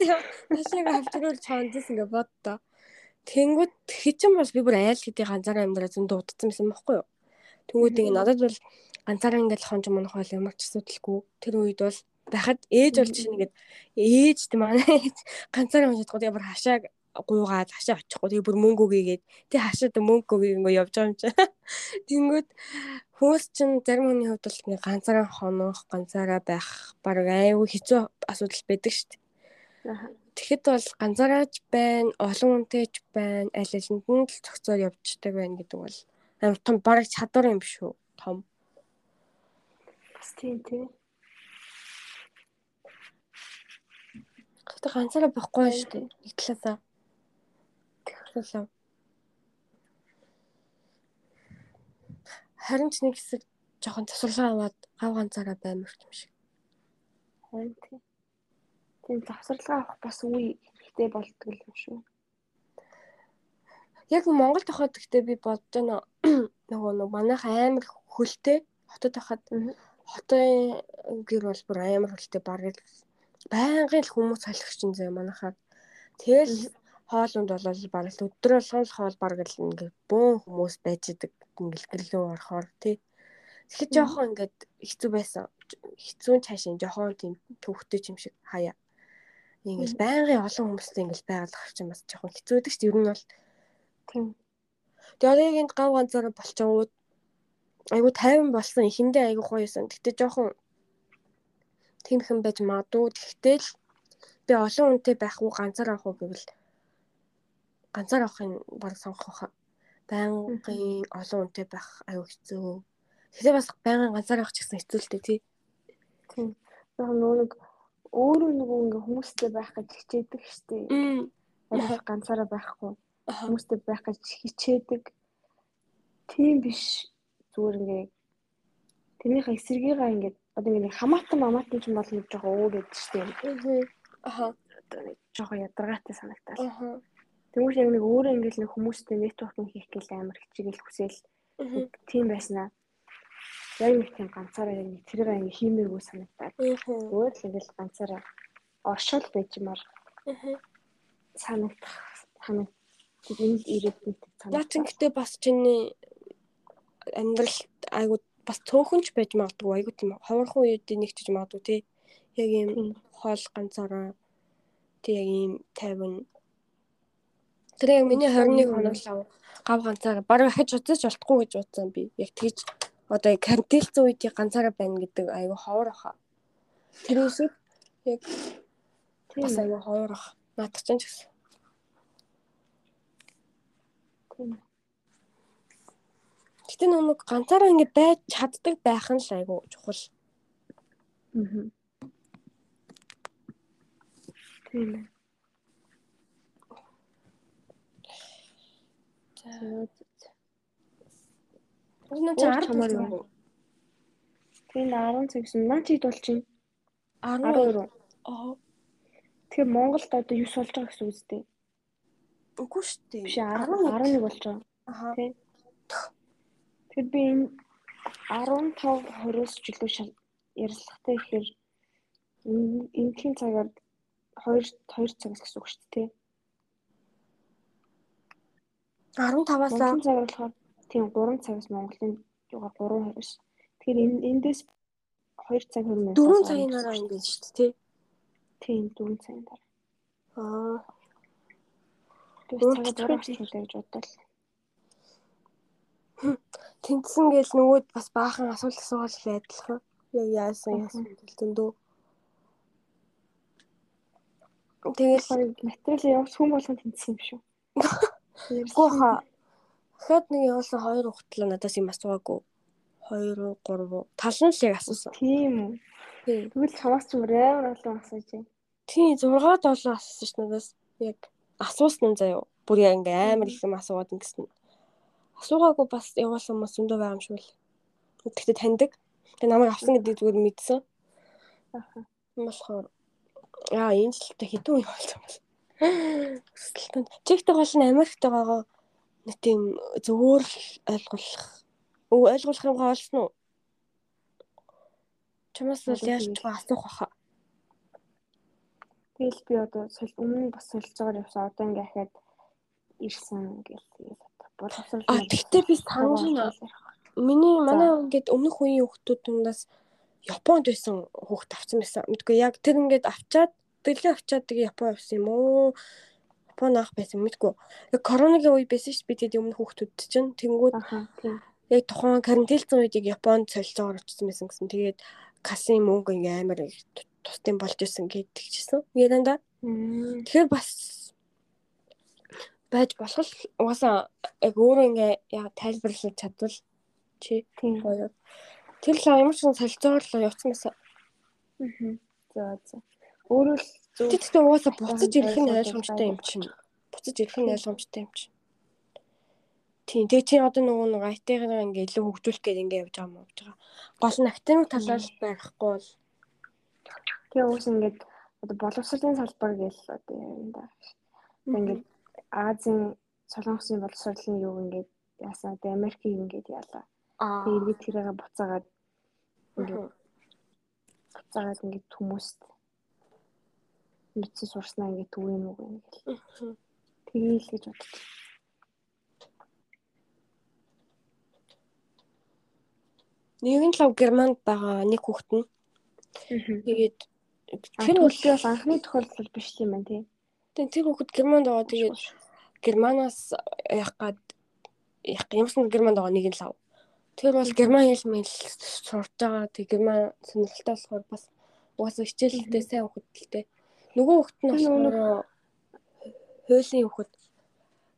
хашааг авчрал чондс ингээ боддоо. Тэнгүүд хичин бол би бүр айл хэдий ганцаараа амьдраа зэн дуудсан байсан байхгүй юу? Тэнгүүд ингээ надад бол ганцаараа ингээл хонж мөнөх бол ямар ч асуудалгүй. Тэр үед бол байхад ээж бол чинь ингээд ээж тийм манай ганцаараа уншдаггүй тэгээ бүр хашааг гуугаад хашаа очихгүй тэгээ бүр мөнгө өгөөгээд тэг хашаад мөнгө өгөө ингээ явж байгаа юм чи. Тэнгүүд хүмүүс чинь зарим хүний хувьд бол ингээ ганцаараа хонох, ганцаараа байх баг аюу хэцүү асуудал байдаг шүү дээ. Тэгэхэд бол ганцаараач байна, олон хүнтэйч байна, аль алинд нь л цогцоор явждаг байна гэдэг бол амар том баг чадвар юм биш үү? Том. Тийм тийм. Гэтэ ганцаараа байхгүй шүү дээ. Нэг талаасаа. Тэгхлээ. Харин ч нэг хэсэг жоохон засварлаа аваад гав ганцаараа баймар юм шиг. Харин тийм. Тийм завсарлага авах бас үе хэрэгтэй болдгоо юм шүү. Яг Монгол тохиод гэхдээ би бодож байна нөгөө нэг манайх амар хөлтэй хотод байхад хотын гэр бол бүр амар хөлтэй бараг байнгын л хүмүүс салхич юм заа манайхаар. Тэгэл хоолунд өдөр болгон л хоол бараг л ингээ бөөн хүмүүс байж идэг ингээл гэрлөө орохоор тий. Тэгэхээр жоохон ингээд хэцүү байсан. Хэцүү цаашаа жоохон тийм төвхтэй юм шиг хаяа. Ингээл байнгын олон хүмүүстэй ингээл байгалах чинь бас жоохон хэцүү байдаг шүү дээ. Ер нь бол тийм Тэгээ одоо яг энд гав ганцаараа болчиход айгу тайван болсон ихэндээ айгу гоёсэн. Гэтэ жоохон тиймхэн байж магадгүй. Тэгтэл би олон хүнтэй байх уу ганцаар авах уу гэвэл ганцаар авахын баг сонгох. Байнгын олон хүнтэй байх аюу хэцүү. Тэгэхээр бас байнгын ганцаар авах ч гэсэн хэцүү л дээ тий. Тийм. Яг нөгөө өөрөө нөгөө ингээ хүмүүстэй байх гэж хичээдэг штеп. Яг ганцаараа байхгүй. Хүмүүстэй байх гэж хичээдэг. Тийм биш. Зүгээр ингээ тэрнийхээ эсэргийгээ ингээ одоо ингээ хамаатан мамаатан ч юм бол нэг жоохон өөр гэдэг штеп. Аха. Одоо нэг жоохон ядаргаатай санагдал. Аха. Тэгмээс яг нэг өөрөө ингээл нэг хүмүүстэй нэтворкинг хийх гэл амар хичээгэл хүсэл. Тийм байснаа яг нэг тийм ганцаараа яг нэг тэрийг ингэ хиймээргүй санагдаад. Өөр л ингээл ганцаараа оршол байжмаар санагдах санагд энэ ирээдүйд санагдав. Наач ингэхдээ бас чиний амьдралд айгуу бас цөөхөнч байж магадгүй айгуу тийм ховорхон үед нэгтж магадгүй тий. Яг ийм хоол ганцаараа тий яг ийм тайван Тэр яг миний 21 хоног л гав ганцаараа бараг ахиж уцаж болтгүй гэж бодсон би. Яг тэгж одоо карантинлцсан үед ганцаараа байна гэдэг айгүй ховор баха. Тэрээс яг бас айгүй ховор баха. Наадах ч гэсэн. Гэтэ нэг ганцаараа ингэ байж чаддаг байх нь л айгүй чухал. Аа. Тийм. За. Өнөө чи 10 чамаар юу? Тийм 10 цэгсэн. Наа чи дул чинь 12. Аа. Тэгэхээр Монголд одоо 9 болж байгаа гэсэн үг үстэй. Үгүй шүү дээ. Биш 10 11 болж байгаа. Аа. Тийм. Тэгэхээр би энэ 15 20-с жилүү ярилцлагатай ихээр энэхийн цагаар 2 2 цагаас гэсэн үг шүү дээ. 15-аас цаг болохоор Тийм 3 цагаас Монголын юугаар 3 20-с. Тэгэхээр энэ эндээс 2 цаг хөрмөс. 4 цагийн дараа ингэж шүү дээ, тий. Тийм 4 цагийн дараа. Аа. Тэгээд цагаа дараа хэлээ гэж бодвол. Тэнцсэн гээл нөгөө бас баахан асуулт асуугаал адилхан. Яг яасан яасан гэл зөндөө. Тэгэл материал явуулах хүн болгон тэнцсэн юм шүү. Гоо хаа Дахиад нэг явуулсан хоёр ухтлаа надаас юм асуугаагүй. 2 3 тал нь л яг асуусан. Тийм үү. Тэгвэл чамаас ч амар олон асууж байна. Тийм 6 7 асуусан ш надаас яг асуусан нь заяа. Бүр яг ингээм амар их юм асуугаад ингэсэн. Асуугаагүй бас явуулсан хүмүүс зөндөө байгаа юм шиг л. Тэгтээ таньдаг. Тэгээ намайг авсан гэдэг зүгээр мэдсэн. Аха. Болохоор яа энэ та хэдэн үе болсон юм бол. Чигтэй гол нь Америкт байгаагаа нэг тийм зөвөр ойлгох өө ойлгох юм олсон уу? Чамаас л яаж ч асуух баха. Тэгэл би одоо өмнө бас солилцоогоор явсан. Одоо ингээ ахаад ирсэн гэл тэгээд боловсрол. А тэгтээ би санаж байна. Миний манай ингээд өмнөх үеийн хүүхдүүд тундаас Японд байсан хүүхд авсан байсан. Мэдгүй яг тэр ингээд авчаад дэлгэн авчаад тэгээ Япон явсан юм уу? Японд авах байсан мэдгүй. Яг коронагийн үе байсан шүү бид өмнө хүүхдүүд чинь тэнгууд яг тухайн карантинлцсан үед яг Японд солилцоогоор очсон байсан гэсэн. Тэгээд касын мөнгө ингээм амар тусдын болж исэн гэдэгчсэн. Ярианда. Тэгэхээр бас байж болох угаасаа яг өөрөө ингээ яг тайлбарлаж чадвал чи тийм гоё. Тэр л ямар ч солилцоогоор л явцсан байсан. Аа. За за. Өөрөө л Тэгэхдээ угаасаа буцаж ирэх нь ойлгомжтой юм чинь. Буцаж ирэх нь ойлгомжтой юм чинь. Тийм. Тэгээ чи одоо нөгөө нэг IT-гаар ингээ илүү хөгжүүлэх гээд ингээ явж байгаа юм уу гэж байгаа. Гол нь академик талаар байхгүй бол тэгээ уус ингээд одоо боловсролын салбар гэж одоо юм да. Ингээд Азийн солонгосын боловсролын юу ингээд яасан одоо Америкийг ингээд яалаа. Тэгээ эргээд тэрийг буцаагаад ингээд буцаагаад ингээд хүмүүст мэдсэн сурснаа ингээд түгэн юм уу гэх. Тэгээл гэж бодчих. Нэгэн лав Германд байгаа нэг хүүхэд нь. Тэгээд тэр бол бол анхны тохиолдол биш юм байна тий. Тэгээд тэр хүүхэд Германд байгаа тэгээд Германаас явах гад юмсан германд байгаа нэг л ав. Тэр бол герман хэл мэл сурж байгаа. Тэг герман сонирхолтой болохоор бас угаасаа хичээлдээ сайн хөвгөлтэй. Нөгөө хөвгт нь болохоор хуулийн хөвгт.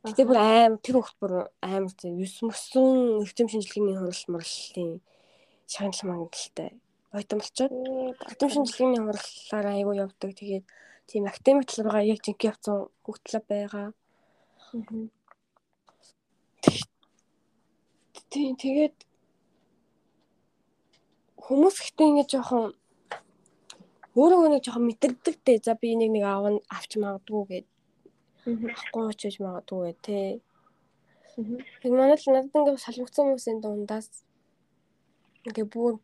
Гэтэ бүр аим тэр хөвгт бүр аим зөв 9 мөсөн эрдэм шинжилгээний хурал мурлалын шагнал мангалттай. Ойтон болчоод эрдэм шинжилгээний хурлаар айгуу явдаг. Тэгээд тийм академик тал руугаа яг жинхэнэ явцсан хөвгтлээ байгаа. Тийм тэгээд хүмүүс ихтэй ингэ жоохон өөрөө нэг жоохон мэдэрдэг дээ. За би нэг нэг аав авч магадгүй гэд. Ахгүй очиж магадгүй тий. Тэг манай л надад ингэ салбигдсан хүмүүсийн дундаас ингээ бүр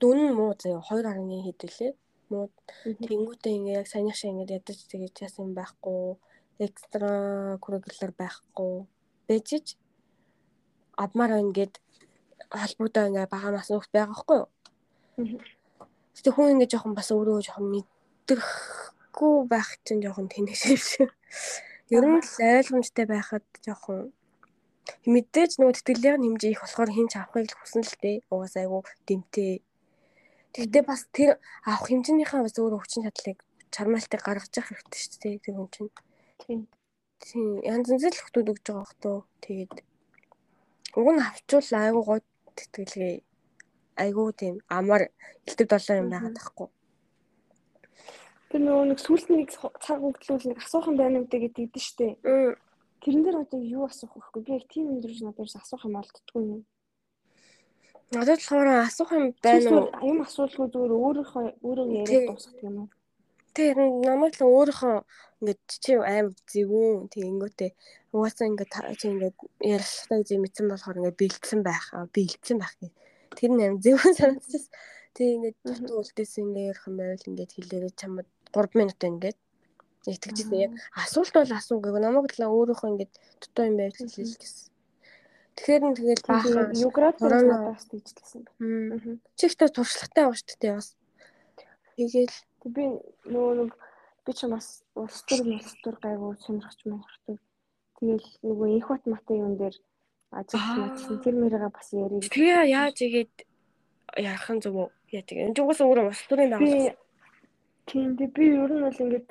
дүн муу заяа 2.1 хэдүүлээ. Муу тэнгуүтээ ингээ яг саяных шиг ингээ ядаж тэгэж яасан байхгүй. Экстра курикулар байхгүй. Бэжиж авмаар байна гэд холбогдоо ингээ бага мас нөхд байгаа хгүй юу. Гэтэ хүн ингээ жоохон бас өөрөө жоохон мэдрэхгүй байх чинь жоохон тэнэгшээ. Ер нь л ойлгомжтой байхад жоохон мэдээж нөгөө тэтгэлгийн хэмжээ их болохоор хин ч авахыг л хүсэн л дээ. Угаас айгу дэмтэй. Тэгтээ бас тэр авах хэмжээнийхээ бас өөр хүчин чадлыг чармаалтыг гаргаж явах хэрэгтэй шүү дээ. Тэр хүн чинь. Тийм. Тийм. Янз янз л хүмүүс өгж байгаа хөө. Тэгээд уг нь авчвал айгу гоо тэтгэлгээ айгу тийм амар элдв долоо юм байгаад байхгүй. Тэр нөгөө нэг сүлд нэг цаг өгдлүүл нэг асуух юм байна үү гэдэг дээ штэ. Тэрэн дээр одоо юу асуух вэ? Би яг тийм юм дэрж надад асуух юм олддгүй юм. Надад болохоор асуух юм байна уу? Юм асуулгүй зүгээр өөрийнхөө өөрөө яриад дуусгах юм уу? Тэр намайг л өөрийнхөө ингээд чи аим зэвүүн тэгэнгүүтээ угаасаа ингээд чи ингээд ярилцлагатай гэж мэдсэн болохоор ингээд бэлдсэн байх. Бэлдсэн байх гэх. Тэр нь аим зэвүүн санагдчихс. Тэг ингээд дутуу үлдээс ингээд ярих юм байвал ингээд хэлээрээ чамд 3 минут ингээд итгэжсэн яг асуулт бол асуугүй намайг л өөрийнхөө ингээд дутуу юм байвал хэлээ гэсэн. Тэгэхээр нь тэгэл баахан юград надаас тийжлсэн байна. Чи ихтэй туршлагатай байгаа шүү дээ бас. Тэгэл би нөгөө нэг би ч бас улс төр улс төр гайгүй сонирхч монирхдаг. Тэгэл нөгөө их бат мата юм дээр ажилласан тэр мөрөга бас ярив. Тэгээ яаж игээд ярих нь зөв үү? Яа тэгээ. Энд угаасаа өөрөө улс төрийн дагуу. Тийм би ер нь бол ингээд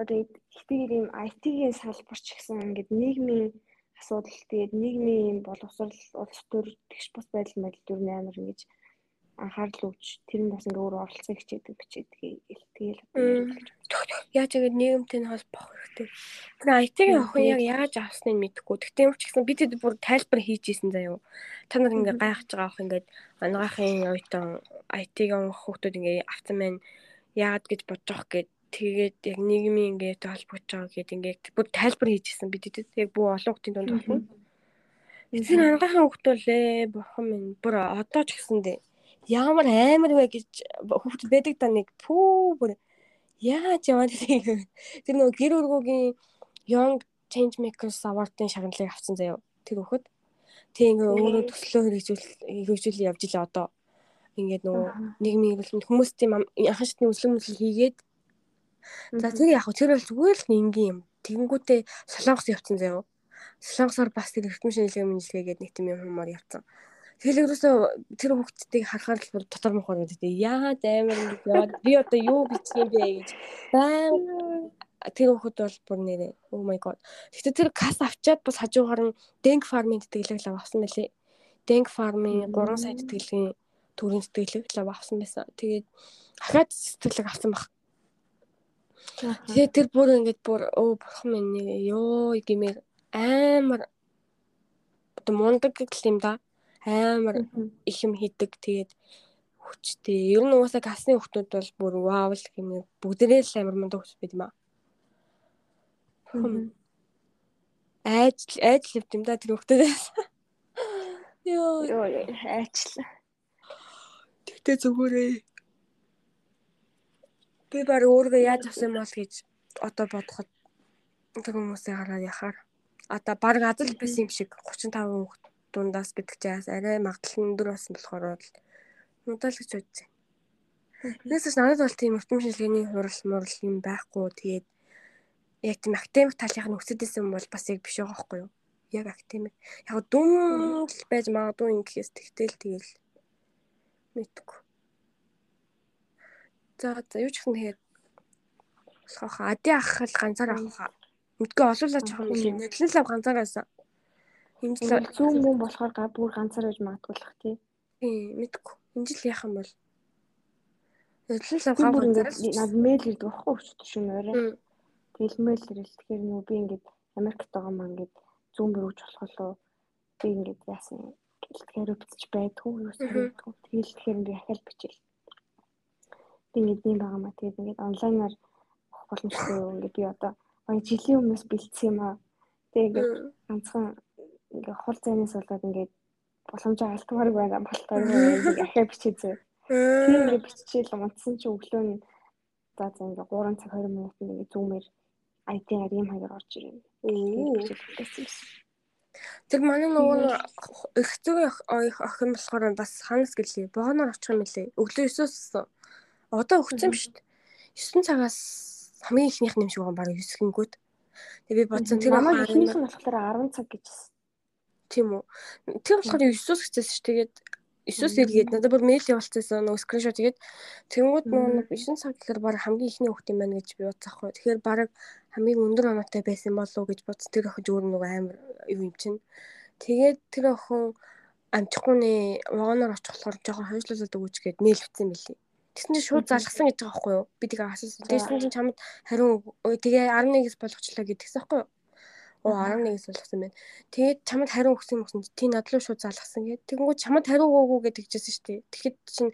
одоо ихтэйгээр юм IT-ийн салбарч гэсэн ингээд нийгмийн асуудал тэгээд нийгмийн юм боловсрал улс төр тэгш бас байдал байдал дүр амар ингэж анхаарал өгч тэр нь бас ингээ өөр оролцоо хичээдэг бичээдэг тэгэл яаж ингэж нийгэмтэй холбох хэрэгтэй. Тэр IT-ийн охин яг яаж авсныг мэдэхгүй. Тэгтээ ч гэсэн бид хэд бүр тайлбар хийж ийсэн заяа. Та нар ингээ гайхаж байгаа ох ингээд анагаахын ойтон IT-ийн хүүхдүүд ингээ авсан байна. Яагаад гэж бодож байгаа гэд тэгээд яг нийгмийн ингээд холбогдож байгаа гэд ингээд бүр тайлбар хийжсэн бид хэд яг бүх олон хүүхдийн дунд болно. Тэр анагаахын хүүхд болээ бурхан минь бүр одоо ч гэсэндээ ямар амар вэ гэж хүүхд байдаг та нэг пүү бүр яаж яваад тийм тэр нөгөө гэр өргөгийн Young Change Makers Award-ын шагналыг авсан заяа. Тэр хүүхэд тийм ингээ өөрөө төслөө хэрэгжүүл хэрэгжүүлээ явж илээ одоо. Ингээд нөгөө нийгмийн эрүүлэнд хүмүүс тийм анхан шатны үзлэг мүлэг хийгээд. За тэр яг тэр бол зүгээр л энгийн юм. Тэгэнгүүтээ солонгос явцсан заяа. Солонгосоор бас тэр эрдэм шинжилгээ мэнжилгээгээд нэг тийм юм юмар явцсан Тэгэл ерөөсөө тэр хүүхдүүдийг харахаар л дотор мохор гэдэг. Яа амар яваад би одоо юу бичсэн бэ гэж байн тэр хүүхэд бол бүр нэрээ oh my god. Гэхдээ тэр кас авчаад бас хажуугаар нь Denk farming тэтгэлэг лав авсан байлээ. Denk farming 3 сая тэтгэлгийн төрийн тэтгэлэг лав авсан байсан. Тэгээд ахаад тэтгэлэг авсан баг. Тэгээд тэр бүр ингээд бүр өө бурхан минь ёо гэмээр амар одоо мундаг гэх юм да амар их юм хийдэг. Тэгээд хүчтэй. Ер нь угаасаа касны хүмүүс бол бүр вау л гэмээр бүгдээрээ л амар мундаг хүмүүс байд юм аа. Айж айж левд юм да тэр хүмүүсээс. Йоо айчлаа. Тэгтээ зүгээрээ. Би баг өөрөө яаж авсан юм бол гэж одоо бодоход тэр хүмүүсээ хараад яхаар. Одоо баг азал байсан юм шиг 35 хүүхд дундаас гэдэг чаас арай магадлал өндөр болсон болохоор бол мудаал гэж байна. Тэрээс надад бол тийм өртөм шинжилгээний хурал мурал юм байхгүй. Тэгээд яг тийм академик талынх нь өсөдөөсөн бол бас яг биш байгаа байхгүй юу? Яг академик. Яг дүн л байж магадгүй ингэхээс тэгтэл тэгэл мэдгүй. За за юу ч юм тэгээд болохоо ади ах л ганцаар авах. Мэдгүй олуулаач явах юм. Нэтлэн лав ганцаар байсан. Энэ жил зүүн мөн болохоор га бүр ганцаар байж магадгүй л ах тий. Тийм мэдгүй. Энэ жил яах юм бол Нэтлэн лав ганцаар ингээд над мэйл ирдэг байхгүй өчтөр шөнө орой. Тэгэл мэйл ирэл тэгэхээр нүү би ингээд Америкт байгаа маа ингээд зүүн бүр өгч болох лөө би ингээд яасан тэгэхээр бичиж байдгүй юу санагдгүй. Тэгэл тэгэхээр би ахаал бичээл. Би ингээд юм байгаа маа тэгээд ингээд онлайнаар авах боломжтой юу ингээд би одоо баг жилийн өмнөөс бэлдсэн юм аа. Тэгээд ганцхан ингээ хол зайнаас болоод ингээд боломжоо алдмаар байна болтой ингээ ахаа бичээ зөө. Тийм ингээ биччихэл унтсан чи өглөө нь за за ингээ 3 цаг 20 минутанд ингээ зүүмээр IT-аар юм хаягаар орж ирнэ. Тэр манай нөгөө их зүг охин болохоор бас ханас гэлээ. Богоноор очих юм лээ. Өглөө 9-оос одоо өгсөн юм шүү дээ. 9 цагаас хамгийн ихнийх нэм шиг баг 9 гингүүд. Тэгээ би бодсон тэр манай ихнийх нь болохоор 10 цаг гэжсэн. Тийм үү. Тэр болохоор 9-оос гэжсэн шүү. Тэгээд 9-оос илгээд надад бүр мэйл явуулчихсан нөгөө скриншот тэгээд тэнгууд нөгөө 9 цаг гэхээр баг хамгийн ихний хүүхд юм байна гэж би бодсаахгүй. Тэгэхээр баг хамгийн өндөр оноотой байсан болов уу гэж бодс тэр охин зүгээр нөгөө амар юу юм чинь. Тэгээд тэр охин амжихгүй нэ вагоноор очих болохоор жоохон хойшлуулад өгөөч гэд мэйл бичсэн мэлий. Тэгсэн чинь шууд залгасан гэж байгаа байхгүй юу? Би тэгээ асуусан. Тэгсэн чинь чамд хариу тэгээ 11-с болгочлаа гэдгсэн байхгүй юу? Оо 11-с болгосон байна. Тэгээд чамд хариу өгсөн юм гэсэн тий надлуу шууд залгасан гэд. Тэгэнгүүт чамд хариу өгөөгүй гэж хэлжсэн шүү дээ. Тэгэхэд чинь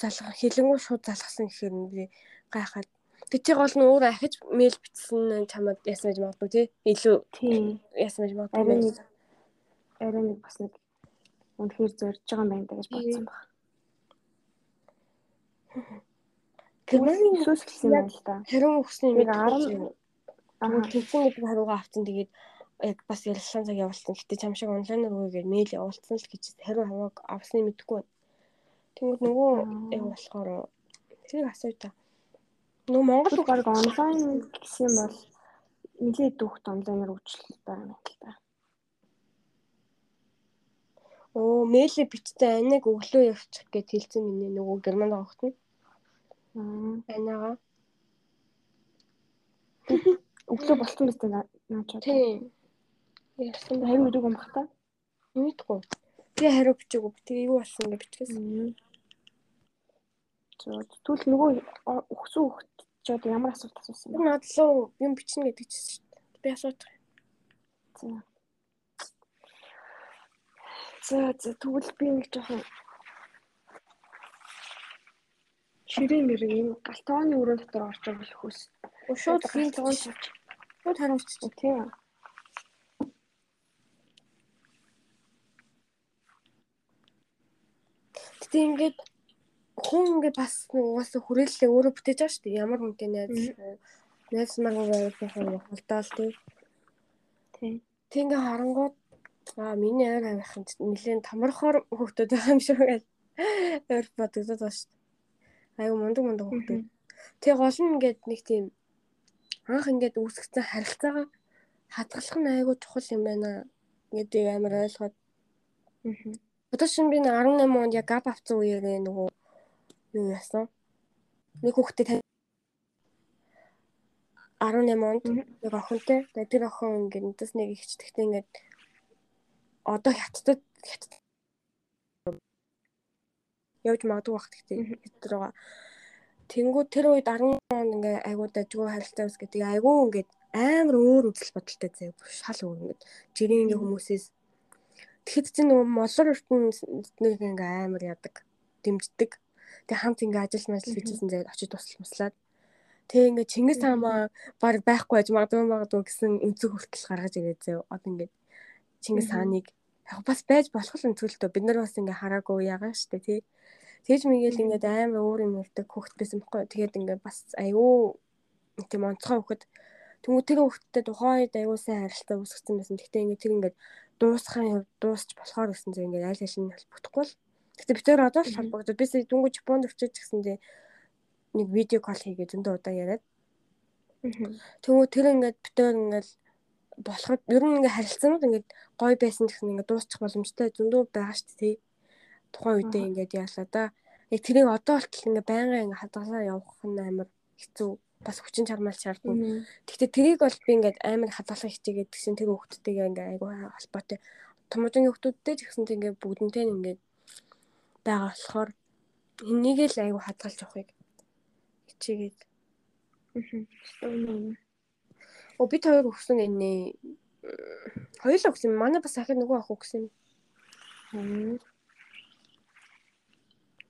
залгах хэлэнгүү шууд залгасан гэхээр би гайхаад Тэг чи гол нь өөр ахиж мэйл бичсэн чамд яасан гэж магадгүй тий? Илүү яасан гэж магадгүй. Арай нэг бас нэг үнэхээр зорж байгаа юм байна гэж бодсон баг. Германы сүсгэлсэн юм л да. Хариу өгсөн юм 10 аа тэгсэн гэдэг хариугаа авсан тэгээд яг бас ярилцлага цаг явуулсан. Гэтэ чам шиг онлайнаар үгээд мэйл явуулсан л гэж хариу хавааг авсныг мэдэхгүй байна. Тэгмэд нөгөө яг болохоор тэрийг асууя та. Нөгөө Монгол баг онлайн гэсэн бол нэлээд дүүхт онлайнаар үйлчлэл байгаа юм л да. Оо, мэйлээ бичсэн аниг өглөө явчих гэж хэлсэн миний нөгөө германд байгаа хот нь. Аа. Анага. Өглөө болтон биз дээ наач. Тийм. Яасан бэ? Хариу өгөөг юм бах та. Мэдгүй. Би хариу бичээгүй. Тэгээ юу болсон гэж бичсэн. Тэгвэл нөгөө өгсөн хөхт ч одоо ямар асуулт асуусан бэ? Надлуу юм бичнэ гэдэг чинь шүү дээ. Би асуух. За. За за тэгвэл би нэг жоохон ширээ мэрэг юм галтооны өрөө дотор орж байгаа хөөс. Шууд галтоон шууд харуулчих тийм. Гэтэ ингээд хүн ингээд бас угаасаа хүрээлэлээ өөрөө бүтээж байгаа шүү дээ. Ямар хүнтэй найз найз маргуу байвал хулдаал тий. Тий. Тэг ингээ харангууд аа миний ойр авихын нэлээд томорхоор хөвгдөд байгаа юм шиг гэж ойр бодогдод байна шүү дээ. Айгу мундаг мундаг хөвгдөд. Тэг гол нь ингээд нэг тийм анх ингээд үүсгэсэн харилцаагаа хадгалах нь айгу чухал юм байна гэдэг амар ойлгоод. Аа. Одоо шин би 18 онд яг гап авсан үеэрээ нөгөө юу яасан? Нэг хүүхдэд 18 онд нэг охинтой. Тэгээд тэр охин ингээд нэтэс нэг ихчдэгтэй ингээд одоо хятадд хятад явж магадгүй бах гэхдээ хятад байгаа. Тэнгүү тэр үед 10 он ингээ айгуу дажгүй харилцаа ус гэдэг. Айгуу ингээд амар өөр үзэл бодолтой заяа. Шал өөр ингээд. Жирийн хүмүүсээс. Тэгэхэд чинь нөгөө молор ертөнцийг ингээ амар ядаг дэмждэг. Тэг хамт ингээ ажил мажил хийжсэн заяа очиж туслах туслаад. Тэг ингээ Чингис хаамаа баг байхгүй аж магадгүй магадгүй гэсэн өнцөг хүртэл гаргаж ирээд заяа. Одоо ингээ Чингис хааныг яг бас байж болох л өнцгөлтөө бид нар бас ингээ хараагүй яагаа штэ тий. Тэгж мэгэл ингээд амар өөр юм ярьдаг хөхт байсан байхгүй. Тэгээд ингээ бас аюу тийм онцгой хөхт Тэнгүү тэр хөхттэй тухайн үед аюу сайн харилцаа үүсгэсэн байсан. Гэхдээ ингээ тэр ингээ дуусхын хувьд дуусч болохоор гэсэн зэрэг ингээ айл аль нь холбогдохгүй л Гэтэ бид хоёр одоо л холбогдод. Би дөнгөж Японд очиж гисэндээ нэг видео кол хийгээ зөндөө удаа яриад. Тэгвэл тэр ингээд бид хоёр ингээд болоход ер нь ингээ харилцаанууд ингээ гоё байсан гэсэн ингээ дуусчих боломжтой зөндөө байгаа шүү дээ. Тухайн үедээ ингээд яалаа да. Яг тэрийг одоо болтол ингээ байнга ингээ хадгалаа явах нь амар хэцүү бас хүчин чармаал шаардна. Гэхдээ тэрийг бол би ингээд амар хадгалах хичээгээд гэсэн тэр хүүхдүүдтэйгээ ингээ айгүй холбоотой. Томоогийн хүүхдүүдтэй ч гэсэн тэгээ бүгднтэй ингээд байгаа болохоор энийг л айгүй хадгалж явахыг хичээгээд. Оо бид хоёр өгсөн энэ хоёулаа өгсөн. Манай бас ахын нөгөө ах өгсөн.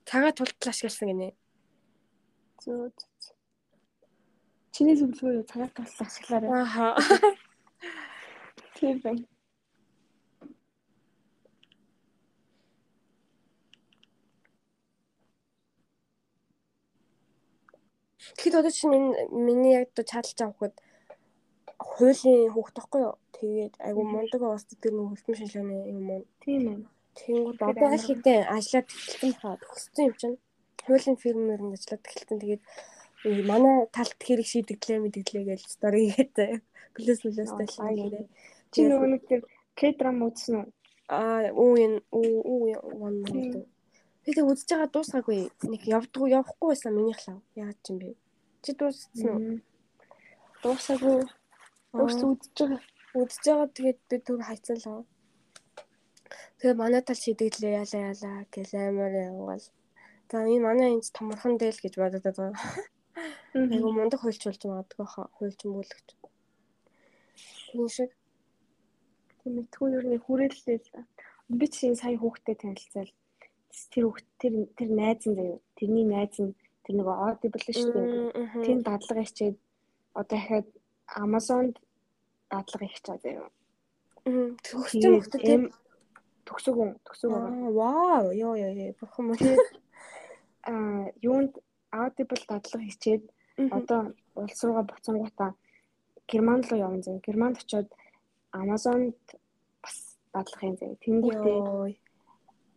Цагаа тултал ашигласан гинэ. Зөө. Чиний зөвлөгөө цагаа тултал ашиглаарай. Ааха. Тийм байна. Тэгэхэд одоо чинь миний яг одоо чадлж авахд хуулийн хүүхд тахгүй юу? Тэгээд айгу мундаг бас тэр нэг хөлтөм шинжилгээний юм уу? Тийм ээ. Тэнгүүд одоо аль хэдийн ажиллаад эхэлсэн хаа төгссөн юм чинь. Хуулийн фирмээр нь ажиллаад эхэлсэн. Тэгээд манай талт хэрэг шийдэглээ мэдгэлээ гэж стори хийгээд плюс плюс талтай. Чи нөгөө нэг тэр К-драм үзсэн үү? Аа уу энэ уу уу one more. Би тэг үзэж байгаа дуусгаагүй. Нэг явдггүй явахгүй байсан минийх лав. Яагаад ч юм бэ? Чи дууссан уу? Дуусаагүй. Өөрс үзэж байгаа. Үзэж байгаа тэгээд би түр хайцлаа. Тэгээ манай тал шидэглээ яалаа яалаа гэж амар явгал. За энэ манай энд томорхон дээл гэж бодоод байгаа. Айгу мундаг хуйлчулж магадгүй хаа хуйлч мүүлэгч. Тийм шиг. Мэдгүй юу нэг хүрээллээ л да. Би чинь сая хүүхдэд танилцал. Тэр хүүхд тэр тэр найз нь заяа. Тэрний найз нь тэр нэг audible шүү дээ. Тэр дадлага хичээд одоо дахиад Amazon-д дадлага чаа заяа. Төгссөн хүүхдэд төгсөг байгаа. Вау, ёо ёо ёо. Бурхан мөн. Аа, юунд Audible дадлага хичээд одоо улс руугаа буцангуудаа Герман руу явна зав. Германд очиод Amazon-д бас дадлах юм зав. Тэнгүүтээ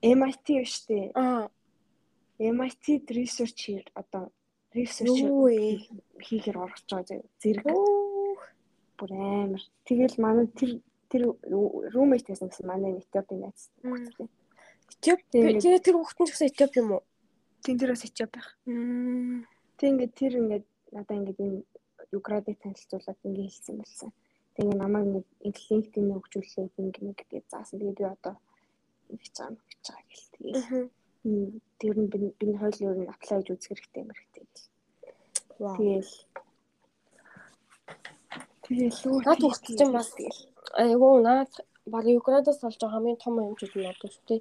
MIT штэ. Аа. MIT research here одоо research хийхээр орох гэж байгаа зэрэг. Бүр амар. Тэгэл манай тэр тэр roommate байсан гэсэн манай Этиопийн найз. Этиоп тэр тэр хүүхдэн ч гэсэн Этиоп юм уу? Тэн дээр бас Этиоп байх. Тэг ингээд тэр ингээд надаа ингээд энэ Юградыг танилцуулаад ингээд хэлсэн болсон. Тэг ингээд намайг ингээд интеллектийн хөгжүүлэлт ингээд нэг гэж заасан. Тэгээд би одоо хийж байгаа юм гэж байгаа гэл. Тэгээд тэр нь би хоёул юу н аплай гэж үзэх хэрэгтэй юм хэрэгтэй гэл. Тэгэл Тэгэл үү. Наад хүртэл чинь бас тэгэл. Айгуу наад баг Юградаас олж байгаа хамгийн том юм ч юм бодож тээ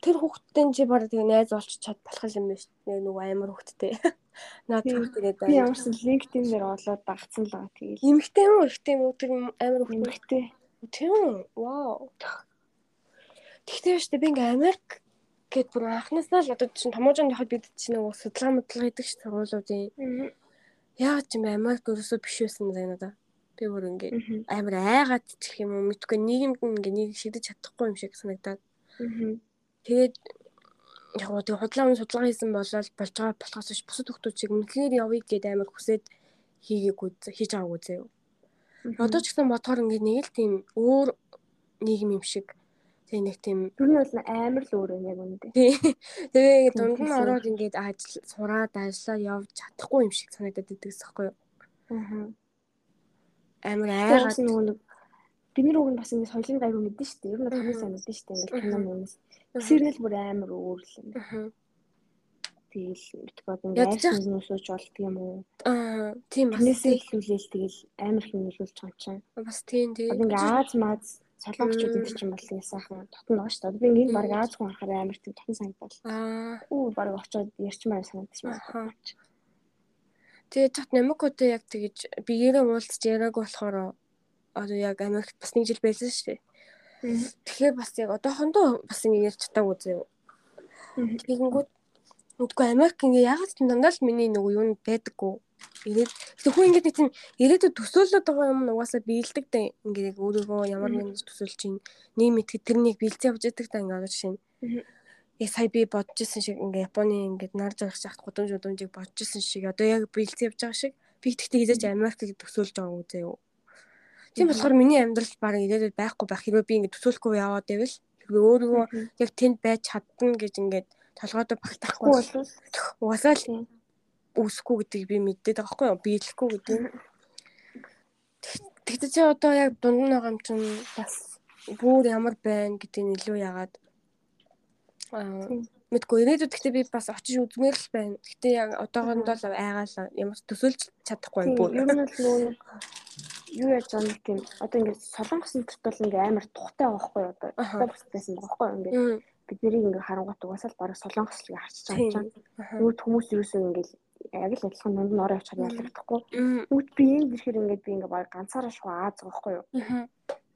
тэр хүүхдтэй чи бараг тэгээ найз олч чад болох юм байна шүү дээ. Нөгөө амар хүүхдтэй. Наад хүүхдтэй би ямарсан LinkedIn дээр олоод дагцсан л байгаа тэгээ. Имхтэй юм уу? Ихтэй юм уу? Тэр амар хүүхдтэй. Тийм. Вау. Тэгтээ шүү дээ би ингээ Америк гэд бүр анхнаасаа л одоо чинь томоожонд явахад бид чинь нөгөө судалгаа модлого хийдэг ш сургуулиудын. Яагаад ч юм Америк ерөөсөө биш байсан заа надаа. Би бүр ингээ амар айгаад чих юм уу мэдгүй нийгэмд ингээ нэг шидэж чадахгүй юм шиг санагдаад. Аа Тэгээд яг гоо тэг худлаа өмнө судалгаа хийсэн болол болж байгаа болохоос биш бусад хүмүүс чиг үнэхээр явъя гэд амар хүсээд хийгээгүй хийж байгаагүй заяа. Одоо ч гэсэн бодохоор ингээд нэг л тийм өөр нийгэм юм шиг тэг нэг тийм тэр нь бол амар л өөр юм яг үнэндээ. Тэгээ дунд нь ороод ингээд ажил сураад ажиллаа явж чадахгүй юм шиг санагдаад байдагс байхгүй юу? Аа. Амар айгаад нөгөө бидний уг нь бас ингэ соёлын гайгүй мэдэн шүү дээ. Ер нь хамгийн сайн мэдэн шүү дээ. Ингээл кино мөнс. Сэрнэл бүр амар өөр л юм. Тэгэл битгод ингээд айсан нүсүүч болдго юм уу? Аа, тийм бас. Ихлүүлээл тэгэл амар их нөлөөлж байгаа юм чинь. Бас тийм тийм. Ингээ Аз маз солонгочууд энэ чинь бол ингэ сайхан дотн байгаа шүү дээ. Би ингээд баг Аз хүн харахаар амар тийм дотн санагдал. Аа. Үу баг очиод ярьчмаар санагдчих юм. Тэгээ Намикотой яг тэгэж биеэрээ уулзж яриаг болохоор одоо яг Америкт бас нэг жил байсан шүү дээ. Тэгэхээр бас яг одоохондоо бас ингэ ярьж чадаагүй зөө. Тэгэнгүүт Үгүй Америк ингээ ягаад ч дандаа л миний нөгөө юу байдаггүй. Ирээд тэг хүн ингээ тийм ирээдүйд төсөөлөд байгаа юм угаасаа биелдэг да ингээ өөрийгөө ямар нэгэн төсөөлж чинь нэг мэтгэд тэрнийг биелцээ явж идэг да ингээ жишээ нь. Яг сая би бодож исэн шиг ингээ Японы ингээ нар жаргах шахт гудамж гудамжийг бодож исэн шиг. Одоо яг биелцээ явж байгаа шиг. Би тэгтээ хийж Америкийг төсөөлж байгаа юм юу. Тийм болохоор миний амьдрал баг ирээдүйд байхгүй байх. Хэрвээ би ингэ төсөөлөхгүй яваад байвал би өөрийгөө яг тэнд байж чадна гэж ингээд толгойдоо багтаахгүй бол угаасаа л үүсэхгүй гэдгийг би мэддэг байгаа байхгүй юу? Биелэхгүй гэдэг. Тэгтээ чи одоо яг дунд нь байгаа юм чинь бас бүр ямар байна гэдгийг илүү яагаад аа мэдгүй. Ирээдүйд гэхдээ би бас очиж үзмээр л байна. Гэхдээ яг одоогондоо л айгаал ямар төсөөлж чадахгүй бүр. Ер нь л нөө юу яаж нэг тийм одоо ингээд солонгос нутагт бол ингээд амар тухтай байхгүй юу одоо бас байсан байхгүй юу ингээд бид нарыг ингээд харангуут угаасаа л бараг солонгос л харчиж байгаа юм. Нүүд хүмүүс юусэн ингээд яг л адилхан дунд нь ороо явчихад ялагдахгүй. Нүүд би энд ирэхээр ингээд би ингээд бараг ганцаараа шуу Аз байгаа байхгүй юу.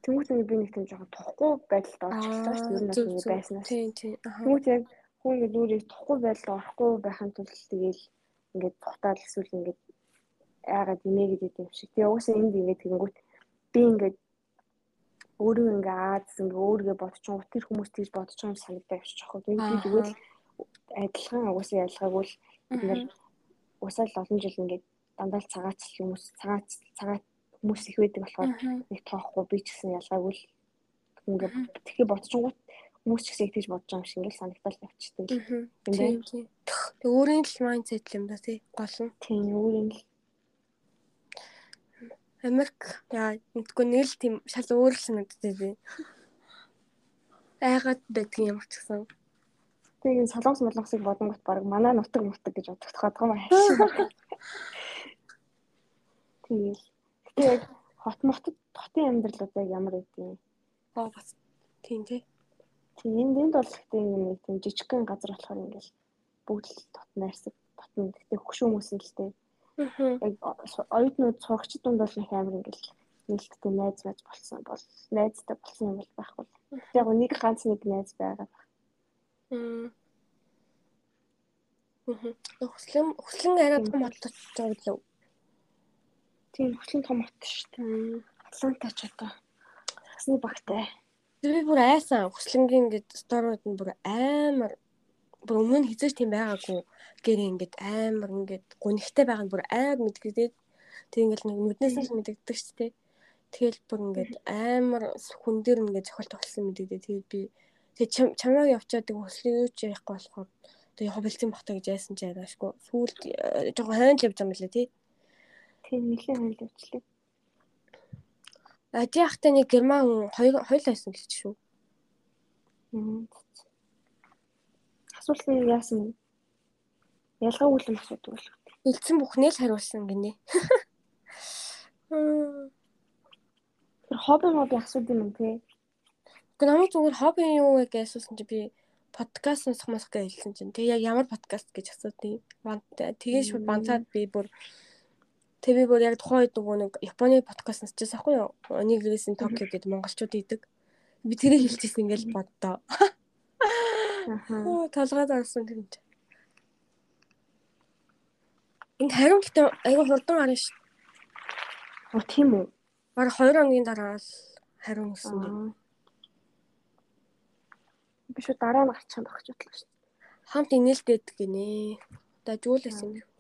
Тэнгүүт ингээд би нэг тийм жоохон тухгүй байдалд ирсэн шүү дээ. Ер нь байснаас. Тэнгүүт яг хүн ингээд нүрийг тухгүй байдалд орохгүй байхын тулд тэгээл ингээд тухтаал эсвэл ингээд яагаад инээ гэдэг юм шиг. Тэгээ уусаа энд ингээд тэгэнгүүт би ингээд өөрөө ингээ Аз ингээ өөргөө бодчихсон тэр хүмүүс тийж байгаа юм санагдаа явчих жоохоо. Би тэгвэл адилхан уусаа ялгаагүй л ингээд уусаа л олон жил ингээд дандаа цагаац хүмүүс цагаац цагаа хүмүүс их байдаг болохоор нэг тоохгүй би ч гэсэн ялгаагүй л ингээ тэгэхээр бодчихгоот хүмүүс ч гэсэн тэгж бодож байгаа юм шиг ингээл санагдал явчихдаг. Тийм тийм. Тэг өөрийн л майндсет юм да тий гол нь. Тийм өөрийн л Америк яа мэдгүй нэг л тийм шал өөр л санагддаг би. Айгаад байдгийн ямар ч гэсэн. Тэгээд солонгос молонгосыг бодонгот баг манай нутаг нутаг гэж бодогдоход байгаа юм аа. Тэгээд хот мотод хотын амьдрал одоо ямар байдгийг. Аа бас тийм тий. Тийм энд энд бол гэтээ нэг тийм жижигхэн газар болохоор ингээл бүгд л тот найрсаг тотно. Гэтээ хөгшин хүмүүс нь л тээ Яг оюутнууд сурагчид дунд бол их амар ингээл нээлттэй найз байж болсон бол найзтай болсон юм бол байхгүй. Яг нэг ганц нэг найз байгаа. Мм. Хөслөн хөслөн арай том хотод зовлоо. Тийм хөслөн том хот шүү дээ. Атланта ч одоо. Хасны багтай. Тэр би бүр айсан хөслөнгийн ингээд сторууд нь бүр амар бүр өмнө хизээч тийм байгаагүй гэрээ ингээд амар ингээд гунигтай байгаа нь бүр амар мэдгэдээд тэг ингээд нэг нүднээс нь мэддэгдэг ч тийм тэгэл бүр ингээд амар хүн дээр ингээд зохиол тоглосон мэддэгдээ тэгээд би тэг чамайг явчаад тэг хөслөө юу ч ярихгүй болохоор тэг яг бэлцэн бахта гэж яасан ч яриашгүй сүүлд э, жоохон хойно л явж байгаа юм лээ тий тэг нэлээд хойно явчлаа Ади ахтай нэг герман хүн хоёулаа байсан гэж шүү. Асуулт нь яасан бэ? Ялгаагүй юм асуудаг бол. Бэлдсэн бүхнээ л хариулсан гинэ. Тэр хобби моби асууд юм тий. Гэхдээ намайг зүгээр хобби юу вэ гэж асуусан чи би подкаст сонсох мосох гэж хэлсэн чинь тэг яг ямар подкаст гэж асуудیں۔ Тэгээ шууд банцаад би бүр тэг би бүр яг тухайн үед нөгөө нэг Японы подкаст сонсчихсан байхгүй юу? Онигрэсийн Токио гэдэг монголчууд идэг. Би тэрийг хэлчихсэн ингээл боддоо. Аа. Толгойд орсон тэр юм чи. Энд харин гэхдээ айгүй хурдан гарна ш. Оо тийм үү. Бараг 2 хоногийн дараа л хариу өгсөн юм. Би шүү дараа нь гарчих юм багч бодлоо ш. Хамт инээлтэд гинэ. Дажуулсан юм.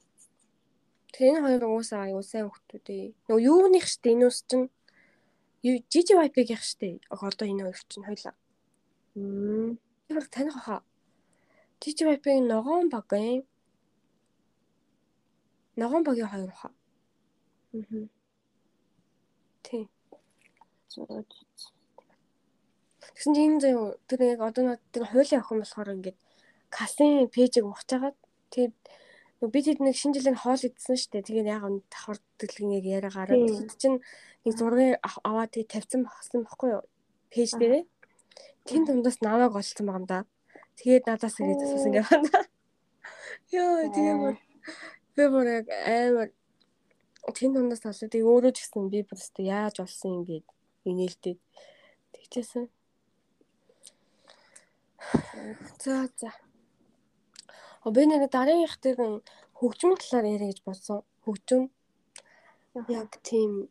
Тэр энэ хоёр уусаа аюу сайн хүмүүс ээ. Нөгөө юуных штэ энэ ус чинь их штэ. Одоо энэ хоёр чинь хоёлаа. Мм. Тэр таних хаа. Вайпыг ногоон баг юм Ногоон багийн хоёр хаа. Аа. Тий. Тэгсэн чинь зөө тэр яг одоо тэр хуулийн охин болохоор ингээд касын пэйжийг ухаж хагаад тэгээд би тэд нэг шинэ жилийн хоол идсэн шүү дээ. Тэгээд яг энэ давхар дэлгэн яг яриа гараад тэд чинь нэг зургийг аваад тэгээд тавьсан багсан баггүй юу? Пэйж дээрээ. Тэн дундаас намайг олсон байгаа юм да. Тэгээд надаас ирээд асуусан юм байна. Йоо тэгээд Би бүр яг амар тэн дундаас талаа тэг өөрөө ч гэсэн би бүр өстө яаж болсон юм гээд инээлтэд тэгчээсэн. За за. Би нэг дараагийнх дээр хөгжмөн талаар яриа гэж бодсон. Хөгжим яг тийм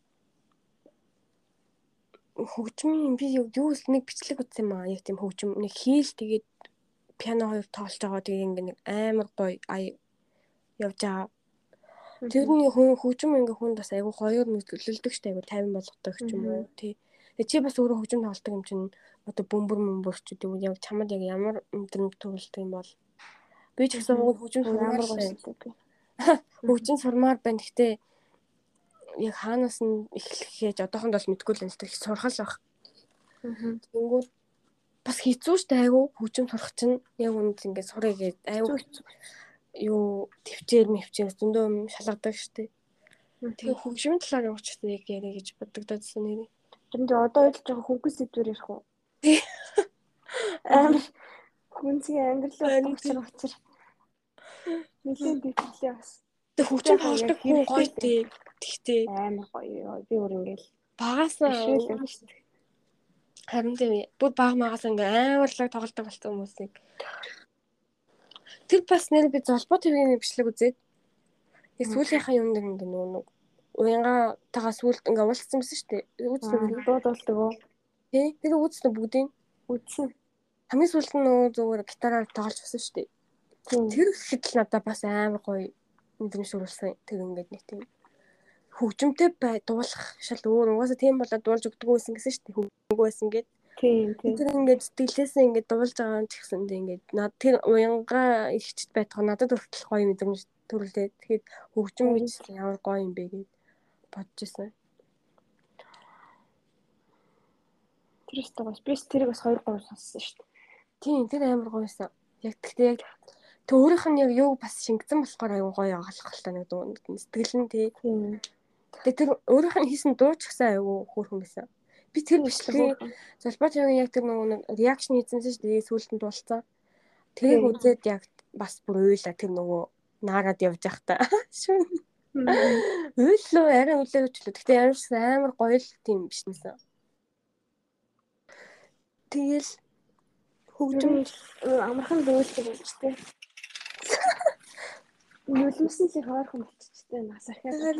хөгжмийн би юу нэг бичлэг утсан юм аа. Яг тийм хөгжим нэг хийл тэгээд пиано хоёр тоглож байгаа тэгээд ингээ нэг амар гоё ая явж байгаа. Тэр нь хүн хөгжим ингээ хүн бас айгу хоёр нөлөөлдөг штэ айгу 50 болгодог ч юм уу тий. Тэгээ чи бас өөрөө хөгжим тоглолдог юм чинь одоо бөмбөр мөмбөр ч гэдэг нь яг чамд яг ямар мэдрэмж төрүүлдэг юм бол би ч гэсэн хөгжим сурмаар байна. Хөгжим сурмаар байна. Гэхдээ яг хаанаас нь эхлэх гэж одоохонд бол мэдгүй л энэ их сурхал баг. Тэнгүүд бас хэцүү штэ айгу хөгжим сурах чинь яг үнд ингээд сурыг гээд айгу юу төвчээр мэвчээр зөндөө шалгадаг штэ. Тэгээ хөгжмийн талаар явуулчихсан яг яриа гэж бодогдоодсэн нэрээ. Тэнд одоо ойлгож байгаа хөнгөс сэдвэр ярих уу? Амар хүнсийн амьдрал учир учир. Нилийн дэвтлээ бас. Тэг хөгжим тоглодог хүн гоё тий. Тэгтээ амар гоё. Би өөр ингээл багасаа Харин тийм бүр баг магаас ингээ амарлаг тоглодог болсон хүмүүсийг Тэр бас нэр би золбоо твгийн бичлэг үзээд яг сүүлийнхаа юм дээр ингээ нөгөө нэг уянга тагаа сүлд ингээ уулзсан байсан шүү дээ. Үзсэн үү? Дууд болдог уу? Тий, тэр үзсэн бүгдийг. Үзсэн. Хамгийн сүүлд нь нөгөө зүгээр гитараар тоглож байсан шүү дээ. Тэр ихэд л надад бас амар гоё мэдрэмж төрүүлсэн. Тэр ингээд нэг тийм хөгжимтэй бай дуулах шал өөр угаасаа тийм болоод дуулж өгдөг байсан гэсэн шүү дээ. Хөгжмөг байсан гэдэг Тийм тийм. Тэр ингээд сэтгэлээсээ ингээд дуулж байгаа юм ч гэсэндээ ингээд над тэр уянга ихчд байтуг надад хүртэл гоё мэдрэмж төрүүлээ. Тэгэхэд хөгжим гэж ямар гоё юм бэ гэж бодож ирсэн. Тэр өстө бас би тэрийг бас 2 3 сонссон шүү дээ. Тийм тэр амар гоё байсан. Яг тэгтээ яг Тэг өөрийнх нь яг юу бас шингэсэн болохоор аюу гоё л та нэг дуу сэтгэл нь тий. Тэгээ тэр өөрийнх нь хийсэн дуу ч гэсэн аюу хөөрхөн байсан би тэр бичлэгийн залбаач яг яг тэр нэг реакшн хийсэн шүү дээ сүүлд нь дуулсан. Тэрийг үзээд яг бас бүр уйлаа тэр нөгөө наарад явж явах та. Уйллоо арай үлээ өчлөө. Гэтэ ямар ч амар гоё л тийм биш нэсэн. Тэгэл хөгжим амархан ч тийм. Нүлмсэн чи хойрхон болчихтой нас ахиад.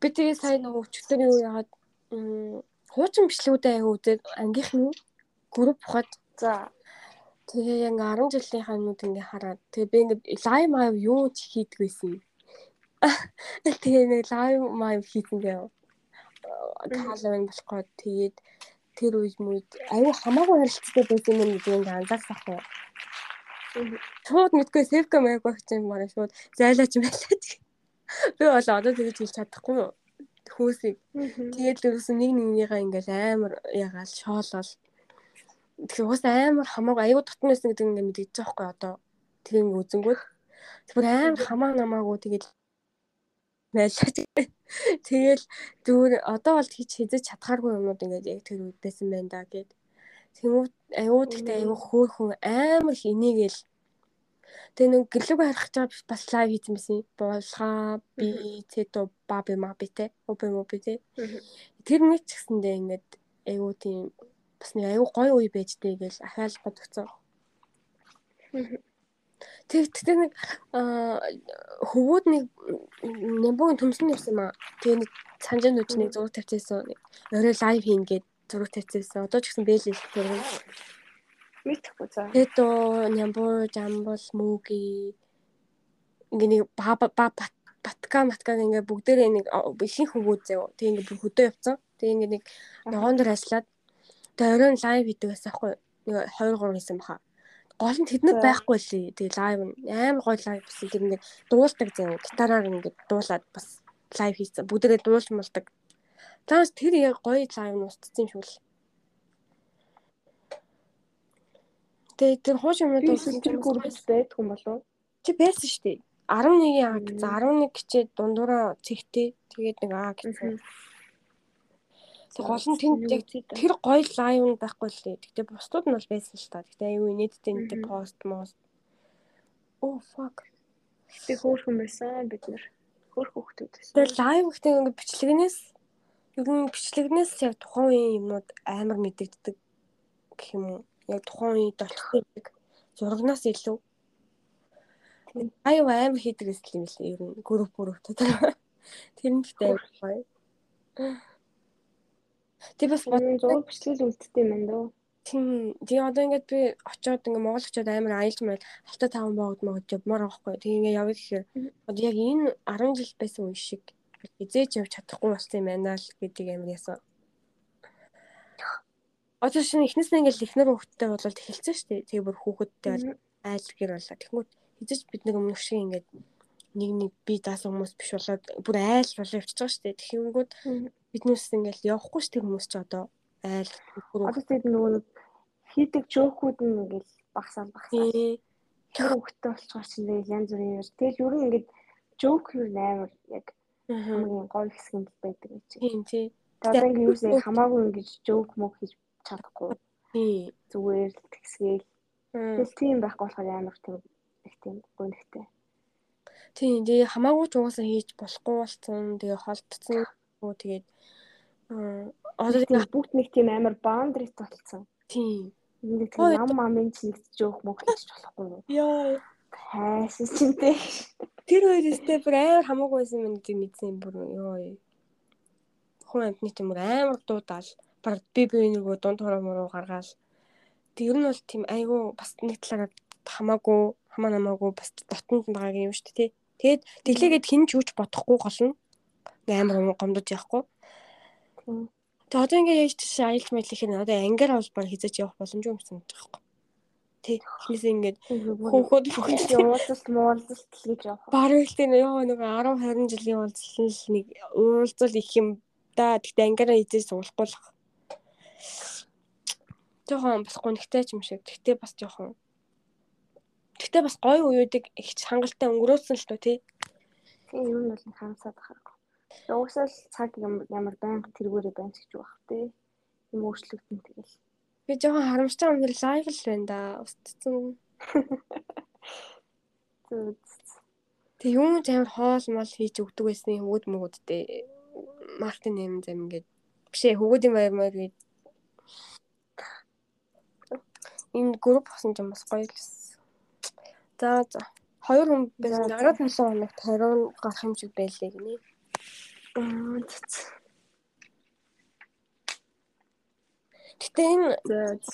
Би тэгээ сая нөгөө өчтөр юу яагаад хуучин бичлэгүүдээ аяа үзээд ангийнхан групп ухаад за тэгээ яг 10 жилийнхаа нүд ингээ хараад тэгээ би ингээ лайв маяг юу хийдэг байсан. Тэгээ нэг лайв маяг хийсэнгээ таалан болохгүй тэгээд тэр үе мүд аюу хамаагүй харилцаатай байсан юм гэдэг ингээ анзаарсах уу. Шууд мэдгүй сэвка маяг багч юм байна шууд зайлаач юм байлаа. Би бол одоо тэгж хэлж чадахгүй юу? Хөөсийг. Тэгээд л ерөөсөн нэг нэгнийгаа ингээл амар ягаал шоолол. Тэгэхээр уус амар хамаагүй аюу дотн байсан гэдэг ингээд мэдчихэж байгаа байхгүй одоо. Тэр ингээд үзэнгүүт. Тэр амар хамаа намаагүй тэгээд байлаа. Тэгэл зүгээр одоо бол хийж хийж чадхааргүй юмуд ингээд яг тэр үед байсан байна да гэд. Тэнгүүд аюу тэгтээ аюу хөөхөн амар их инээгээл Тэгээ нэг гэрлүүг харах гэж бас лайв хийсэн байсан. Булгаа би цэто баби маби те. Обе моби те. Тэр нэг ч гэсэндээ ингээд айгуу тийм бас нэг айгуу гоё үе байж тээ гэж ахаал бодгцоо. Тэг тэгтээ нэг хөвгүүд нэг нямбугийн төмсөн явсан маа. Тэгээ нэг санжаа нүч нэг зураг тавьчихсан. Орой лайв хийн гээд зураг тавьчихсан. Одоо ч гэсэн бэлээ зураг. Мэдхгүй за. Тэдо нямбуу жамбал мүүги ингээ нэг ба батка маткаг ингээ бүгдээрээ нэг ихэнх хөвгүүд заяа. Тэг ингээ бүр хөдөө явцсан. Тэг ингээ нэг ногоон дээр ажиллаад тэг оройн лайв хийдэг байсан аахгүй. Нэг 2 3 хийсэн баха. Гол нь тэднэр байхгүй лээ. Тэг лайв амар гоё лайв гэсэн тэр ингээ дуулдаг заяа. Гитараар ингээ дуулаад бас лайв хийсэн. Бүгдээрээ дуулж мулдаг. Тааш тэр яг гоё лайв нь устцсан юм шиг л. Тэгээ тэр хууч юмнууд группс байдаг юм болов Чи байсан шүү дээ. 11-ийн А гэсэн 11 гिचээ дундуура цэгтэй. Тэгээд нэг А гэсэн. Тэг гол нь тэнд яг тэр гоё лайв байхгүй л дээ. Гэтэ бусдууд нь бол байсан л та. Гэтэ аюу инээдтэй нэг пост мост. Oh fuck. Тэг хөөрхөн байсан бид нар. Хөөрх хөхтүүд. Тэг лайв гэхдээ ингэ бичлэгнээс ер нь бичлэгнээс яг тухайн үеийн юмнууд амар мэдэгддэг гэх юм уу? яг тухайн үед олчихдаг зурагнаас илүү аюу амар хийдэг юм лээ ер нь групп групптэй тэр нь гэдэг гоё Тэг бас зураг бичлэл үлддэг юм дөө Тийм. Тэгээ одоо ингээд би очиод ингээд Монгол очиод амар аялж мэл алта таван боогд могод явмаар байхгүй. Тэгээ ингээд явъя гэхээр одоо яг энэ 10 жил байсан үе шиг эзэж явж чадахгүй болсон юм байна л гэдэг амар ясан. Одоо шинэ эхнээс нь ингээд эхнэр хүүхдтэй болоод эхэлсэн шүү дээ. Тэгээ бүр хүүхэдтэй бол айл гэр болоо. Тэгмүүд эзэж бид нэг өмнөх шиг ингээд нэг нэг би даасан хүмүүс биш болоод бүр айл болоо явчихж байгаа шүү дээ. Тэгэхингүүд биднээс ингээд явахгүй ш тэр хүмүүс ч одоо айл одоо тэгээд нөгөө нэг хийдэг жоокууд нь ингээл багсаал багсаал тэр хөвгтэй болчихоор чинь тэгэл янз бүрийн юм. Тэгэл ер нь ингээд жоок юу амар яг хамгийн гоё хэсэг юм байдаг гэж. Тийм тий. Тэгээд ингээд юу нэг хамаагүй ингэж жоок мөг хийж чадахгүй. Тий. Зүгээр л тэгсгээл. Тэгэл тийм байхгүй болохоор амар тийм их тийм гонхтой. Тийм тэгээ хамаагүй ч угаасаа хийж болохгүй болсон. Тэгээ холдсон. Тэгээд одоо тийм бүгд нэг тийм амар boundaries болцсон. Тийм. Нэг тийм нам мамын ч нэг жоох мөг хийж болохгүй юу? Яа. Хайсан чинтэй. Тэр хоёрстэй бүр амар хамаагүй байсан юм тийм мэдсэн бүр ёо. Хүн амтны тийм амар дуудаал баг би би нөгөө дунд хороо мөрөө гаргаал. Тэг ер нь бол тийм айгүй бас нэг талаараа хамаагүй хамаа намаагүй бас дотнд байгаа юм шүү дээ. Тэгээд тэглээгээд хин ч юуч бодохгүй гол нь амар гомдож явахгүй. Тэгээ одоо ингээд яаж тийш аялал мэдлэх нь одоо ангиар бол баг хизэж явах боломжгүй юм байгаа юм. Тий. Эхнээс ингээд хөөхөд бүгд уулзалт муулзалт гэж явах. Бараг л тийм ёо нэг 10 20 жилийн уулзалт л нэг уулзал их юм да. Тэгтээ ангиараа хизэж суулахгүй л. Жохон бас гонхтой ч юм шиг. Тэгтээ бас жохон Тэгтээ бас гоё уюудыг их хангалттай өнгөрөөсөн л тоо тий. Тийм юм бол харамсаад байгаа. Угсаал цаг ямар байнга тэргүүрээ байна гэж байх тий. Юм өөрчлөгдөн тэгэл. Би жоохон харамсаж байгаа юм дэр лайв л байна да. Устцсан. Тэг юм амар хоол мал хийж өгдөг байсан хөвгүүд мөгөдтэй. Мартин нэм зам ингээд бишээ хөвгүүдийн баяр маяг гээд энэ групп болсон юм бас гоё л За за. Хоёр хүн байсан. Дараа 7 хоногт 20 гарах юм шиг байлээ гинэ. Гэтэ энэ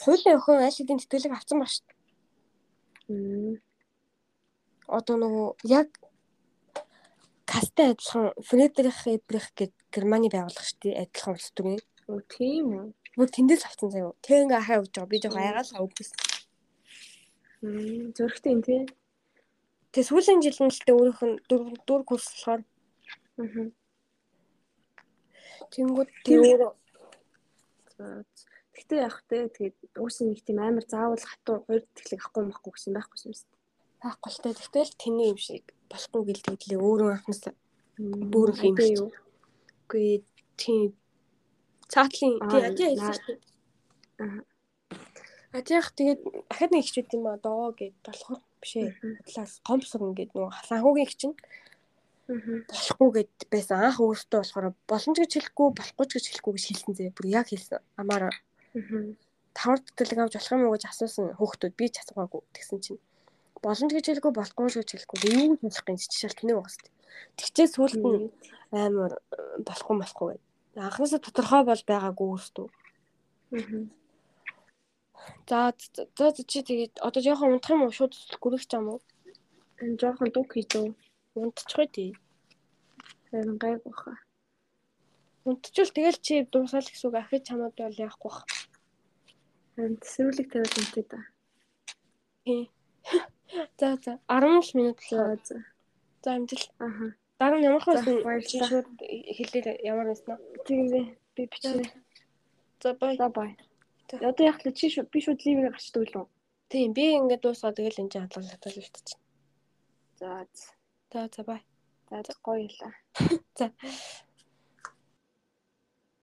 хуулийн охин аль хэдийн тэтгэлэг авсан ба шүү. Одоо нөгөө яг кастай адилхан Фредрих Эбрих гэдэг Германы байгууллага шүү дээ. Адилхан улс төрийн. Оо тийм үү. Бүр тэндээс авсан заяа. Тэг ингээ хаа өгч байгаа. Би жоо айгаал өгсөн. Зөрөгтэй юм тий. Тэгээ сүүлийн жил нь л тэ өөрийнх нь дөрв дөрв курс болохоор. Аа. Тэнгүүд тэр Гэхдээ яг тэ тэгээд uuсын нэг тийм амар заавал хатуу хоёр тэтгэлэг авахгүй махгүй гэсэн байхгүй юм дээ. Байхгүй л тэ. Тэгтэл л тэний юм шиг болохгүй гэлтэглээ өөрөө анхнаас бүрх юм шүү. Үгүй тийм цаатлын тий дээ. Аа Ажих тэгээд ахад нэг хичүүд юм аа доо гэд болохоор бишээ. Талаас гомсог ингээд нөгөө санхүүгийн хчин. Болохгүй гэд байсан. Анх өөртөө болохоор боломж гэж хэлэхгүй, болохгүй гэж хэлэхгүй гэж хэлсэн зэ. Бүр яг хэлсэн. Амаар. Тавар тэтгэлэг авч болох юм уу гэж асуусан хүүхдүүд би ч асуугаагүй тэгсэн чинь боломж гэж хэлэхгүй, болохгүй гэж хэлэхгүй. Юу гэж хэлэх юм жишээл тэнэг байгаас. Тэгчээ сүулт нь амар болохгүй болохгүй гэд. Анхнаасаа тодорхой бол байгаагүй өөртөө. За за чи тэгээд одоо жоохон унтах юм уу? Шууд гүрэх ч юм уу? Энэ жоохон дуг хийдөө. Унтчихгүй тий. Харин гайг баха. Унтчихвол тэгэл чи дуусаал гэсэн үг ахиж чамд бол яахгүй бах. Харин тэсвэрлэг тавиад унтъя да. Тий. За за 10 минут л. За за. За амжилт. Аха. Дараа нь ямар чи шууд хэлээ ямар байсан. Тийм би бичнэ. За бай. За бай. Одоо яг л чи би шууд ливээр гарчдаг л уу? Тийм би ингээд дуусгаад тэгэл энэ чинь хадгалагдал үлдчихэв. За. За за бай. За гоё юла. За.